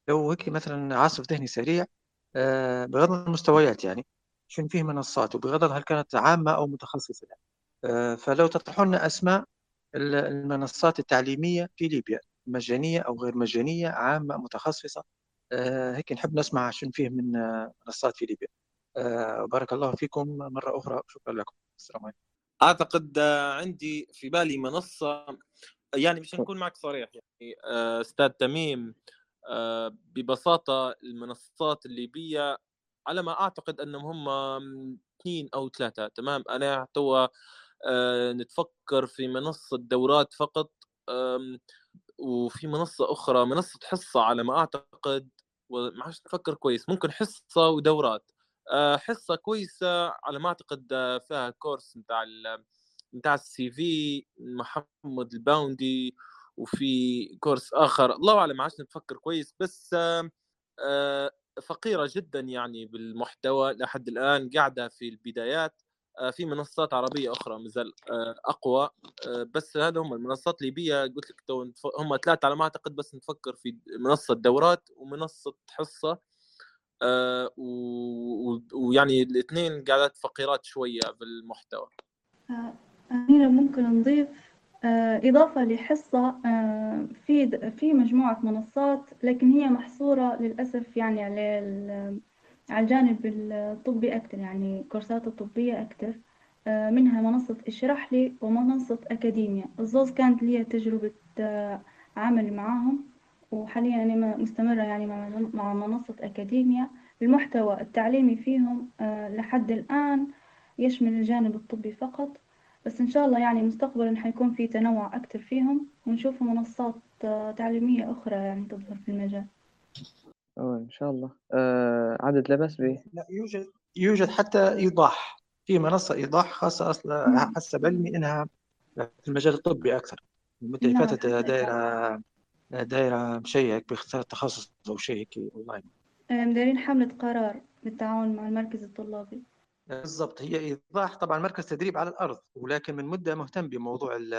لو هيك مثلا عاصف ذهني سريع آه، بغض المستويات يعني شنو فيه منصات وبغض هل كانت عامة أو متخصصة آه، فلو تطرحوا لنا أسماء المنصات التعليمية في ليبيا مجانية أو غير مجانية عامة متخصصة آه، هيك نحب نسمع شنو فيه من منصات في ليبيا. بارك الله فيكم مرة أخرى. شكرا لكم. السلام عليكم. أعتقد عندي في بالي منصة يعني مش نكون معك صريح يعني أستاذ تميم ببساطة المنصات الليبيه على ما أعتقد أنهم هم اثنين أو ثلاثة تمام؟ أنا توا نتفكر في منصة دورات فقط وفي منصة أخرى منصة حصة على ما أعتقد وما عادش نفكر كويس ممكن حصة ودورات حصة كويسة على ما أعتقد فيها كورس نتاع نتاع السي في محمد الباوندي وفي كورس آخر. الله أعلم عادش نفكر كويس. بس فقيرة جدا يعني بالمحتوى لحد الآن قاعدة في البدايات. في منصات عربية أخرى مازال أقوى. بس هذا هم المنصات الليبيه قلت لك هم ثلاثة على ما أعتقد بس نفكر في منصة دورات ومنصة حصة. ويعني الاثنين قاعدات فقيرات شوية بالمحتوى. هنا ممكن نضيف إضافة لحصة في في مجموعة منصات لكن هي محصورة للأسف يعني على على الجانب الطبي أكتر يعني كورسات الطبية أكتر منها منصة اشرح لي ومنصة أكاديميا الزوز كانت لي تجربة عمل معاهم وحاليا أنا مستمرة يعني مع منصة أكاديميا المحتوى التعليمي فيهم لحد الآن يشمل الجانب الطبي فقط بس إن شاء الله يعني مستقبلا حيكون في تنوع أكتر فيهم ونشوف منصات تعليمية أخرى يعني تظهر في المجال. أوه إن شاء الله. آه عدد لا بأس به لا يوجد يوجد حتى إيضاح. في منصة إيضاح خاصة أصلا حسب علمي إنها في المجال الطبي أكثر. المدة اللي نعم. فاتت دايرة دايرة مشيك باختيار تخصص أو شيء هيك أونلاين مديرين حملة قرار بالتعاون مع المركز الطلابي. بالضبط. هي إيضاح طبعا مركز تدريب على الأرض ولكن من مدة مهتم بموضوع ال-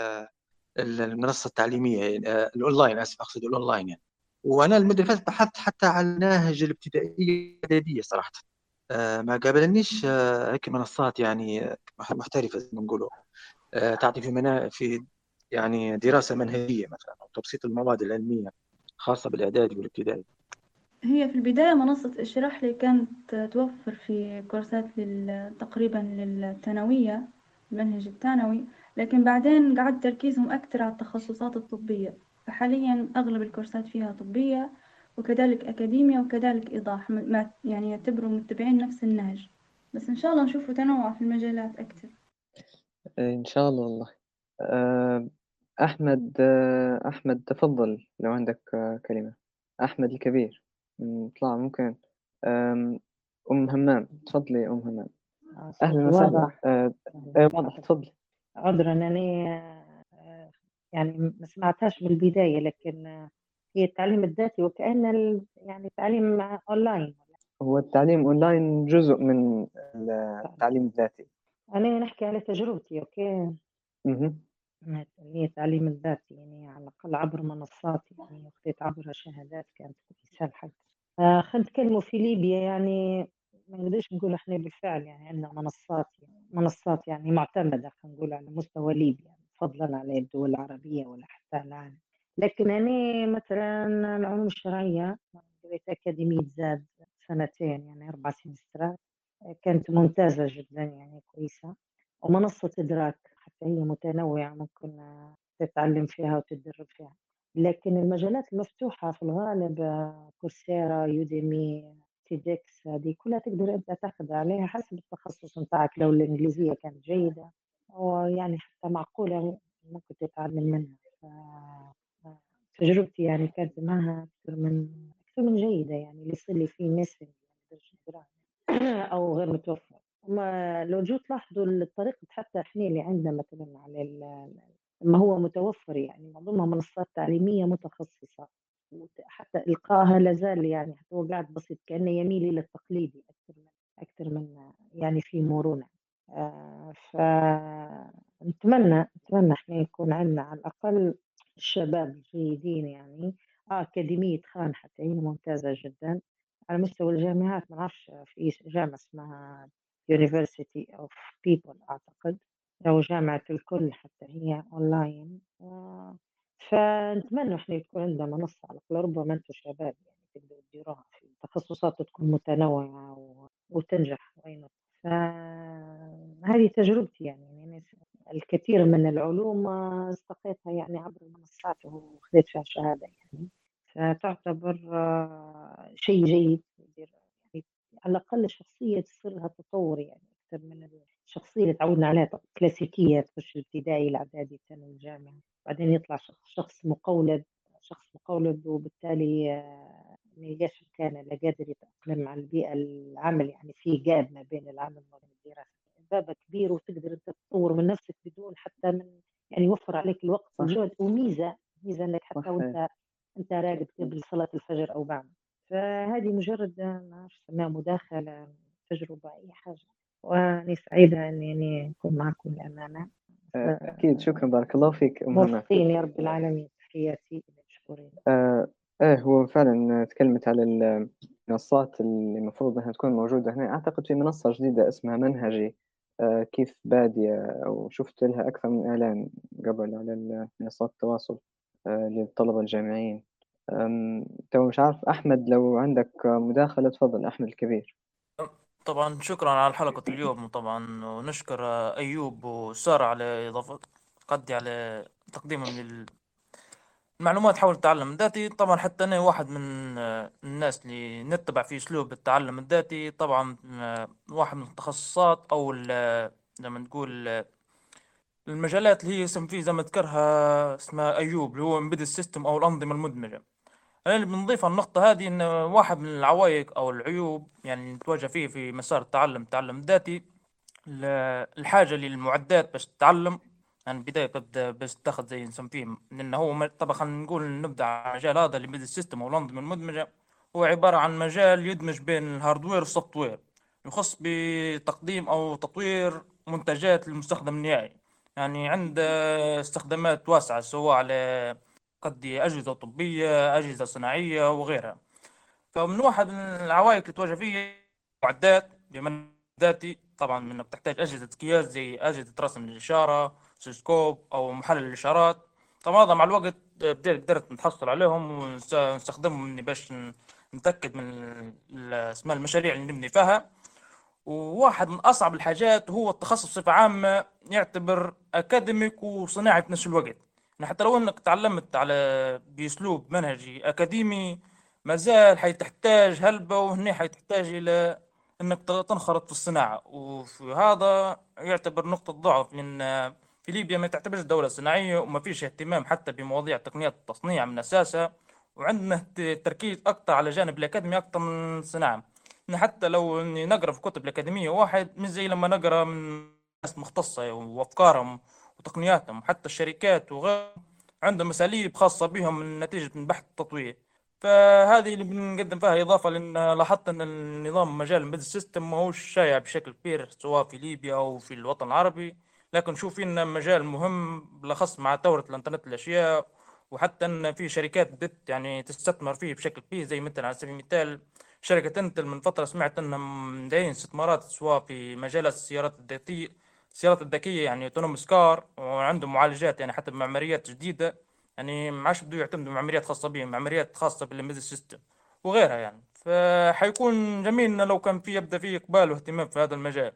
ال- المنصة التعليمية آه، الأونلاين آسف أقصد الأونلاين يعني. وأنا المدة اللي فاتت بحثت حتى على المناهج الابتدائية الإعدادية صراحة. آه، ما قابلنيش آه، هيك منصات يعني محترفة زي ما نقولوا. تعطي في منا في يعني دراسة منهجية مثلا أو تبسيط المواد العلمية خاصة بالإعدادي والابتدائي. هي في البداية منصة اشرح لي كانت توفر في كورسات لل... تقريبا للثانوية المنهج الثانوي لكن بعدين قعد تركيزهم أكثر على التخصصات الطبية. فحاليا أغلب الكورسات فيها طبية وكذلك أكاديمية وكذلك إيضاح ما يعني يعتبروا متبعين نفس النهج. بس إن شاء الله نشوفوا تنوع في المجالات أكثر. إن شاء الله والله. آه أحمد آه أحمد تفضل لو عندك آه كلمة. أحمد الكبير. م، طلع ممكن. أم همام. تفضلي أم همام. أهلا وسهلا. واضح. آه آه، واضح. تفضلي. عذرا أنا آه، يعني ما سمعتهاش من البداية لكن آه، هي التعليم الذاتي وكأن ال- يعني تعليم أونلاين. هو التعليم أونلاين جزء من التعليم الذاتي. أنا نحكي على تجربتي okay؟ مهم. اللي هي التعليم الذاتي يعني على الأقل عبر منصات يعني أخذت عبر شهادات كانت كويسة الحق آه، خلينا نتكلموا في ليبيا يعني ما نقدرش نقول إحنا بالفعل يعني عندنا منصات يعني منصات يعني معتمدة خلينا نقول على مستوى ليبيا فضلا على الدول العربية ولا حتى العالم. لكن أنا مثلا العلوم الشرعية قريت أكاديمية زاد سنتين يعني أربع سنوات كانت ممتازة جدا يعني كويسة. ومنصة إدراك حتى هي متنوعة ممكن تتعلم فيها وتتدرب فيها. لكن المجالات المفتوحة في الغالب كورسيرا يوديمي تيدكس هذه كلها تقدر أنت تاخذ عليها حسب التخصص نتاعك. لو الإنجليزية كانت جيدة ويعني حتى معقولة ممكن تتعلم منها. تجربتي يعني كانت معها أكثر من أكثر من جيدة يعني اللي يصير لي فيه missing أو غير متوفر. ما لو جو تلاحظوا الطريقة حتى إحنا اللي عندنا مثلا على ما هو متوفر يعني معظمها منصات تعليمية متخصصة وت- حتى إلقائها لازال يعني هو قاعد بسيط كأنه يميل إلى التقليدي أكثر من أكثر من يعني في مرونة. آه، فنتمنى نتمنى إحنا يكون عندنا على الأقل الشباب الجيدين يعني آه أكاديمية خان حتى هي ممتازة جدا. على مستوى الجامعات ما نعرفش في جامعة اسمها University of People أعتقد أو جامعة الكل حتى هي أونلاين فنتمنى إحنا يكون عندنا منصة على الأقل ربما أنتم شباب يعني تقدروا تديروها في تخصصات تكون متنوعة و- وتنجح وين. فهذه تجربتي يعني, يعني الكثير من العلوم استقيتها يعني عبر المنصات وخذيت فيها شهادة يعني. فتعتبر شيء جيد. على الأقل الشخصية تصير لها تطور يعني أكثر من الشخصية اللي تعودنا عليها كلاسيكية تخش الابتدائي الإعدادي الثانوي الجامعة بعدين يطلع شخص مقولد شخص مقولد وبالتالي ليش كان لا قادر يتأقلم مع البيئة العمل يعني في جاب ما بين العمل وبين الدراسة بابا كبير وتقدر أنت تطور من نفسك بدون حتى من يعني يوفر عليك الوقت وجهد وميزة ميزة إنك حتى وأنت أنت راقد قبل صلاة الفجر أو بعد. فهذه مجرد ما اعرف مداخلة تجربة أي حاجة. وأنا سعيدة أني أكون معكم للأمانة. أكيد. شكرا. بارك الله فيك موفقين يا رب العالمين. تحياتي مشكورين آه إيه هو فعلا تكلمت على المنصات اللي المفروض أنها تكون موجودة هنا. أعتقد في منصة جديدة اسمها منهجي. آه كيف بادية. أو شفت لها أكثر من إعلان قبل على منصات التواصل آه للطلبة الجامعيين. تو مش عارف أحمد لو عندك مداخلة تفضل أحمد الكبير. طبعا شكرا على حلقة اليوم طبعا ونشكر أيوب وسارة على إضافة قدي على تقديمهم للمعلومات حول التعلم الذاتي. طبعا حتى أنا واحد من الناس اللي نتبع في أسلوب التعلم الذاتي طبعا واحد من التخصصات أو زي ما نقول المجالات اللي هي اسم فيه زي ما ذكرها اسمها أيوب اللي هو امبيد السيستم أو الأنظمة المدمجة. أنا اللي بنضيف النقطة هذه إن واحد من العوائق أو العيوب يعني نتواجه فيه في مسار التعلم التعلم الذاتي الحاجة للمعدات باش تتعلم. يعني بداية قد باش تاخذ زي نسميه لأن هو طبعا خلينا نقول نبدأ على المجال هذا ال embedded system أو الأنظمة المدمجة هو عبارة عن مجال يدمج بين ال hardware وال software يخص بتقديم أو تطوير منتجات للمستخدم النهائي. يعني عنده استخدامات واسعة سواء على قد أجهزة طبية أجهزة صناعية وغيرها. فمن واحد من العوائق اللي تواجه فيه معدات تعلم ذاتي طبعا انك تحتاج أجهزة قياس زي أجهزة رسم الإشارة oscilloscope أو محلل الإشارات. طبعا هذا مع الوقت بديت قدرت نتحصل عليهم ونستخدمهم باش نتأكد من اسماء المشاريع اللي نبني فيها. وواحد من أصعب الحاجات هو التخصص بصفة عامة يعتبر academic وصناعي في نفس الوقت. حتى لو انك تعلمت على بأسلوب منهجي أكاديمي مازال حتحتاج هلبة وهنا حتحتاج إلى إنك تنخرط في الصناعة. وفي هذا يعتبر نقطة ضعف لأن في ليبيا ما تعتبرش دولة صناعية وما فيش اهتمام حتى بمواضيع تقنيات التصنيع من أساسها وعندنا تركيز أكثر على جانب الأكاديمي أكثر من الصناعة. حتى لو إني نقرأ في كتب الأكاديمية واحد مش زي لما نقرأ من ناس مختصة وأفكارهم وتقنياتهم حتى الشركات وغيرهم عندهم اساليب خاصة بهم من نتيجة من بحث التطوير. فهذه اللي بنقدم فيها إضافة لأن لاحظت أن النظام مجال ال embedded system ما هوش شائع بشكل كبير سواء في ليبيا أو في الوطن العربي. لكن شوف انه مجال مهم بالأخص مع ثورة الإنترنت الأشياء وحتى إن في شركات بدت يعني تستثمر فيه بشكل كبير زي مثلا على سبيل المثال شركة إنتل من فترة سمعت إنهم دايرين استثمارات سواء في مجالات السيارات الذاتية السيارات الذكية يعني autonomous car وعندهم معالجات يعني حتى بمعماريات جديدة. يعني ما عادش بدو يعتمدوا معماريات خاصة بهم معماريات خاصة بال embedded system وغيرها يعني. فحيكون جميل لو كان في يبدأ في إقبال واهتمام في هذا المجال.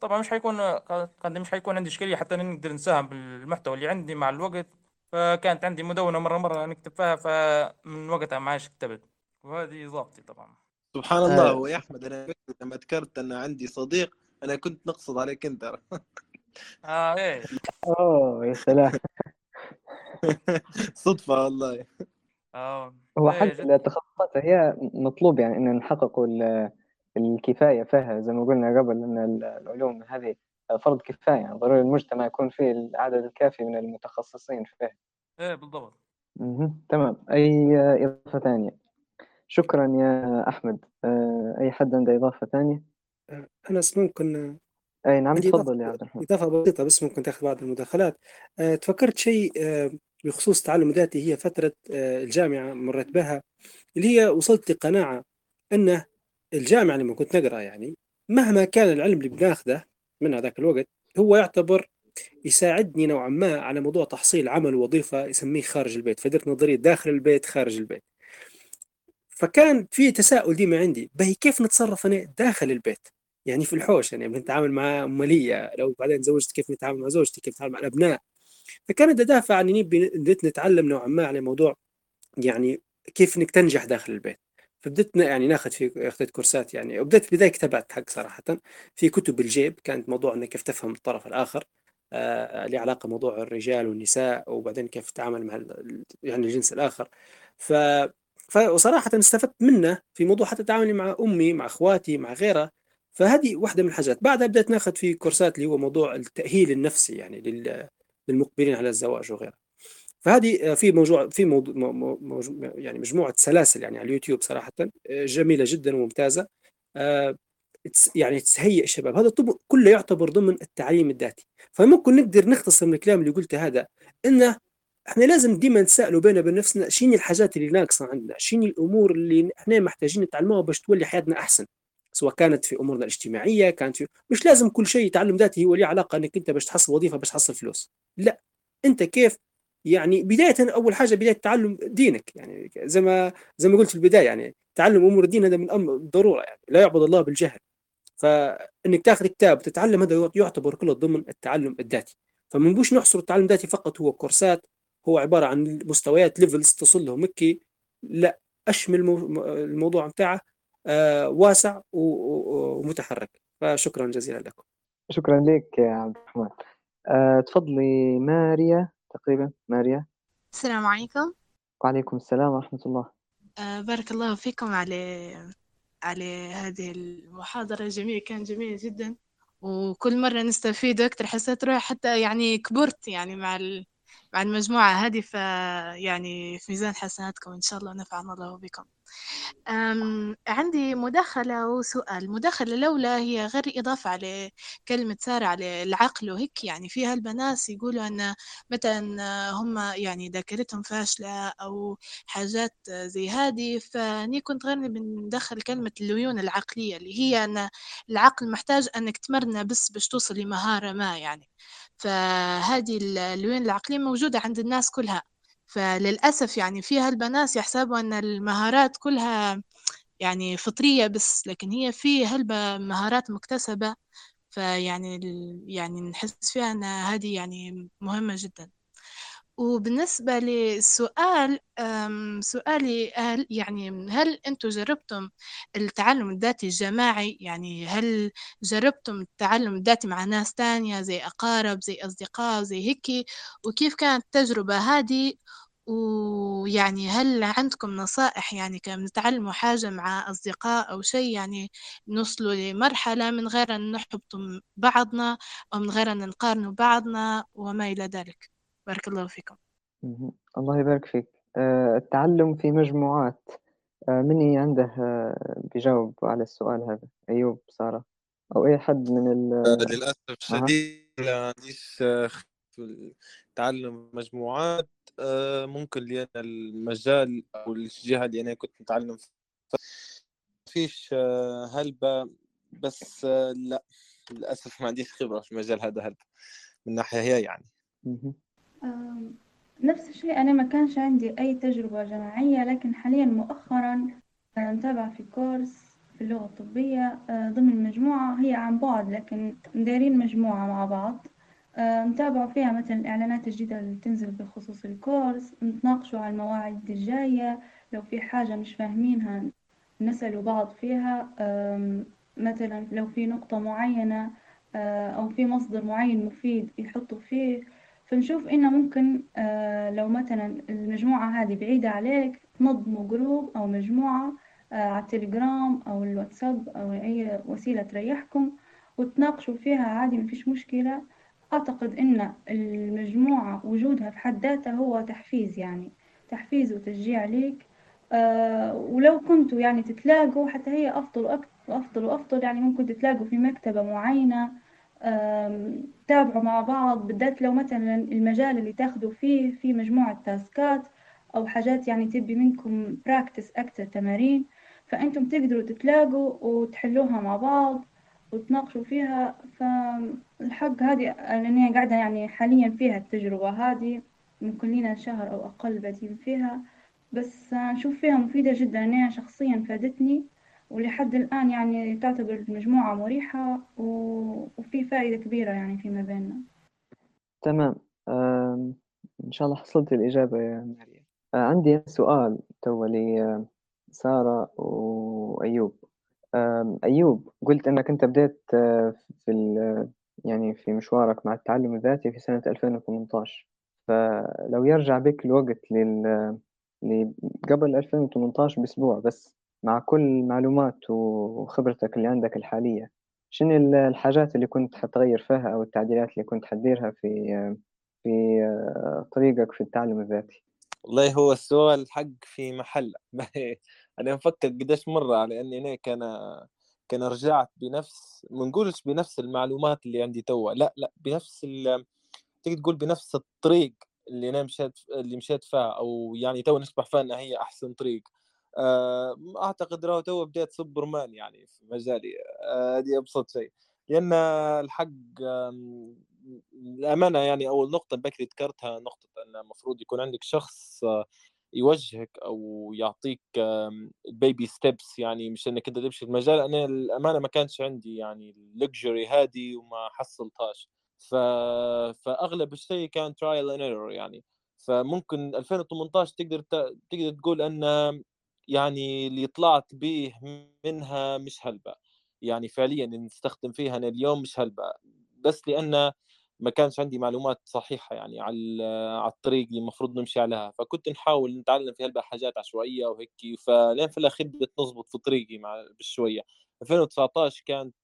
طبعا مش حيكون قد مش حيكون عندي إشكالية حتى نقدر نساهم بالمحتوى اللي عندي مع الوقت. فكانت عندي مدونة مرة مرة نكتب فيها فمن وقتها ما عادش كتبت وهذه إضافتي طبعا. سبحان الله. هو يا أحمد أنا لما ذكرت ان عندي صديق أنا كنت نقصد عليك أنت. آه إيه. أوه يا سلام. صدفة والله. آه هو إيه، حتى جد. التخصصات هي مطلوب يعني إن نحققوا ال- الكفاية فيها زي ما قلنا قبل إن ال- العلوم هذه فرض كفاية يعني ضروري المجتمع يكون فيه العدد الكافي من المتخصصين فيها. إيه بالضبط. مهم. تمام. أي إضافة ثانية؟ شكرا يا أحمد. آه، أي حد عنده إضافة ثانية؟ أنا بس ممكن أي نعم عندي تفضل يا عبد الرحمن. إضافة بسيطة بس ممكن تاخذ بعض المداخلات. أه، تفكرت شيء بخصوص التعلم الذاتي هي فترة الجامعة مريت بها اللي هي وصلت لقناعة أنه الجامعة لما كنت نقرأ يعني مهما كان العلم اللي بناخذه من هذاك الوقت هو يعتبر يساعدني نوعا ما على موضوع تحصيل عمل ووظيفة يسميه خارج البيت فدرت نظرية داخل البيت خارج البيت. فكان في تساؤل ديما عندي بهي كيف نتصرف أنا داخل البيت؟ يعني في الحوش يعني بنتعامل مع أمالية لو بعدين تزوجت كيف نتعامل مع زوجتي كيف نتعامل مع الأبناء. فكانت أدافع عن إني بديت نتعلم نوعا ما على موضوع يعني كيف إنك تنجح داخل البيت. فبديت يعني ناخذ في أخذت كورسات يعني وبدأت في البداية كتبت حق صراحة. في كتب الجيب كانت موضوع إنك كيف تفهم الطرف الآخر آه له علاقة موضوع الرجال والنساء وبعدين كيف تتعامل مع يعني الجنس الآخر. ف فصراحة استفدت منه في موضوع حتى تعاملي مع أمي مع أخواتي مع غيرها. فهذه واحدة من الحاجات. بعدها بدأت ناخذ في كورسات اللي هو موضوع التأهيل النفسي يعني للمقبلين على الزواج وغيره فهذه في موضوع في موضوع موضوع يعني مجموعة سلاسل يعني على اليوتيوب صراحة جميلة جدا وممتازة. آه، يعني تهيئ الشباب. هذا كله يعتبر ضمن التعليم الذاتي. فممكن نقدر نختصر من الكلام اللي قلته هذا إنه إحنا لازم ديما نسالوا بينا وبين نفسنا شنو الحاجات اللي ناقصة عندنا؟ شنو الأمور اللي إحنا محتاجين نتعلموها باش تولي حياتنا أحسن؟ سواء كانت في أمورنا الاجتماعية كانت في مش لازم كل شيء تعلم ذاتي هو له علاقة إنك أنت باش تحصل وظيفة باش تحصل فلوس. لا أنت كيف؟ يعني بداية أول حاجة بداية تعلم دينك. يعني زي ما زي ما قلت في البداية يعني تعلم أمور الدين هذا من أمر ضرورة يعني لا يعبد الله بالجهل. فإنك تاخذ كتاب وتتعلم هذا يعتبر كله ضمن التعلم الذاتي. فما نبوش نحصر التعلم الذاتي فقط هو كورسات هو عبارة عن مستويات ليفلز تصل له مكي لا أشمل الموضوع بتاعه واسع ومتحرك. فشكرا جزيلا لكم. شكرا لك يا عبد الرحمن. أه تفضلي ماريا تقريبا. ماريا. السلام عليكم. وعليكم السلام ورحمة الله. أه بارك الله فيكم على على هذه المحاضرة. الجميلة كان جميل جدا. وكل مرة نستفيد أكثر حسيت روحي حتى يعني كبرت يعني مع مع المجموعة هذه فيعني في ميزان حسناتكم إن شاء الله نفعنا الله بكم. عندي مداخلة وسؤال. المداخلة الأولى هي غير إضافة على كلمة سارة على العقل وهيك يعني فيها البنات يقولوا أن مثلا هم يعني ذاكرتهم فاشلة أو حاجات زي هذه فني كنت غير بندخل كلمة الليون العقلية اللي هي أن العقل محتاج أنك تمرنه بس باش توصل لمهارة ما يعني. فهذه الليون العقلية موجودة عند الناس كلها. فللأسف يعني فيها البنات يحسبوا أن المهارات كلها يعني فطرية بس لكن هي في هلبة مهارات مكتسبة. فيعني يعني نحس فيها أن هذه يعني مهمة جدا. وبالنسبة للسؤال سؤالي هل يعني هل أنتم جربتم التعلم الذاتي الجماعي؟ يعني هل جربتم التعلم الذاتي مع ناس تانية زي أقارب زي أصدقاء زي هيك؟ وكيف كانت التجربة هذه؟ ويعني هل عندكم نصائح يعني كم نتعلموا حاجة مع أصدقاء أو شيء يعني نوصلوا لمرحلة من غير أن نحبط بعضنا أو من غير أن نقارن بعضنا وما إلى ذلك؟ بارك الله فيكم. الله يبارك فيك. آه، التعلم في مجموعات. آه، مني عنده آه، بيجاوب على السؤال هذا. أيوب سارة. أو أي حد من ال للأسف الشديد لا عنديش تعلم مجموعات. ممكن لي أنا المجال أو الجهة اللي أنا كنت متعلم فيش هلبة. بس لا للأسف ما عنديش خبرة في المجال هذا هلبة. من ناحية هي يعني. نفس الشيء أنا ما كانش عندي أي تجربة جماعية لكن حاليا مؤخرا متابعة في كورس في اللغة الطبية ضمن مجموعة هي عن بعد لكن دايرين مجموعة مع بعض. نتابعوا فيها مثلا الإعلانات الجديدة اللي تنزل بخصوص الكورس نتناقشوا على المواعيد الجاية لو في حاجة مش فاهمينها نسألوا بعض فيها. مثلا لو في نقطة معينة أو في مصدر معين مفيد يحطوا فيه. فنشوف إنه ممكن آه، لو مثلا المجموعة هذه بعيدة عليك تنظموا جروب أو مجموعة آه، على التليجرام أو الواتساب أو أي وسيلة تريحكم وتناقشوا فيها عادي مفيش مشكلة. أعتقد إن المجموعة وجودها في حد ذاتها هو تحفيز يعني تحفيز وتشجيع ليك أه ولو كنتوا يعني تتلاقوا حتى هي أفضل وأفضل وأفضل يعني ممكن تتلاقوا في مكتبة معينة. تابعوا مع بعض بالذات لو مثلا المجال اللي تاخدوا فيه في مجموعة تاسكات أو حاجات يعني تبي منكم براكتس أكتر تمارين. فأنتم تقدروا تتلاقوا وتحلوها مع بعض وتناقشوا فيها. فالحق هذه لأني قاعدة يعني حاليا فيها التجربة هذه ممكن لنا شهر أو أقل بادين فيها. بس نشوف فيها مفيدة جدا. أنا شخصيا فادتني. ولحد الآن يعني تعتبر المجموعة مريحة وفي فائدة كبيرة يعني فيما بيننا. تمام. إن شاء الله حصلت الإجابة يا مريم آه، عندي سؤال تو لسارة وأيوب. أيوب قلت أنك أنت بديت آه، في يعني في مشوارك مع التعلم الذاتي في سنة 2018 فلو يرجع بك الوقت لل قبل 2018 بأسبوع بس مع كل المعلومات وخبرتك اللي عندك الحالية. شنو الحاجات اللي كنت حتغير فيها أو التعديلات اللي كنت حتديرها في في طريقك في التعلم الذاتي؟ والله هو السؤال حق في محل. أنا مفكر قديش مرة على إني أنا كان رجعت بنفس ما نقولش بنفس المعلومات اللي عندي توا لا لا بنفس تقدر تقول بنفس الطريق اللي أنا مشيت اللي مشيت فيها أو يعني تو نشبح فيها إنها هي أحسن طريق. أعتقد راهو تو بديت سوبرمان يعني في مجالي آه، هذه أبسط شيء. لأن الحق الامانه يعني أول نقطة بكري ذكرتها نقطة أن المفروض يكون عندك شخص آه، يوجهك أو يعطيك ال baby steps يعني مش أنك أنت تمشي المجال أنا الامانه ما كانش عندي يعني ال luxury هذه وما حصلتهاش. ف... فأغلب الشيء كان trial and error يعني. فممكن 2018 تقدر ت... تقدر تقول أن يعني اللي طلعت به منها مش هلبة. يعني فعليا نستخدم فيها أنا اليوم مش هلبة. بس لأن ما كانش عندي معلومات صحيحة يعني على على الطريق اللي المفروض نمشي عليها. فكنت نحاول نتعلم في هلبة حاجات عشوائية وهيك فلين في الأخير بدأت نظبط في طريقي مع بشوية 2019 كانت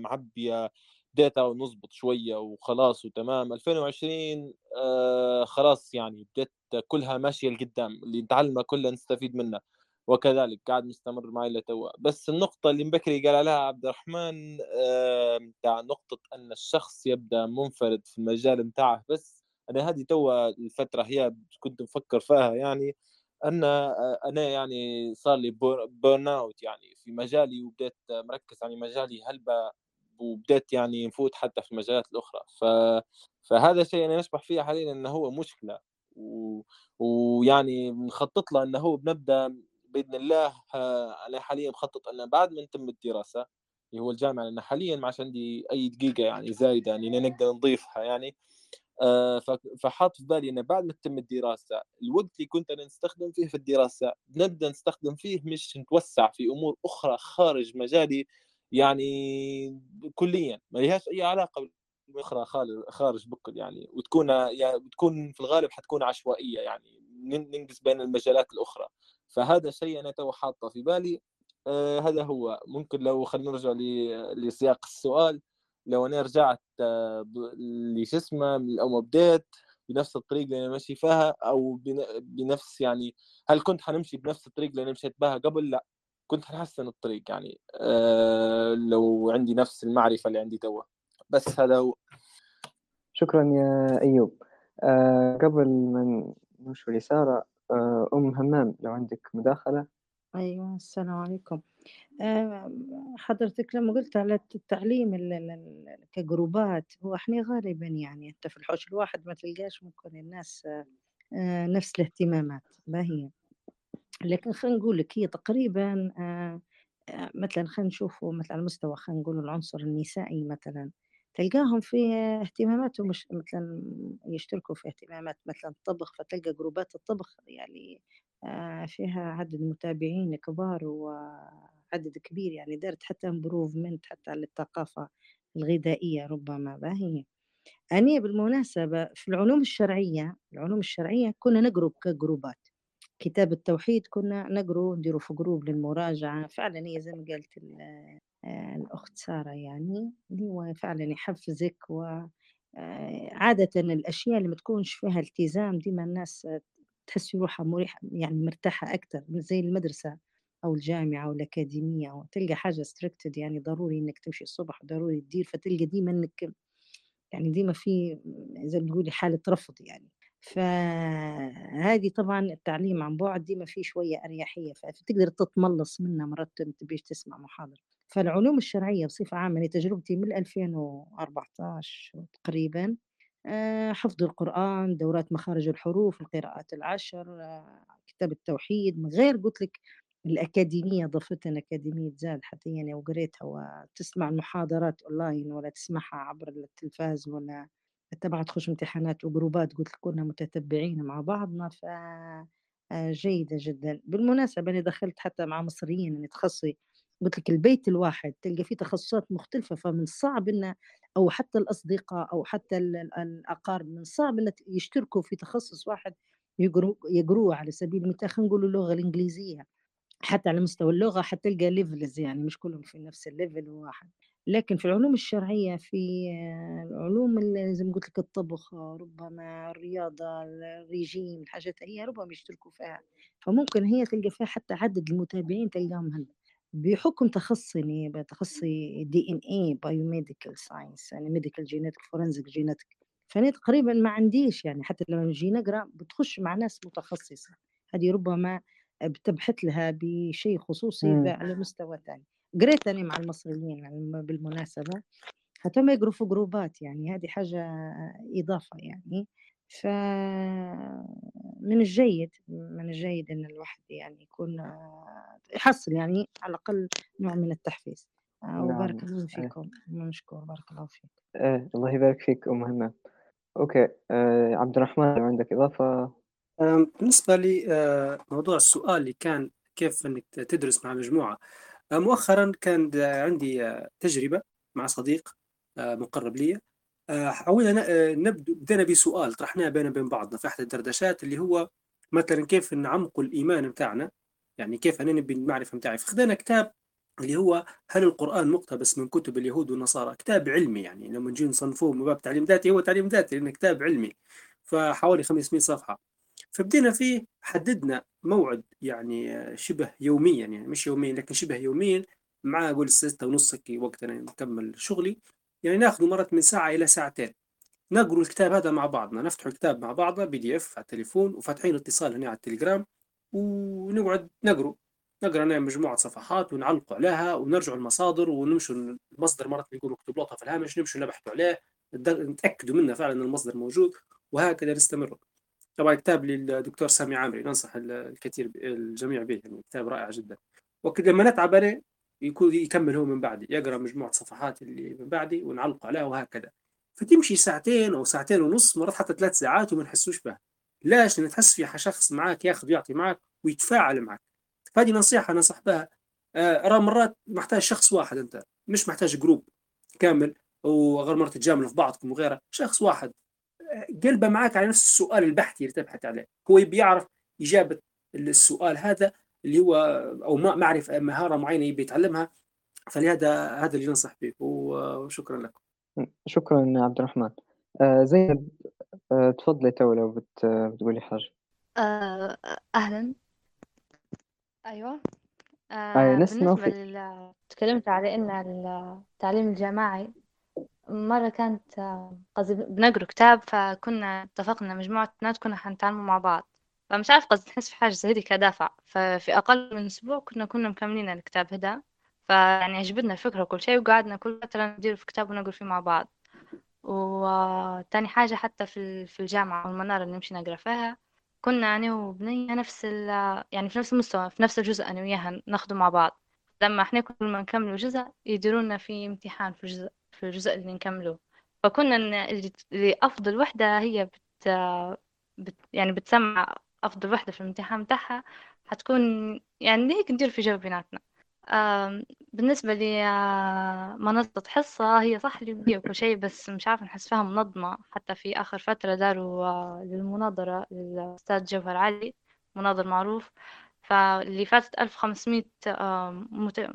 معبية داتا ونظبط شوية وخلاص وتمام. 2020 آه خلاص يعني بديت كلها ماشية لقدام. اللي نتعلمه كلها نستفيد منه وكذلك قاعد مستمر معي لتوا بس النقطة اللي مبكري قال عليها عبد الرحمن بتاع نقطة أن الشخص يبدأ منفرد في المجال بتاعه بس أنا هذه توا الفترة هي كنت مفكر فيها يعني أن آه، أنا يعني صار لي بورن أوت يعني في مجالي وبديت مركز على مجالي هلبة وبدأت يعني نفوت حتى في المجالات الأخرى. ف... فهذا الشيء أنا نشبح فيه حاليا أنه هو مشكلة. و... ويعني بنخطط له أنه هو بنبدأ بإذن الله أنا حاليا مخطط أن بعد ما نتم الدراسة اللي هو الجامعة لأن حاليا ما عادش عندي أي دقيقة يعني زايدة يعني نقدر نضيفها يعني آه، فحاط في بالي إنه بعد ما تتم الدراسة الوقت اللي كنت أنا نستخدم فيه في الدراسة نبدا نستخدم فيه مش نتوسع في أمور أخرى خارج مجالي يعني كليا ما لهاش أي علاقة باخرى خارج بكل يعني وتكون يعني بتكون في الغالب حتكون عشوائية يعني ننقص بين المجالات الأخرى. فهذا شيء أنا تو حاطه في بالي. آه هذا هو. ممكن لو خلينا نرجع لسياق السؤال. لو أنا رجعت آه اسمه أو ما بديت بنفس الطريق اللي أنا ماشي فيها أو بنفس يعني هل كنت حنمشي بنفس الطريق اللي أنا مشيت بها قبل؟ لا. كنت حنحسن الطريق يعني. أه لو عندي نفس المعرفة اللي عندي توا. بس هذا هو. شكرا يا أيوب. أه قبل ما نمشي لسارة أه أم همام لو عندك مداخلة. أيوة السلام عليكم. أه حضرتك لما قلت على التعليم كجروبات هو إحنا غالبا يعني انت في الحوش الواحد ما تلقاش ممكن الناس أه نفس الاهتمامات باهية لكن خلينا نقول لك هي تقريبا آه، آه، مثلا خلينا نشوفوا مثلا على مستوى خلينا نقول العنصر النسائي مثلا. تلقاهم في اهتماماتهم مش مثلا يشتركوا في اهتمامات مثلا الطبخ فتلقى جروبات الطبخ يعني آه، فيها عدد متابعين كبار وعدد كبير يعني دارت حتى improvement حتى على الثقافة الغذائية ربما باهي أنا بالمناسبة في العلوم الشرعية العلوم الشرعية كنا نقرب ك groups. كتاب التوحيد كنا نقروا نديروا في group للمراجعة. فعلا هي زي ما قالت الأخت سارة يعني اللي هو فعلا يحفزك و آه، الأشياء اللي ما تكونش فيها التزام ديما الناس تحس روحها مريحة يعني مرتاحة أكثر زي المدرسة أو الجامعة أو الأكاديمية أو تلقى حاجة ستريكتد يعني ضروري إنك تمشي الصبح ضروري تدير فتلقى ديما إنك يعني ديما في زي ما تقولي حالة رفض يعني. فهذه طبعا التعليم عن بعد دي ما في شوية أريحية فتقدر تتملص منها مرات تبيش تسمع محاضرة. فالعلوم الشرعية بصفة عامة يعني تجربتي من 2014 تقريبا آه، حفظ القرآن دورات مخارج الحروف القراءات العشر آه، كتاب التوحيد من غير قلت لك الأكاديمية ضفتنا أكاديمية زاد حتى يعني وقريتها وتسمع المحاضرات أونلاين ولا تسمعها عبر التلفاز ولا تبع تخش امتحانات وجروبات قلت لك كنا متتبعين مع بعضنا ف آه، جيدة جدا. بالمناسبة أنا دخلت حتى مع مصريين يعني تخصصي قلت لك البيت الواحد تلقى فيه تخصصات مختلفة فمن الصعب إنه أو حتى الأصدقاء أو حتى الأقارب من الصعب إن يشتركوا في تخصص واحد يقروه على سبيل المثال خلينا نقول اللغة الإنجليزية حتى على مستوى اللغة حتلقى levels يعني مش كلهم في نفس ال level واحد. لكن في العلوم الشرعية في العلوم زي ما قلت لك الطبخ ربما الرياضة الريجيم الحاجات هي ربما يشتركوا فيها. فممكن هي تلقى فيها حتى عدد المتابعين تلقاهم هنا بحكم تخصصي تخصصي DNA biomedical science يعني medical genetic forensic genetic فأنا تقريبا ما عنديش يعني حتى لما نجي نقرأ بتخش مع ناس متخصصة. هذه ربما بتبحث لها بشيء خصوصي. على مستوى ثاني قريت أنا مع المصريين يعني بالمناسبة. حتى ما يقروا في groups يعني هذه حاجة إضافة يعني. ف من الجيد من الجيد إن الواحد يعني يكون يحصل يعني على الأقل نوع من التحفيز. نعم وبارك الله فيكم مشكور بارك الله فيك. إيه الله يبارك فيك أم همام. أوكي آه عبد الرحمن لو عندك إضافة. أم، بالنسبة لي آه، موضوع السؤال اللي كان كيف إنك تدرس مع مجموعة. آه، مؤخرا كان عندي آه، تجربة مع صديق آه، مقرب لي آه، حاولنا ن- آه، نبدأ بدينا بسؤال طرحناه بيننا وبين بعضنا في أحد الدردشات اللي هو مثلا كيف نعمق الإيمان بتاعنا؟ يعني كيف أنا نبي المعرفة بتاعي؟ فخذنا كتاب اللي هو هل القرآن مقتبس من كتب اليهود والنصارى؟ كتاب علمي يعني لما نجي نصنفوه من باب تعليم ذاتي هو تعليم ذاتي لأنه كتاب علمي فحوالي 500 صفحة. فبدينا فيه حددنا موعد يعني شبه يوميا يعني مش يوميا لكن شبه يوميا مع أقول ستة ونص هيك وقت أنا مكمل شغلي. يعني ناخذ مرات من ساعة إلى ساعتين. نقروا الكتاب هذا مع بعضنا نفتح الكتاب مع بعضنا بي دي اف على التليفون وفاتحين اتصال هنا على التليجرام ونقعد نقروا نقرأ أنا مجموعة صفحات ونعلقوا عليها ونرجعوا المصادر ونمشوا المصدر مرات بيكون مكتوب لقطة في الهامش نمشوا نبحثوا عليه نتأكدوا منه فعلا أن المصدر موجود وهكذا نستمر. طبعا كتاب للدكتور سامي عامري ننصح الكثير الجميع به يعني كتاب رائع جدا. وكذا لما نتعب أنا يكون يكمل هو من بعدي يقرأ مجموعة صفحات اللي من بعدي ونعلق عليها وهكذا. فتمشي ساعتين أو ساعتين ونص مرات حتى ثلاث ساعات وما نحسوش بها. ليش؟ لأن تحس في شخص معك ياخذ ويعطي معك ويتفاعل معك. فهذه نصيحة ننصح بها. أرى مرات محتاج شخص واحد أنت مش محتاج جروب كامل وغير مرات تجاملوا في بعضكم وغيره شخص واحد. قلبه معك على نفس السؤال البحثي اللي تبحث عليه. هو يبي يعرف إجابة السؤال هذا اللي هو أو ما معرفة مهارة معينة يبي يتعلمها فلهذا هذا اللي ننصح به وشكرا لكم. شكرا عبد الرحمن. آه زينب آه تفضلي تو لو بت بتقولي حاجة. آه أهلا. أيوة. أي آه فيك لل تكلمت على إن التعليم الجماعي مرة كانت قصدي بنقرأ كتاب فكنا اتفقنا مجموعة بنات كنا حنتعلموا مع بعض. فمش عارف قصدي نحس في حاجة زي هذي كدافع ففي أقل من أسبوع كنا كنا مكملين الكتاب هدا فيعني عجبتنا الفكرة وكل شيء وقعدنا كل فترة ندير في كتاب ونقرأ فيه مع بعض. وتاني حاجة حتى في في الجامعة والمنارة اللي نمشي نقرأ فيها كنا أنا وبنية نفس ال يعني في نفس المستوى في نفس الجزء أنا وياها ناخده مع بعض. لما إحنا كل ما نكملوا جزء يديرونا في امتحان في الجزء في الجزء اللي نكمله فكنا اللي أفضل وحدة هي بت... بت يعني بتسمع أفضل وحدة في الامتحان بتاعها حتكون يعني هيك ندير في جو بيناتنا. بالنسبة لي منصة حصة هي صح اللي وكل شيء بس مش عارفة نحس فيها منظمة. حتى في آخر فترة داروا للمناظرة للأستاذ جوهر علي مناظر معروف. فاللي فاتت 1500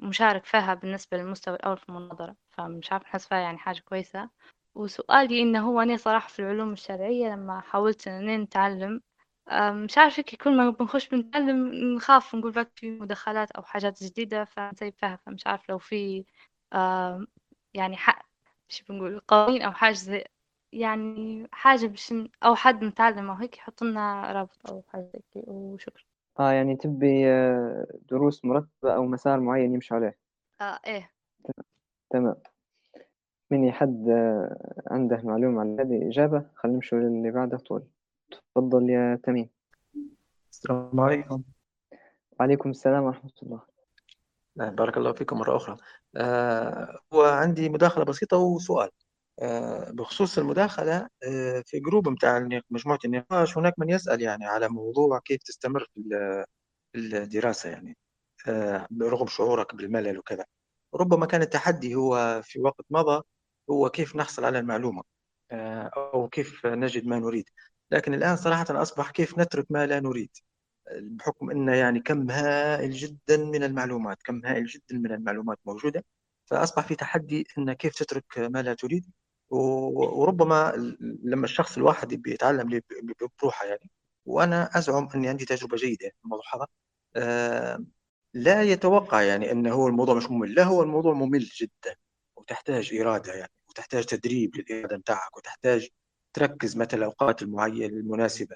مشارك فيها بالنسبة للمستوى الأول في المناظرة. فمش عارفة نحس فيها يعني حاجة كويسة. وسؤالي إنه هو أنا صراحة في العلوم الشرعية لما حاولت إني نتعلم مش عارفة كل ما بنخش بنتعلم نخاف نقول بك في مدخلات أو حاجات جديدة فنسيب فيها فمش عارف لو في يعني حق شو بنقول قوانين أو حاجة زي يعني حاجة باش أو حد متعلم أو هيك يحط لنا رابط أو حاجة زي وشكرا. آه يعني تبي آه، دروس مرتبة أو مسار معين يمشي عليه. آه إيه. تمام. من حد آه، عنده معلومة على هذه إجابة خلينا نمشي للي بعده طول تفضل يا تميم. السلام عليكم. وعليكم السلام ورحمة الله. نعم، بارك الله فيكم مرة أخرى. آه وعندي مداخلة بسيطة وسؤال. آه بخصوص المداخلة آه في جروب متاع مجموعة النقاش هناك من يسأل يعني على موضوع كيف تستمر في الدراسة يعني. آه برغم شعورك بالملل وكذا. ربما كان التحدي هو في وقت مضى هو كيف نحصل على المعلومة؟ آه أو كيف نجد ما نريد؟ لكن الآن صراحة أصبح كيف نترك ما لا نريد بحكم أن يعني كم هائل جدا من المعلومات كم هائل جدا من المعلومات موجودة فأصبح في تحدي أن كيف تترك ما لا تريد. وربما لما الشخص الواحد بيتعلم بروحه يعني وأنا أزعم أني عندي تجربة جيدة في الموضوع هذا. آه، لا يتوقع يعني أنه هو الموضوع مش ممل. لا هو الموضوع ممل جدا وتحتاج إرادة يعني وتحتاج تدريب للإرادة بتاعك وتحتاج تركز متى الأوقات المعينة المناسبة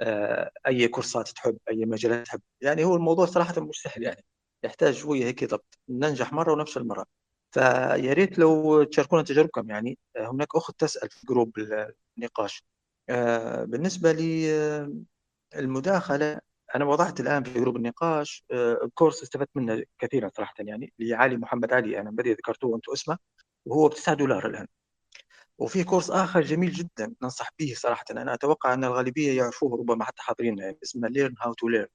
آه، أي course ات تحب أي مجالات تحب. يعني هو الموضوع صراحة مش سهل يعني يحتاج شوية هيك ضبط ننجح مرة ونفشل مره فيا ريت لو تشاركونا تجاربكم يعني آه، هناك أخت تسأل في group النقاش. آه، بالنسبة لي المداخلة أنا وضعت الآن في group النقاش course استفدت منه كثيرا صراحة يعني لعلي محمد علي أنا بديت ذكرتوه وأنتم اسمه وهو ب 9 دولار الآن. وفي course آخر جميل جدا ننصح به صراحة. أنا أتوقع أن الغالبية يعرفوه ربما حتى حاضرين يعني اسمه Learning How to Learn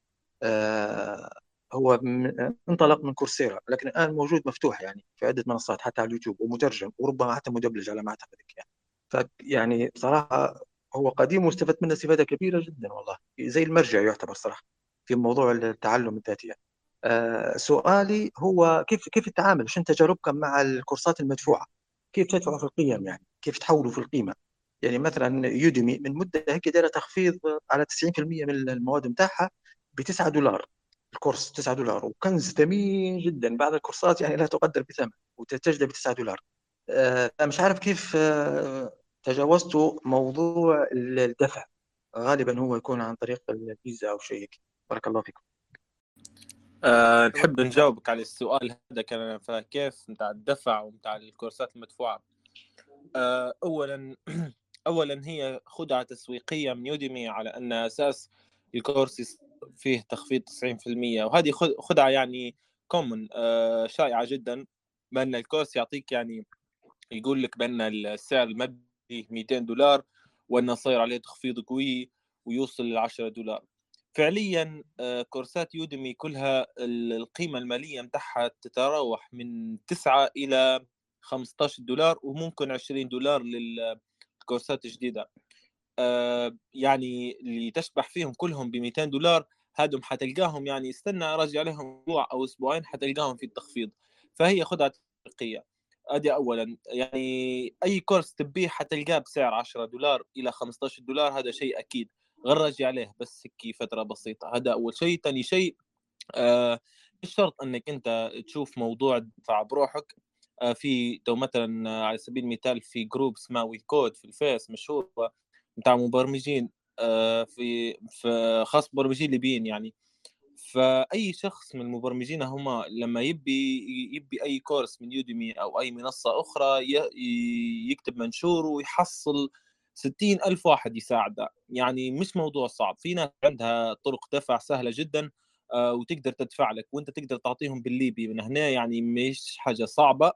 هو انطلق من كورسيرا لكن الآن موجود مفتوح يعني في عدة منصات حتى على اليوتيوب ومترجم وربما حتى مدبلج على ما اعتقد يعني. فيعني بصراحه هو قديم واستفدت منه استفادة كبيرة جدا والله. زي المرجع يعتبر صراحة في موضوع التعلم الذاتي يعني. آه سؤالي هو كيف كيف التعامل؟ شنو تجاربكم مع الكورسات المدفوعة؟ كيف تدفعوا في القيم يعني؟ كيف تحولوا في القيمة. يعني مثلا يوديمي من مدة هيك دايرة تخفيض على 90% من المواد بتاعها ب 9 دولار. الكورس 9 دولار وكنز ثمين جدا. بعض الكورسات يعني لا تقدر بثمن وتجد ب 9 دولار. آه مش عارف كيف آه تجاوزتوا موضوع الدفع. غالبا هو يكون عن طريق الفيزا أو شيء بارك الله فيكم. أه نحب نجاوبك على السؤال هذا كان فكيف نتاع الدفع ونتاع ال course ات المدفوعة؟ أه اولا اولا هي خدعة تسويقية من يوديمي على أن أساس ال course فيه تخفيض 90% وهذه خدعة يعني common أه شائعة جدا بأن ال course يعطيك يعني يقول لك بأن السعر المبدئي 200 دولار وانه صاير عليه تخفيض قوي ويوصل ل 10 دولار. فعليا آه، كورسات يوديمي كلها القيمة المالية متاعها تتراوح من 9 إلى 15 دولار وممكن 20 دولار للكورسات الجديده آه، يعني اللي تشبح فيهم كلهم ب 200 دولار هادم حتلقاهم يعني استنى راجع عليهم أسبوع أو أسبوعين حتلقاهم في التخفيض. فهي خدعه تسويقيه ادي اولا. يعني أي course تبيه حتلقاه بسعر 10 دولار إلى 15 دولار هذا شيء أكيد. غرجي عليه بس هيك فترة بسيطة. هذا أول شيء. ثاني شيء آه مش شرط إنك أنت تشوف موضوع دفع بروحك. في تو مثلا على سبيل المثال في group اسمه WeCode في الفيس مشهور بتاع مبرمجين آه في, خاص مبرمجين ليبيين يعني. فأي شخص من المبرمجين هم لما يبي يبي أي كورس من يوديمي أو أي منصة أخرى يكتب منشور ويحصل ستين ألف واحد يساعده. يعني مش موضوع صعب. في ناس عندها طرق دفع سهلة جدا آه، وتقدر تدفع لك وأنت تقدر تعطيهم بالليبي. من هنا يعني مش حاجة صعبة. آه،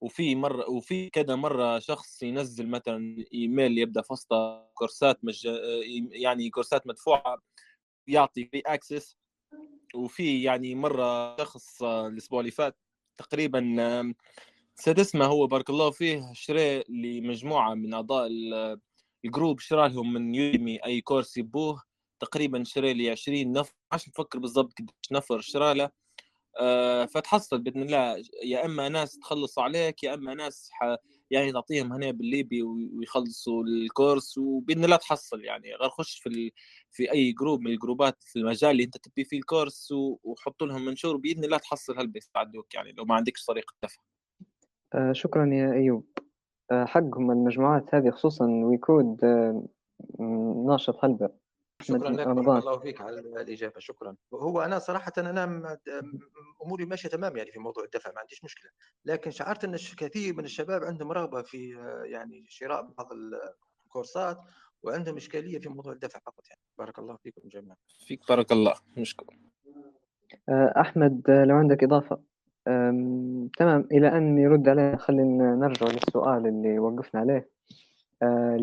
وفي مرة وفي كذا مرة شخص ينزل مثلا إيميل يبدأ فسطة كورسات مج... يعني كورسات مدفوعة يعطي free access وفي يعني مرة شخص الأسبوع اللي فات تقريبا سد اسمه هو بارك الله فيه شرى لمجموعه من أعضاء ال group شرى لهم من يوديمي أي course يبوه تقريبا شرى لي 20 نفر عشان نفكر بالضبط قديش نفر شرى له. فتحصل بإذن الله. يا إما ناس تخلص عليك يا إما ناس ح... يعني تعطيهم هنا بالليبي ويخلصوا ال course وبإذن الله تحصل يعني. غير خش في ال... في أي group من ال groups في المجال اللي أنت تبي فيه ال course وحط لهم منشور بإذن الله تحصل هل بيساعدوك يعني لو ما عندكش طريقة دفع. آه، شكرا يا أيوب. آه، حقهم المجموعات هذه خصوصا WeCode آه، ناشط هلبة. شكرا لك بارك الله فيك على الإجابة شكرا. هو أنا صراحة أنا أموري ماشية تمام يعني في موضوع الدفع ما عنديش مشكلة. لكن شعرت إن كثير من الشباب عندهم رغبة في يعني شراء بعض الكورسات وعندهم إشكالية في موضوع الدفع فقط يعني. بارك الله فيكم جميعا. فيك بارك الله نشكر آه، أحمد آه، لو عندك إضافة. أم، تمام. إلى أن يرد علينا خلينا نرجع للسؤال اللي وقفنا عليه آه،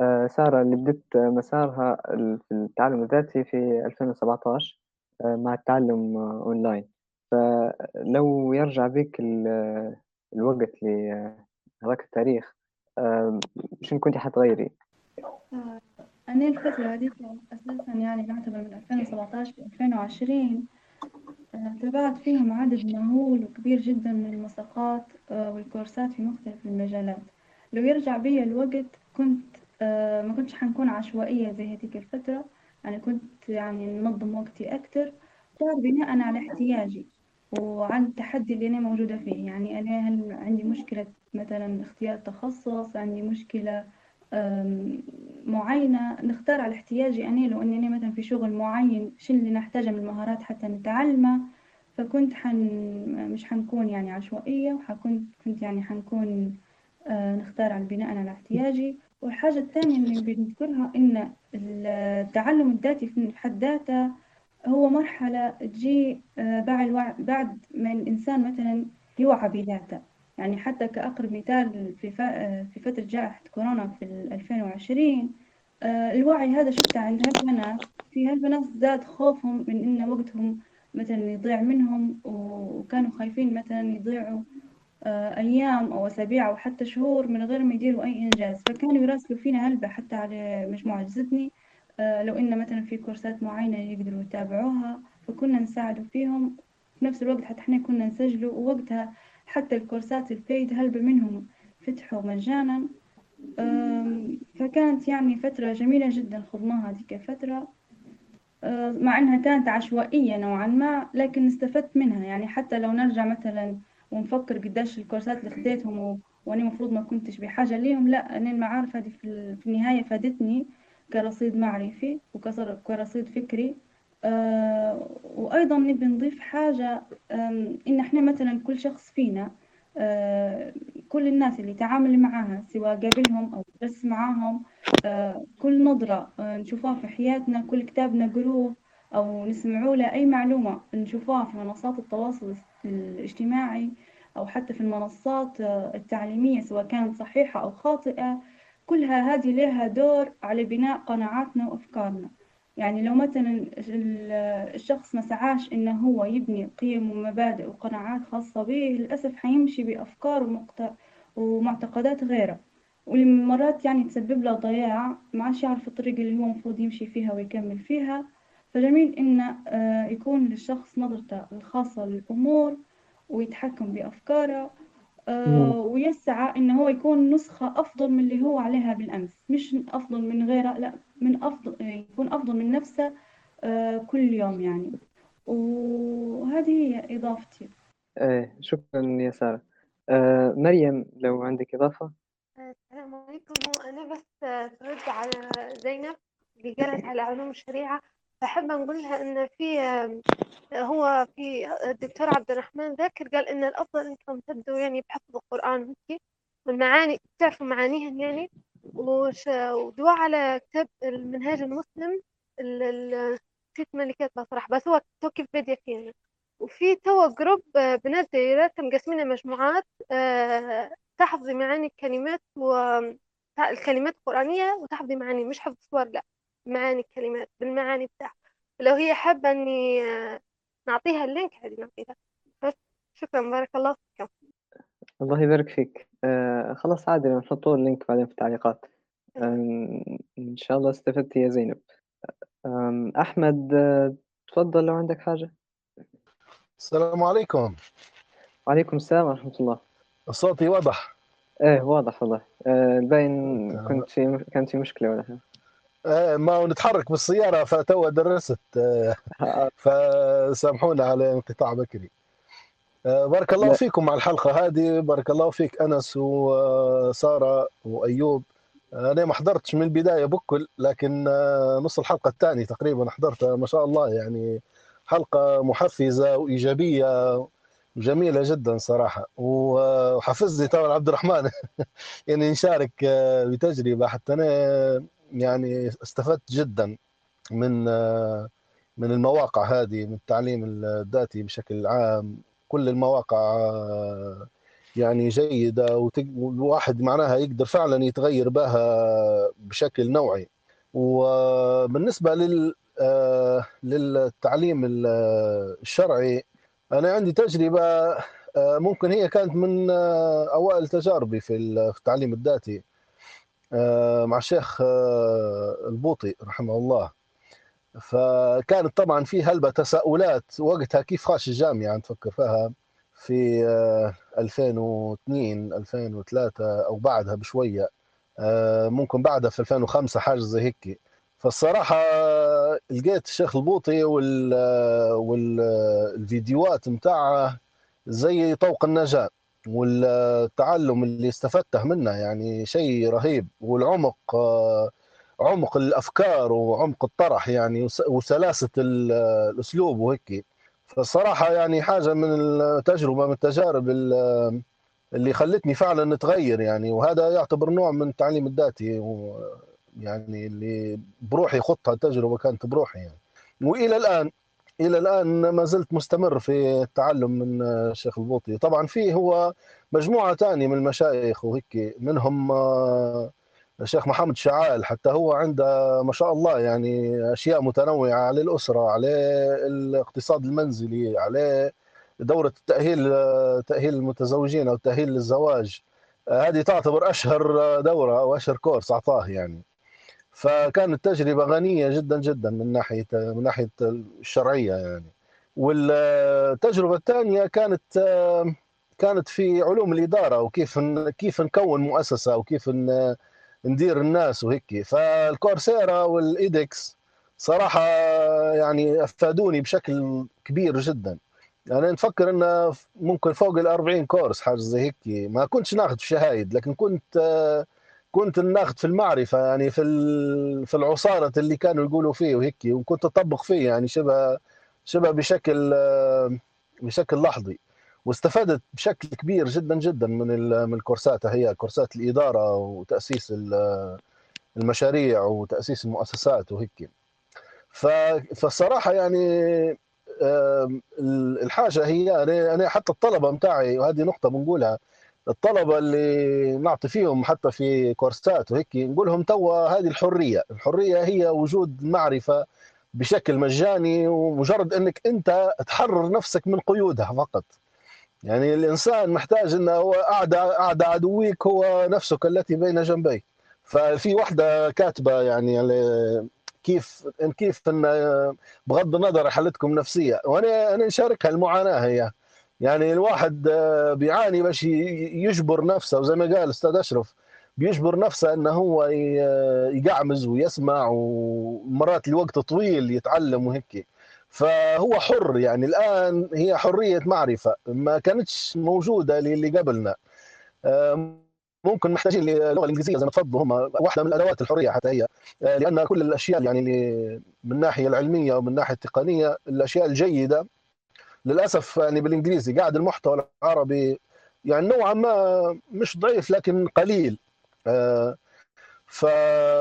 آه، سارة اللي بدت مسارها في التعلم الذاتي في 2017 آه، مع التعلم آه، أونلاين فلو يرجع بك ال- الوقت لهذاك التاريخ شنو كنت حتغيري؟ أنا الفترة هذيك أساسا يعني نعتبر من 2017 ل 2020 آه، تابعت فيهم عدد مهول وكبير جدا من المساقات والكورسات في مختلف المجالات لو يرجع بي الوقت كنت آه، ما كنتش حنكون عشوائية زي هذيك الفترة. أنا كنت يعني ننظم وقتي أكتر صار بناء على احتياجي وعن التحدي اللي أنا موجودة فيه. يعني أنا هل عندي مشكلة مثلا اختيار تخصص عندي مشكلة معينة. نختار على احتياجي أنا لو إني أنا مثلا في شغل معين شو اللي نحتاجه من المهارات حتى نتعلمه. فكنت حن مش حنكون يعني عشوائية وحكون كنت يعني حنكون آه، نختار على بناء على احتياجي. والحاجة الثانية اللي بنذكرها إن التعلم الذاتي في حد ذاته هو مرحلة تجي آه، بعد الوع- بعد ما الإنسان مثلا يوعى بذاته. يعني حتى كأقرب مثال في ف- آه، في فترة جائحة كورونا في 2020 آه، الوعي هذا شفته عند هالبنات في هالبنات زاد خوفهم من إن وقتهم مثلا يضيع منهم وكانوا خايفين مثلا يضيعوا أيام أو أسابيع أو حتى شهور من غير ما يديروا أي إنجاز. فكانوا يراسلوا فينا هلبة حتى على مجموعة زدني آه، لو إن مثلا في كورسات معينة يقدروا يتابعوها فكنا نساعدوا فيهم. في نفس الوقت حتى إحنا كنا نسجلوا ووقتها حتى الكورسات البيد هلبة منهم فتحوا مجانا. فكانت يعني فترة جميلة جدا خضناها هذيك الفترة. آه، مع إنها كانت عشوائية نوعا ما لكن استفدت منها. يعني حتى لو نرجع مثلا ونفكر قديش الكورسات اللي خديتهم و... وأنا المفروض ما كنتش بحاجة ليهم لا أنا المعارف هذه في. في النهاية فادتني كرصيد معرفي وكصر- كرصيد فكري آه وأيضا نبي نضيف حاجة آم، إن إحنا مثلا كل شخص فينا آه كل الناس اللي تعامل معاها سواء قابلهم أو درس معاهم آه كل نظرة آه نشوفها في حياتنا كل كتاب نقروه أو نسمعوا له أي معلومة نشوفوها في منصات التواصل الاجتماعي أو حتى في المنصات آه، التعليمية سواء كانت صحيحة أو خاطئة كلها هذه لها دور على بناء قناعاتنا وأفكارنا. يعني لو مثلا ال- الشخص ما سعاش إنه هو يبني قيم ومبادئ وقناعات خاصة به للأسف حيمشي بأفكار ومعتقدات غيره. واللي مرات يعني تسبب له ضياع ما عادش يعرف الطريق اللي هو المفروض يمشي فيها ويكمل فيها. فجميل إن آه، يكون للشخص نظرته الخاصة للأمور ويتحكم بأفكاره آه، ويسعى إن هو يكون نسخة أفضل من اللي هو عليها بالأمس. مش أفضل من غيره لا من أفضل يكون أفضل من نفسه آه، كل يوم يعني. وهذه هي إضافتي. إيه شكرا يا سارة. آه، مريم لو عندك إضافة. السلام عليكم. أنا بس ترد على زينب اللي قالت على علوم الشريعة. فحابة نقول لها إن في هو في الدكتور عبد الرحمن ذاكر قال إن الأفضل إنكم تبدوا يعني بحفظ القرآن وهيك والمعاني تعرفوا معانيهن يعني ودوا على كتاب المنهاج المسلم ال- ال- نسيت ملكات صراحة بس هو تو كيف بدي فيه وفي توا جروب بنات دايرات مقسمين مجموعات آه، تحفظي معاني الكلمات والكلمات القرآنية وتحفظي معاني مش حفظ صور لا. معاني الكلمات بالمعاني بتاعها لو هي حابة إني آه، نعطيها ال link عادي نعطيها. بس شكرا بارك الله فيكم الله يبارك فيك. آه، خلاص عادي نحطوا ال link بعدين في التعليقات. آم، إن شاء الله استفدت يا زينب. آم، أحمد آه، تفضل لو عندك حاجة. السلام عليكم. وعليكم السلام ورحمة الله. صوتي واضح؟ إيه واضح والله. آه، باين كنت في كانت في مشكلة ولا حاجة. آه ما نتحرك بالسيارة فتوا درست. آه آه، فسامحونا على انقطاع بكري. آه بارك الله لا. فيكم على الحلقة هذه. بارك الله فيك أنس وسارة وأيوب. آه، أنا ما حضرتش من البداية بكل لكن آه، نص الحلقة الثانية تقريبا حضرتها ما شاء الله. يعني حلقة محفزة وإيجابية جميلة جدا صراحة. وحفزني طبعا عبد الرحمن يعني نشارك آه، بتجربة. حتى أنا يعني استفدت جدا من آه، من المواقع هذه من التعليم الذاتي بشكل عام. كل المواقع آه، يعني جيدة والواحد معناها يقدر فعلا يتغير بها بشكل نوعي. وبالنسبة لل آه، للتعليم الشرعي أنا عندي تجربة ممكن هي كانت من أوائل تجاربي في التعليم الذاتي. مع الشيخ البوطي رحمه الله. فكانت طبعا في هلبة تساؤلات وقتها كيف خاش الجامعة؟ نفكر فيها في 2002 آه، 2003 أو بعدها بشوية. آه، ممكن بعدها في 2005 حاجة زي هيك. فالصراحة لقيت الشيخ البوطي وال والفيديوهات متاعه زي طوق النجاة. والتعلم اللي استفدته منه يعني شيء رهيب. والعمق آه، عمق الأفكار وعمق الطرح يعني وسلاسة الأسلوب وهيك. فالصراحة يعني حاجة من التجربة من التجارب اللي خلتني فعلا نتغير يعني. وهذا يعتبر نوع من التعليم الذاتي يعني اللي بروحي خطها التجربة كانت بروحي يعني. وإلى الآن إلى الآن ما زلت مستمر في التعلم من الشيخ البوطي. طبعا فيه هو مجموعة ثانية من المشايخ وهيك منهم الشيخ محمد شعال حتى هو عنده ما شاء الله يعني أشياء متنوعة على الأسرة على الاقتصاد المنزلي على دورة التأهيل تأهيل المتزوجين أو تأهيل للزواج. هذه تعتبر أشهر دورة أو اشهر كورس أعطاه يعني. فكانت تجربة غنية جدا جدا من ناحية من ناحية الشرعية يعني. والتجربة الثانية كانت كانت في علوم الإدارة وكيف كيف نكون مؤسسة وكيف ندير الناس وهيك. فالكورسيرا والإيدكس صراحة يعني أفادوني بشكل كبير جدا. يعني نفكر إنه ممكن فوق ال 40 كورس حاجة زي هيك. ما كنتش ناخذ شهايد لكن كنت كنت ناخذ في المعرفة يعني في في العصارة اللي كانوا يقولوا فيه وهيك وكنت أطبق فيه يعني شبه شبه بشكل بشكل لحظي. واستفدت بشكل كبير جدا جدا من من الكورسات هي كورسات الإدارة وتأسيس المشاريع وتأسيس المؤسسات وهيك. فالصراحة يعني الحاجة هي أنا حتى الطلبة متاعي وهذه نقطة بنقولها الطلبة اللي نعطي فيهم حتى في كورسات وهيك نقول لهم توا هذه الحرية. الحرية هي وجود معرفة بشكل مجاني ومجرد إنك أنت تحرر نفسك من قيودها فقط. يعني الإنسان محتاج إنه هو اعدى اعدى عدويك هو نفسك التي بين جنبيك ففي واحدة كاتبة يعني كيف كيف إن بغض النظر حالتكم نفسيه وأنا أنا نشاركها المعاناة هي. يعني الواحد بيعاني باش يجبر نفسه وزي ما قال أستاذ أشرف بيجبر نفسه انه هو يقعمز ويسمع ومرات لوقت طويل يتعلم وهيك فهو حر يعني الآن هي حرية معرفة ما كانتش موجودة للي قبلنا. ممكن محتاجين للغة الإنجليزية زي ما تفضلوا هم واحدة من الأدوات الحرية حتى هي آه، لأن كل الأشياء يعني اللي من الناحيه العلمية ومن الناحيه التقنية الأشياء الجيدة للأسف يعني بالإنجليزي قاعد المحتوى العربي يعني نوعا ما مش ضعيف لكن قليل. آه،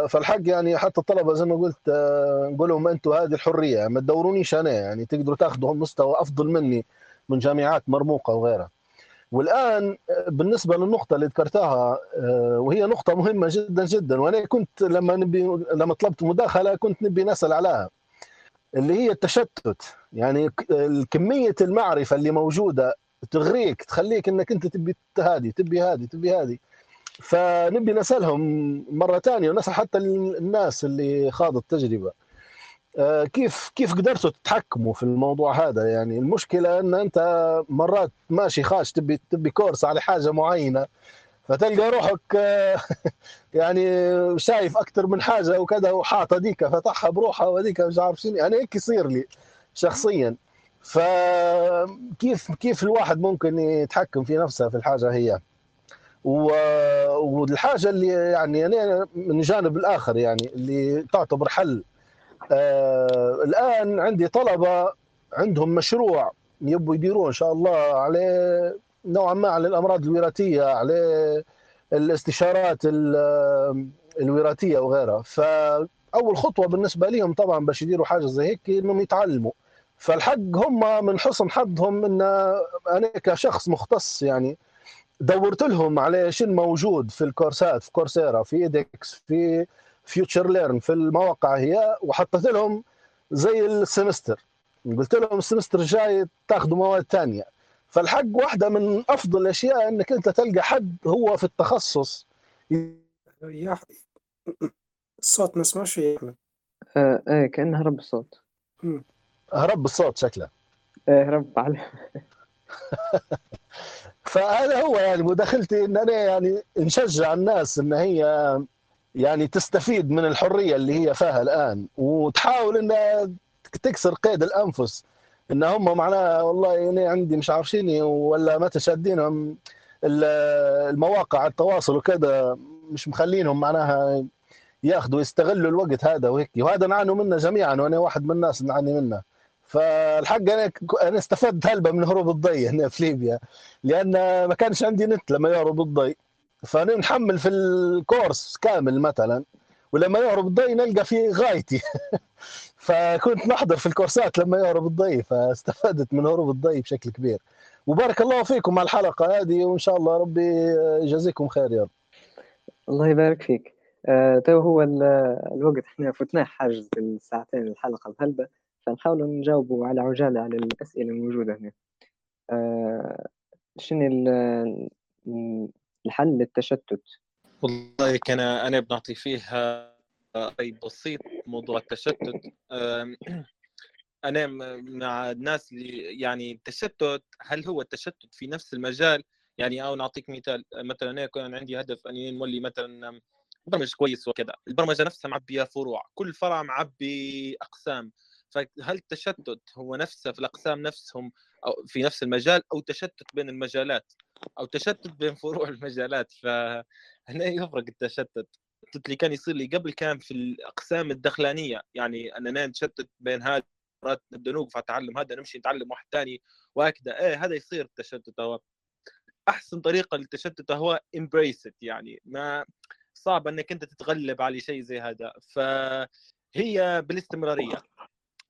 فالحق يعني حتى الطلبة زي ما قلت آه، نقول لهم أنتم هذه الحرية ما تدورونيش أنا يعني تقدروا تاخذوا مستوى أفضل مني من جامعات مرموقة وغيرها. والآن آه، بالنسبة للنقطة اللي ذكرتها وهي نقطة مهمة جدا جدا وأنا كنت لما نبي لما طلبت مداخلة كنت نبي نسأل عليها. اللي هي التشتت. يعني كميه المعرفة اللي موجودة تغريك تخليك إنك أنت تبي هذه تبي هذه تبي هذه. فنبي نسألهم مرة ثانية ونسأل حتى الناس اللي خاضوا التجربة. آه، كيف كيف قدرتوا تتحكموا في الموضوع هذا؟ يعني المشكلة إن أنت مرات ماشي خاش تبي تبي كورس على حاجة معينة. فتلقى روحك آه، يعني شايف أكثر من حاجة وكذا وحاط هذيك فتحها بروحها وهذيك مش عارف شنو. يعني هيك يصير لي شخصيا. فكيف كيف الواحد ممكن يتحكم في نفسه في الحاجة هي؟ والحاجة اللي يعني أنا من الجانب الآخر يعني اللي تعتبر حل آه الآن عندي طلبة عندهم مشروع يبوا يديروه إن شاء الله عليه نوعا ما على الأمراض الوراثية عليه الاستشارات ال- الوراثية وغيرها فأول خطوة بالنسبة لهم طبعا باش يديروا حاجة زي هيك إنهم يتعلموا. فالحق هم من حسن حظهم إن أنا كشخص مختص يعني دورت لهم على شنو موجود في الكورسات في كورسيرا في ايدكس في FutureLearn في المواقع هي. وحطيت لهم زي ال semester. قلت لهم ال semester الجاي تاخذوا مواد ثانية فالحق واحدة من أفضل الأشياء إنك أنت تلقى حد هو في التخصص. يا الصوت ما اسمعش يا احمد آه إيه كأنه هرب الصوت. هرب الصوت شكله. إيه هرب على فهذا هو يعني مداخلتي إن أنا يعني نشجع الناس إن هي يعني تستفيد من الحرية اللي هي فيها الآن وتحاول إنها تكسر قيد الأنفس. إن هم معناها والله أنا عندي مش عارفيني ولا متى شادينهم ال- المواقع التواصل وكذا مش مخلينهم معناها ياخذوا يستغلوا الوقت هذا وهيك. وهذا نعانوا منه جميعا وأنا واحد من الناس نعاني منه. فالحق أنا أنا استفدت هلبة من هروب الضي هنا في ليبيا لأن ما كانش عندي نت لما يهرب الضي. فأنا نحمل في الكورس كامل مثلا ولما يهرب الضي نلقى في غايتي. فكنت نحضر في الكورسات لما يهرب الضي فاستفدت من هروب الضي بشكل كبير. وبارك الله فيكم على الحلقة هذه وإن شاء الله ربي يجازيكم خير يا رب. الله يبارك فيك. آه تو هو ال- الوقت إحنا فتناه حاجز الساعتين الحلقة بهلبة فنحاولوا نجاوبوا على عجالة على الأسئلة الموجودة هنا. آه شنو ال- ال- الحل للتشتت؟ والله كان أنا بنعطي فيها راي بسيط موضوع التشتت. م- مع الناس اللي يعني التشتت هل هو التشتت في نفس المجال؟ يعني أو نعطيك مثال مثلا أنا كان عندي هدف أني نولي مثلا برمج كويس وكذا. البرمجة نفسها معبية فروع كل فرع معبي أقسام. فهل التشتت هو نفسه في الأقسام نفسهم أو في نفس المجال أو تشتت بين المجالات؟ أو تشتت بين فروع المجالات. فهنا يفرق التشتت. التشتت اللي كان يصير لي قبل كان في الأقسام الدخلانية. يعني اننا نتشتت بين هذا نبدأ نوقف على التعلم هذا نمشي نتعلم واحد ثاني وهكذا. إيه هذا يصير التشتت هو. أحسن طريقة للتشتت هو embrace it يعني ما صعب إنك أنت تتغلب على شيء زي هذا. فهي بالاستمرارية.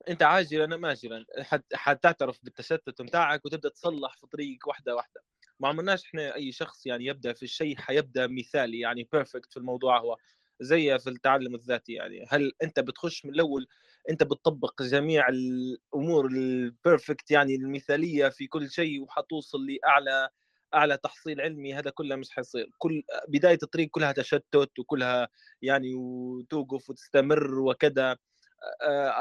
أنت عاجلا أم اجلا حت- حتعترف بالتشتت بتاعك وتبدأ تصلح في طريقك واحدة واحدة. ما عملناش إحنا أي شخص يعني يبدأ في الشيء حيبدأ مثالي يعني perfect في الموضوع هو زي في التعلم الذاتي يعني. هل أنت بتخش من الأول أنت بتطبق جميع الأمور ال perfect يعني المثالية في كل شيء وحتوصل لأعلى أعلى تحصيل علمي هذا كله مش حيصير. كل بداية الطريق كلها تشتت وكلها يعني وتوقف وتستمر وكذا.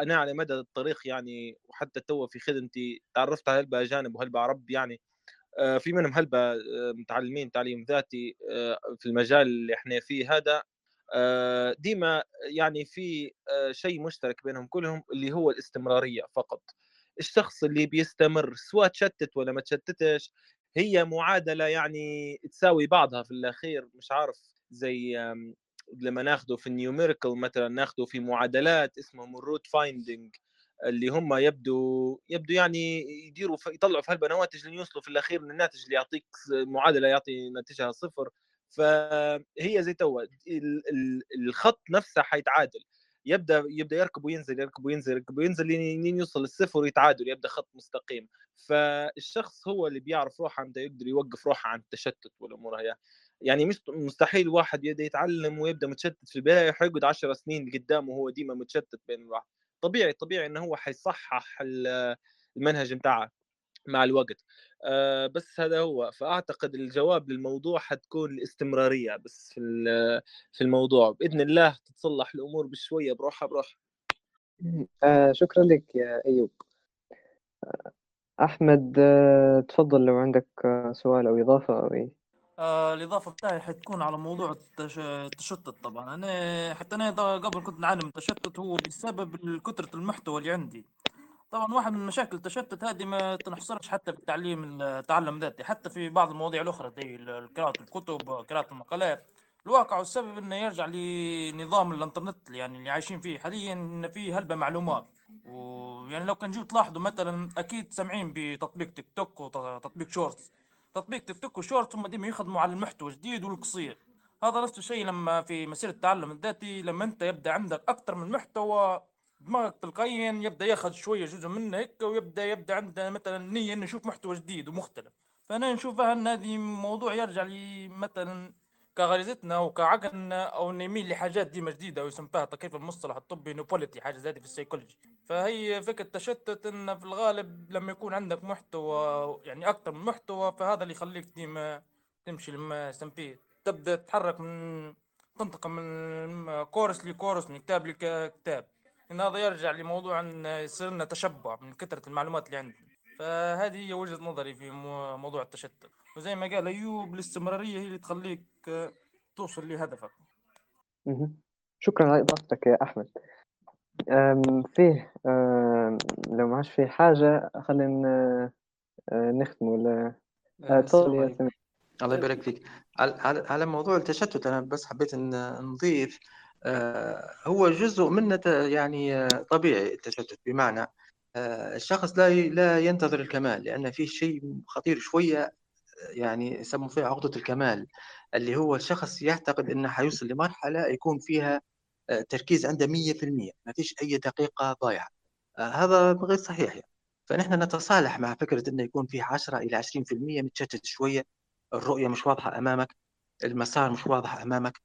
أنا على مدى الطريق يعني وحتى تو في خدمتي تعرفت على هلبة اجانب وهلبة عرب يعني في منهم هلبة آه، متعلمين تعليم ذاتي آه، في المجال اللي إحنا فيه هذا. آه، ديما يعني في آه، شيء مشترك بينهم كلهم اللي هو الاستمرارية فقط. الشخص اللي بيستمر سواء تشتت ولا ما تشتتش هي معادلة يعني تساوي بعضها في الأخير. مش عارف زي لما ناخده في ال numerical مثلا ناخده في معادلات اسمهم ال root finding اللي هم يبدو يبدو يعني يديروا يطلعوا في هالبا نواتج لين يوصلوا في الأخير للناتج اللي يعطيك معادلة يعطي ناتجها صفر. فهي زي توا ال- ال- الخط نفسه حيتعادل. يبدأ يبدأ يركب وينزل يركب وينزل يركب وينزل لين يوصل للصفر ويتعادل يبدأ خط مستقيم. فالشخص هو اللي بيعرف روحه متى يقدر يوقف روحه عن التشتت والأمور هي يعني مش مستحيل واحد يبدأ يتعلم ويبدأ متشتت في البداية حيقعد 10 سنين قدامه وهو ديما متشتت بين الواحد. طبيعي طبيعي انه هو حيصحح ال- المنهج بتاعه مع الوقت. بس هذا هو. فأعتقد الجواب للموضوع حتكون الاستمرارية بس في في الموضوع. بإذن الله تتصلح الأمور بشوية بروحها بروحها آه شكرا لك يا أيوب. آه، أحمد آه تفضل لو عندك سؤال أو إضافة أو إيه آه الإضافة بتاعي حتكون على موضوع التش... التشتت طبعا. أنا حتى دا- قبل كنت نعاني من التشتت هو بسبب كثرة المحتوى اللي عندي. طبعا واحد من مشاكل التشتت هذه ما تنحصرش حتى في التعليم التعلم ذاتي حتى في بعض المواضيع الأخرى زي قراءة الكتب قراءة المقالات. الواقع والسبب إنه يرجع لنظام الإنترنت يعني اللي عايشين فيه حاليا إن فيه هلبة معلومات. ويعني لو كان جيت تلاحظوا مثلا أكيد سامعين بتطبيق تيك توك وتطبيق شورتس. تطبيق تيك توك وشورتس هم ديما يخدموا على المحتوى الجديد والقصير. هذا نفس الشيء لما في مسيرة التعلم الذاتي لما انت يبدأ عندك أكثر من محتوى دماغك تلقائيا يبدأ ياخذ شوية جزء منه هيك ويبدا يبدأ عنده مثلا نية إنه يشوف محتوى جديد ومختلف. فأنا نشوفها ان هذه موضوع يرجع لي مثلا كغريزتنا وكعقلنا أو نميل لحاجات ديما جديدة ويسمى كيف المصطلح الطبي novelty حاجة زي في السيكولوجي. فهي فكرة تشتت إن في الغالب لما يكون عندك محتوى يعني أكثر من محتوى فهذا اللي يخليك ديما تمشي لما يسمى تبدأ تتحرك من تنتقل من course ل course من كتاب لكتاب. إن هذا يرجع لموضوع إن يصير لنا تشبع من كثرة المعلومات اللي عندنا. فهذه هي وجهة نظري في مو- موضوع التشتت. وزي ما قال أيوب الاستمرارية هي اللي تخليك آه، توصل لهدفك. شكرا على إضافتك يا أحمد. أم، فيه أم، لو ما عادش فيه حاجة خلينا آه، نختم ولا؟ آه، آه، تفضل يا سمير الله يبارك فيك. على موضوع التشتت أنا بس حبيت أن نضيف آه، هو جزء منه يعني آه، طبيعي التشتت. بمعنى آه، الشخص لا لا ينتظر الكمال لأن في شيء خطير شوية آه، يعني يسموا فيه عقدة الكمال اللي هو الشخص يعتقد أنه حيوصل لمرحلة يكون فيها آه، تركيز عنده 100% ما فيش أي دقيقة ضايعة آه، هذا غير صحيح يعني. فنحن نتصالح مع فكرة أنه يكون فيه 10 إلى 20% متشتت شوية الرؤية مش واضحة أمامك المسار مش واضح أمامك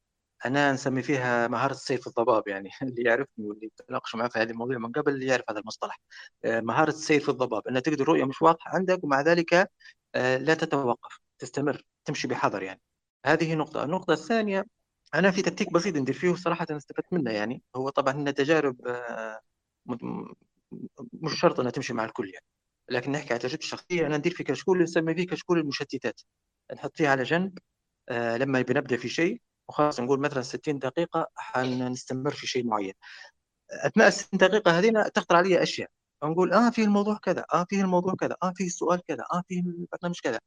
أنا نسمي فيها مهارة سيف الضباب يعني. اللي يعرفني واللي تناقش معه في هذه المواضيع من قبل اللي يعرف هذا المصطلح. آه، مهارة سيف الضباب. أن تجد الرؤية مش واضحة عندك ومع ذلك آه، لا تتوقف. تستمر. تمشي بحذر يعني. هذه نقطة. النقطة الثانية أنا في تكتيك بسيط ندير فيه صراحة أنا استفدت منه يعني. هو طبعا إنه تجارب آه، مش شرط إنها تمشي مع الكل يعني. لكن نحكي على تجربتي الشخصية أنا ندير في كشكول نسمي فيه كشكول المشتتات. نحط فيه على جنب لما بنبدأ في شيء وخلاص نقول مثلا 60 دقيقة حنستمر في شيء معين. أثناء ال 60 دقيقه هذين تخطر علي أشياء. نقول آه فيه الموضوع كذا آه فيه الموضوع كذا آه فيه السؤال كذا آه فيه البرنامج كذا.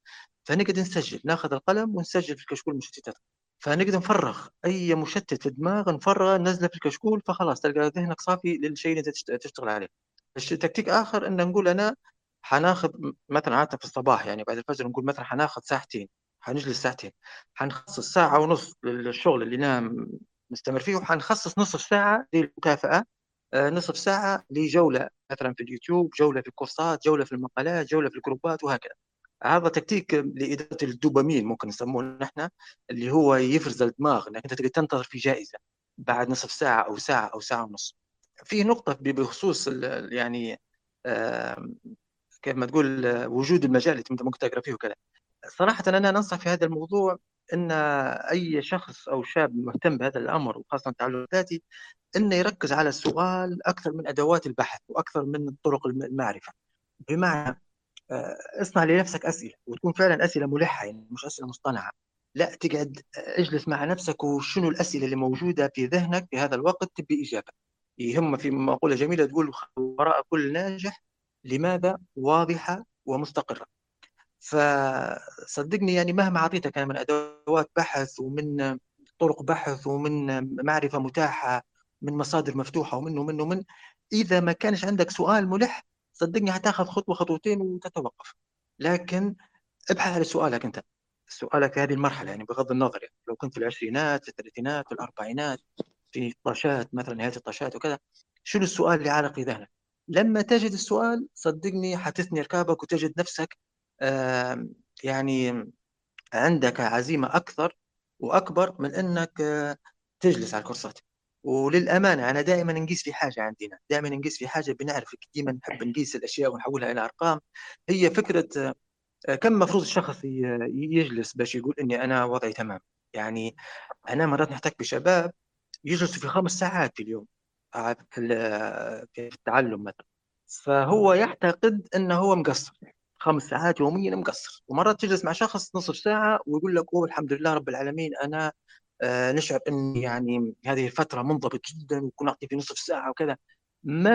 فنقعد نسجل ناخذ القلم ونسجل في الكشكول المشتتات فنقدر نفرغ أي مشتت في الدماغ نفرغه نزله في الكشكول فخلاص تلقى ذهنك صافي للشيء اللي أنت تشت- تشتغل عليه. تكتيك آخر إن نقول أنا حناخذ مثلا عادة في الصباح يعني بعد الفجر نقول مثلا حناخذ ساعتين. حنجلس ساعتين. حنخصص ساعة ونص للشغل اللي نام نستمر فيه وحنخصص نصف ساعة للمكافأة آه، نصف ساعة لجولة مثلا في اليوتيوب جولة في الكورسات جولة في المقالات جولة في الجروبات وهكذا. هذا تكتيك لإدارة الدوبامين ممكن نسموه نحن اللي هو يفرز الدماغ أنت تقدر تنتظر في جائزة بعد نصف ساعة أو ساعة أو ساعة ونص. في نقطة بخصوص يعني كيف ما تقول آه، وجود المجال اللي أنت ممكن تقرأ فيه وكذا. صراحة أنا ننصح في هذا الموضوع أن أي شخص أو شاب مهتم بهذا الأمر وخاصة التعلم الذاتي أنه يركز على السؤال أكثر من أدوات البحث وأكثر من طرق الم- المعرفة. بمعنى آه، اصنع لنفسك أسئلة وتكون فعلا أسئلة ملحة يعني مش أسئلة مصطنعة. لا تقعد آه، اجلس مع نفسك وشنو الأسئلة اللي موجودة في ذهنك في هذا الوقت تبي اجابه يهم في مقولة جميلة تقول وراء كل ناجح لماذا واضحة ومستقرة؟ فصدقني يعني مهما أعطيتك أنا من أدوات بحث ومن طرق بحث ومن معرفة متاحة من مصادر مفتوحة ومن ومن ومن إذا ما كانش عندك سؤال ملح صدقني هتاخذ خطوة خطوتين وتتوقف. لكن ابحث على سؤالك أنت. سؤالك في هذه المرحلة يعني بغض النظر يعني لو كنت في العشرينات في الثلاثينات في الأربعينات في طاشات مثلا نهاية الطاشات وكذا شنو السؤال اللي عالق في ذهنك؟ لما تجد السؤال صدقني حتثني ركابك وتجد نفسك يعني عندك عزيمة أكثر وأكبر من أنك آه، تجلس على الكورسات. وللأمانة أنا دائما نقيس في حاجة عندنا دائما نقيس في حاجة بنعرف دائما نحب نقيس الأشياء ونحولها إلى أرقام. هي فكرة آه، كم مفروض الشخص يجلس باش يقول إني أنا وضعي تمام. يعني أنا مرات نحتك بشباب يجلسوا في خمس ساعات في اليوم في ال- في التعلم مثلا. فهو يعتقد إنه هو مقصر. خمس ساعات يوميا مقصر. ومرات تجلس مع شخص نصف ساعة ويقول لك أوه الحمد لله رب العالمين أنا آه، نشعر إني يعني هذه الفترة منضبط جدا وكون أعطي في نصف ساعة وكذا. ما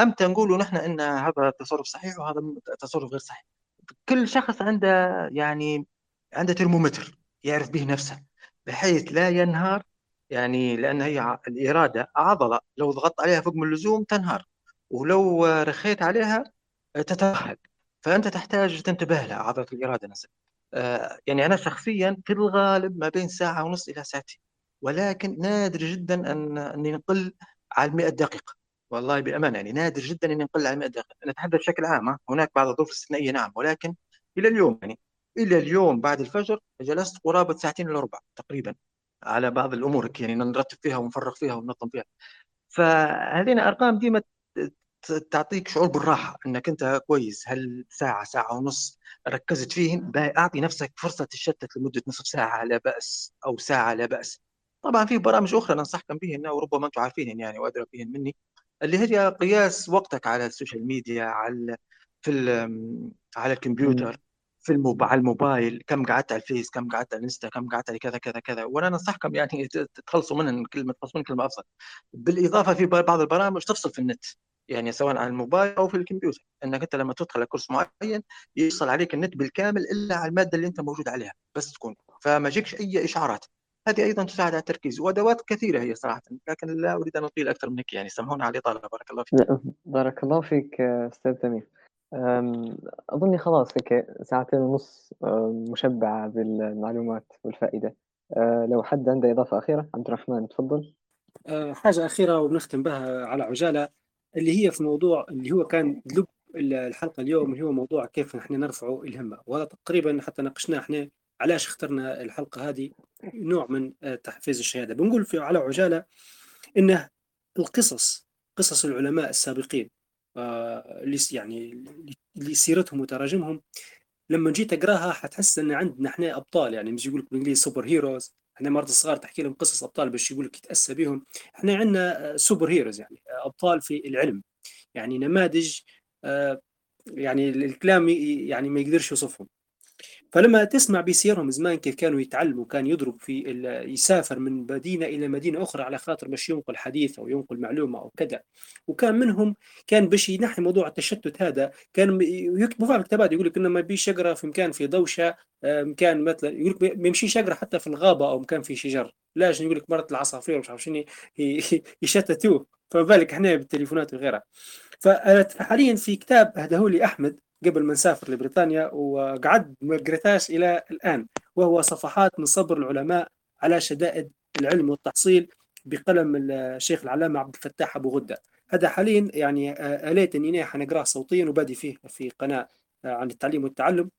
أمتى نقولوا نحن إن هذا تصرف صحيح وهذا تصرف غير صحيح؟ كل شخص عنده يعني عنده ترمومتر يعرف به نفسه بحيث لا ينهار يعني لأن هي ع- الإرادة عضلة لو ضغطت عليها فوق من اللزوم تنهار ولو رخيت عليها تترهق. فأنت تحتاج تنتبه لها عضلة الإرادة نفسها. آه، يعني أنا شخصيا في الغالب ما بين ساعة ونص إلى ساعتين ولكن نادر جدا أن أني نقل على 100 دقيقة. والله بأمانة يعني نادر جدا أني نقل على 100 دقيقة. نتحدث بشكل عام هناك بعض الظروف الاستثنائية نعم ولكن إلى اليوم يعني. إلى اليوم بعد الفجر جلست قرابة ساعتين إلى ربع تقريبا على بعض الأمور يعني نرتب فيها ونفرغ فيها وننظم فيها. فهذه أرقام ديما تعطيك شعور بالراحة أنك أنت كويس. هل ساعة ساعة ونص ركزت فيهن؟ أعطي نفسك فرصة تشتت لمدة نصف ساعة لا بأس أو ساعة لا بأس. طبعا في برامج أخرى ننصحكم بهن وربما أنتم عارفينهن يعني وأدرى بهن مني اللي هي قياس وقتك على ال social media على في على الكمبيوتر في الموب... على الموبايل كم قعدت على الفيس كم قعدت على الإنستا كم قعدت على كذا كذا كذا. وأنا انصحكم يعني تخلصوا منهم كلمة تخلصوا من كلمة أفضل. بالإضافة في بعض البرامج تفصل في النت. يعني سواء على الموبايل أو في الكمبيوتر إنك أنت لما تدخل على course معين يفصل عليك النت بالكامل إلا على المادة اللي أنت موجود عليها بس تكون فما يجيكش أي إشعارات. هذه أيضا تساعد على التركيز وأدوات كثيرة هي صراحة لكن لا أريد أن أطيل أكثر من هيك يعني سامحونا على الإطالة بارك الله فيك. بارك الله فيك أستاذ تميم أظني خلاص هيك ساعتين ونص مشبعة بالمعلومات والفائدة. أه، لو حد عنده إضافة أخيرة عبد الرحمن تفضل. أه، حاجة أخيرة وبنختم بها على عجالة. اللي هي في موضوع اللي هو كان لب الحلقة اليوم اللي هو موضوع كيف نحن نرفعوا الهمة. وهذا تقريبا حتى ناقشناه إحنا علاش اخترنا الحلقة هذه نوع من أه، تحفيز الشهادة. بنقول في على عجالة إنه القصص قصص العلماء السابقين اللي يعني اللي سيرتهم وتراجمهم لما جيت أقراها حتحس إن عندنا إحنا أبطال. يعني مش يقول لك بالإنجليزي super heroes إحنا مرات الصغار تحكي لهم قصص أبطال باش يقول لك يتأسى بهم إحنا عندنا super heroes يعني أبطال في العلم. يعني نماذج آه، يعني الكلام يعني ما يقدرش يوصفهم. فلما تسمع بسيرهم زمان كيف كانوا يتعلموا كان يضرب في يسافر من مدينة إلى مدينة أخرى على خاطر باش ينقل حديث أو ينقل معلومة أو كذا. وكان منهم كان باش ينحي موضوع التشتت هذا كان يكتبوا في الكتابات يقول لك إنه ما بيش يقرأ في مكان في دوشة آه، مكان مثلا يقول لك ما يمشيش يقرأ حتى في الغابة أو مكان في شجر. لا عشان يقول لك مرت العصافير مش عارف شنو يشتتوه. فما بالك إحنا بالتليفونات وغيرها. فحاليا في كتاب هداه لي أحمد قبل ما نسافر لبريطانيا وقعد ما قريتهاش إلى الآن وهو صفحات من صبر العلماء على شدائد العلم والتحصيل بقلم الشيخ العلامة عبد الفتاح أبو غدة. هذا حاليا يعني آه، اليت إني حنقراه صوتيا وبادي فيه في قناة آه، عن التعليم والتعلم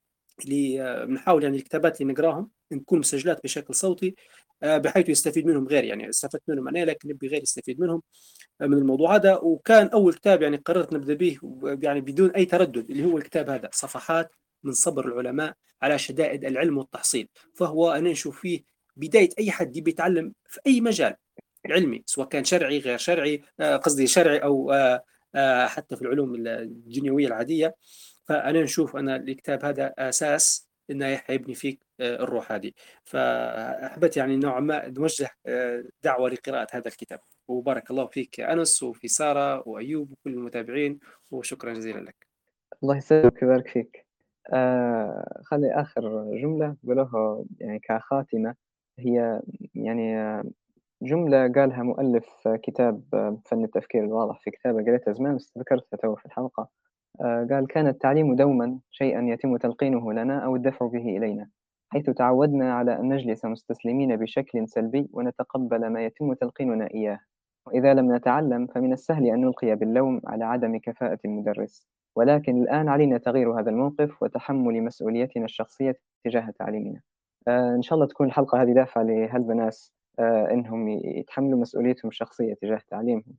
اللي آه، بنحاول يعني الكتابات اللي نقراهم. نكون مسجلات بشكل صوتي بحيث يستفيد منهم غير يعني استفدت منهم أنا لكن نبي غير يستفيد منهم من الموضوع هذا. وكان أول كتاب يعني قررت نبدأ به يعني بدون أي تردد اللي هو الكتاب هذا صفحات من صبر العلماء على شدائد العلم والتحصيل. فهو أنا نشوف فيه بداية أي حد يبي يتعلم في أي مجال علمي سواء كان شرعي غير شرعي آه، قصدي شرعي أو آه، آه، حتى في العلوم الدنيويه العادية. فأنا نشوف أنا الكتاب هذا أساس إنه يبني فيك الروح هذه. فاحببت يعني نوعا ما نوجه دعوة لقراءة هذا الكتاب. وبارك الله فيك أنس وفي سارة وأيوب وكل المتابعين وشكرا جزيلا لك. الله يسلمك ويبارك فيك. آه خلي آخر جملة بقولها يعني كخاتمة. هي يعني جملة قالها مؤلف كتاب فن التفكير الواضح في كتابة قريتها زمان بس ذكرتها تو في الحلقة. آه قال كان التعليم دوما شيئا يتم تلقينه لنا أو الدفع به إلينا حيث تعودنا على أن نجلس مستسلمين بشكل سلبي ونتقبل ما يتم تلقيننا إياه. وإذا لم نتعلم فمن السهل أن نلقي باللوم على عدم كفاءة المدرس. ولكن الآن علينا تغيير هذا الموقف وتحمل مسؤوليتنا الشخصية تجاه تعليمنا. آه إن شاء الله تكون الحلقة هذه دافعة لهالبنات آه إنهم يتحملوا مسؤوليتهم الشخصية تجاه تعليمهم.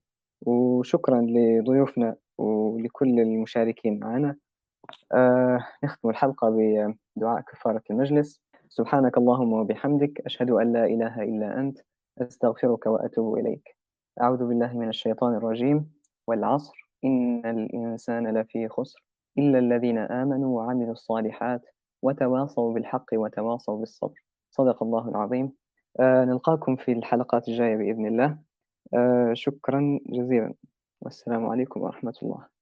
وشكرا لضيوفنا ولكل المشاركين معنا. آه نختم الحلقة بدعاء كفارة المجلس. سبحانك اللهم وبحمدك أشهد أن لا إله إلا أنت أستغفرك وأتوب إليك. أعوذ بالله من الشيطان الرجيم والعصر. إن الإنسان لفي خسر. إلا الذين آمنوا وعملوا الصالحات وتواصوا بالحق وتواصوا بالصبر. صدق الله العظيم. آه نلقاكم في الحلقات الجاية بإذن الله. آه شكرا جزيلا. والسلام عليكم ورحمة الله.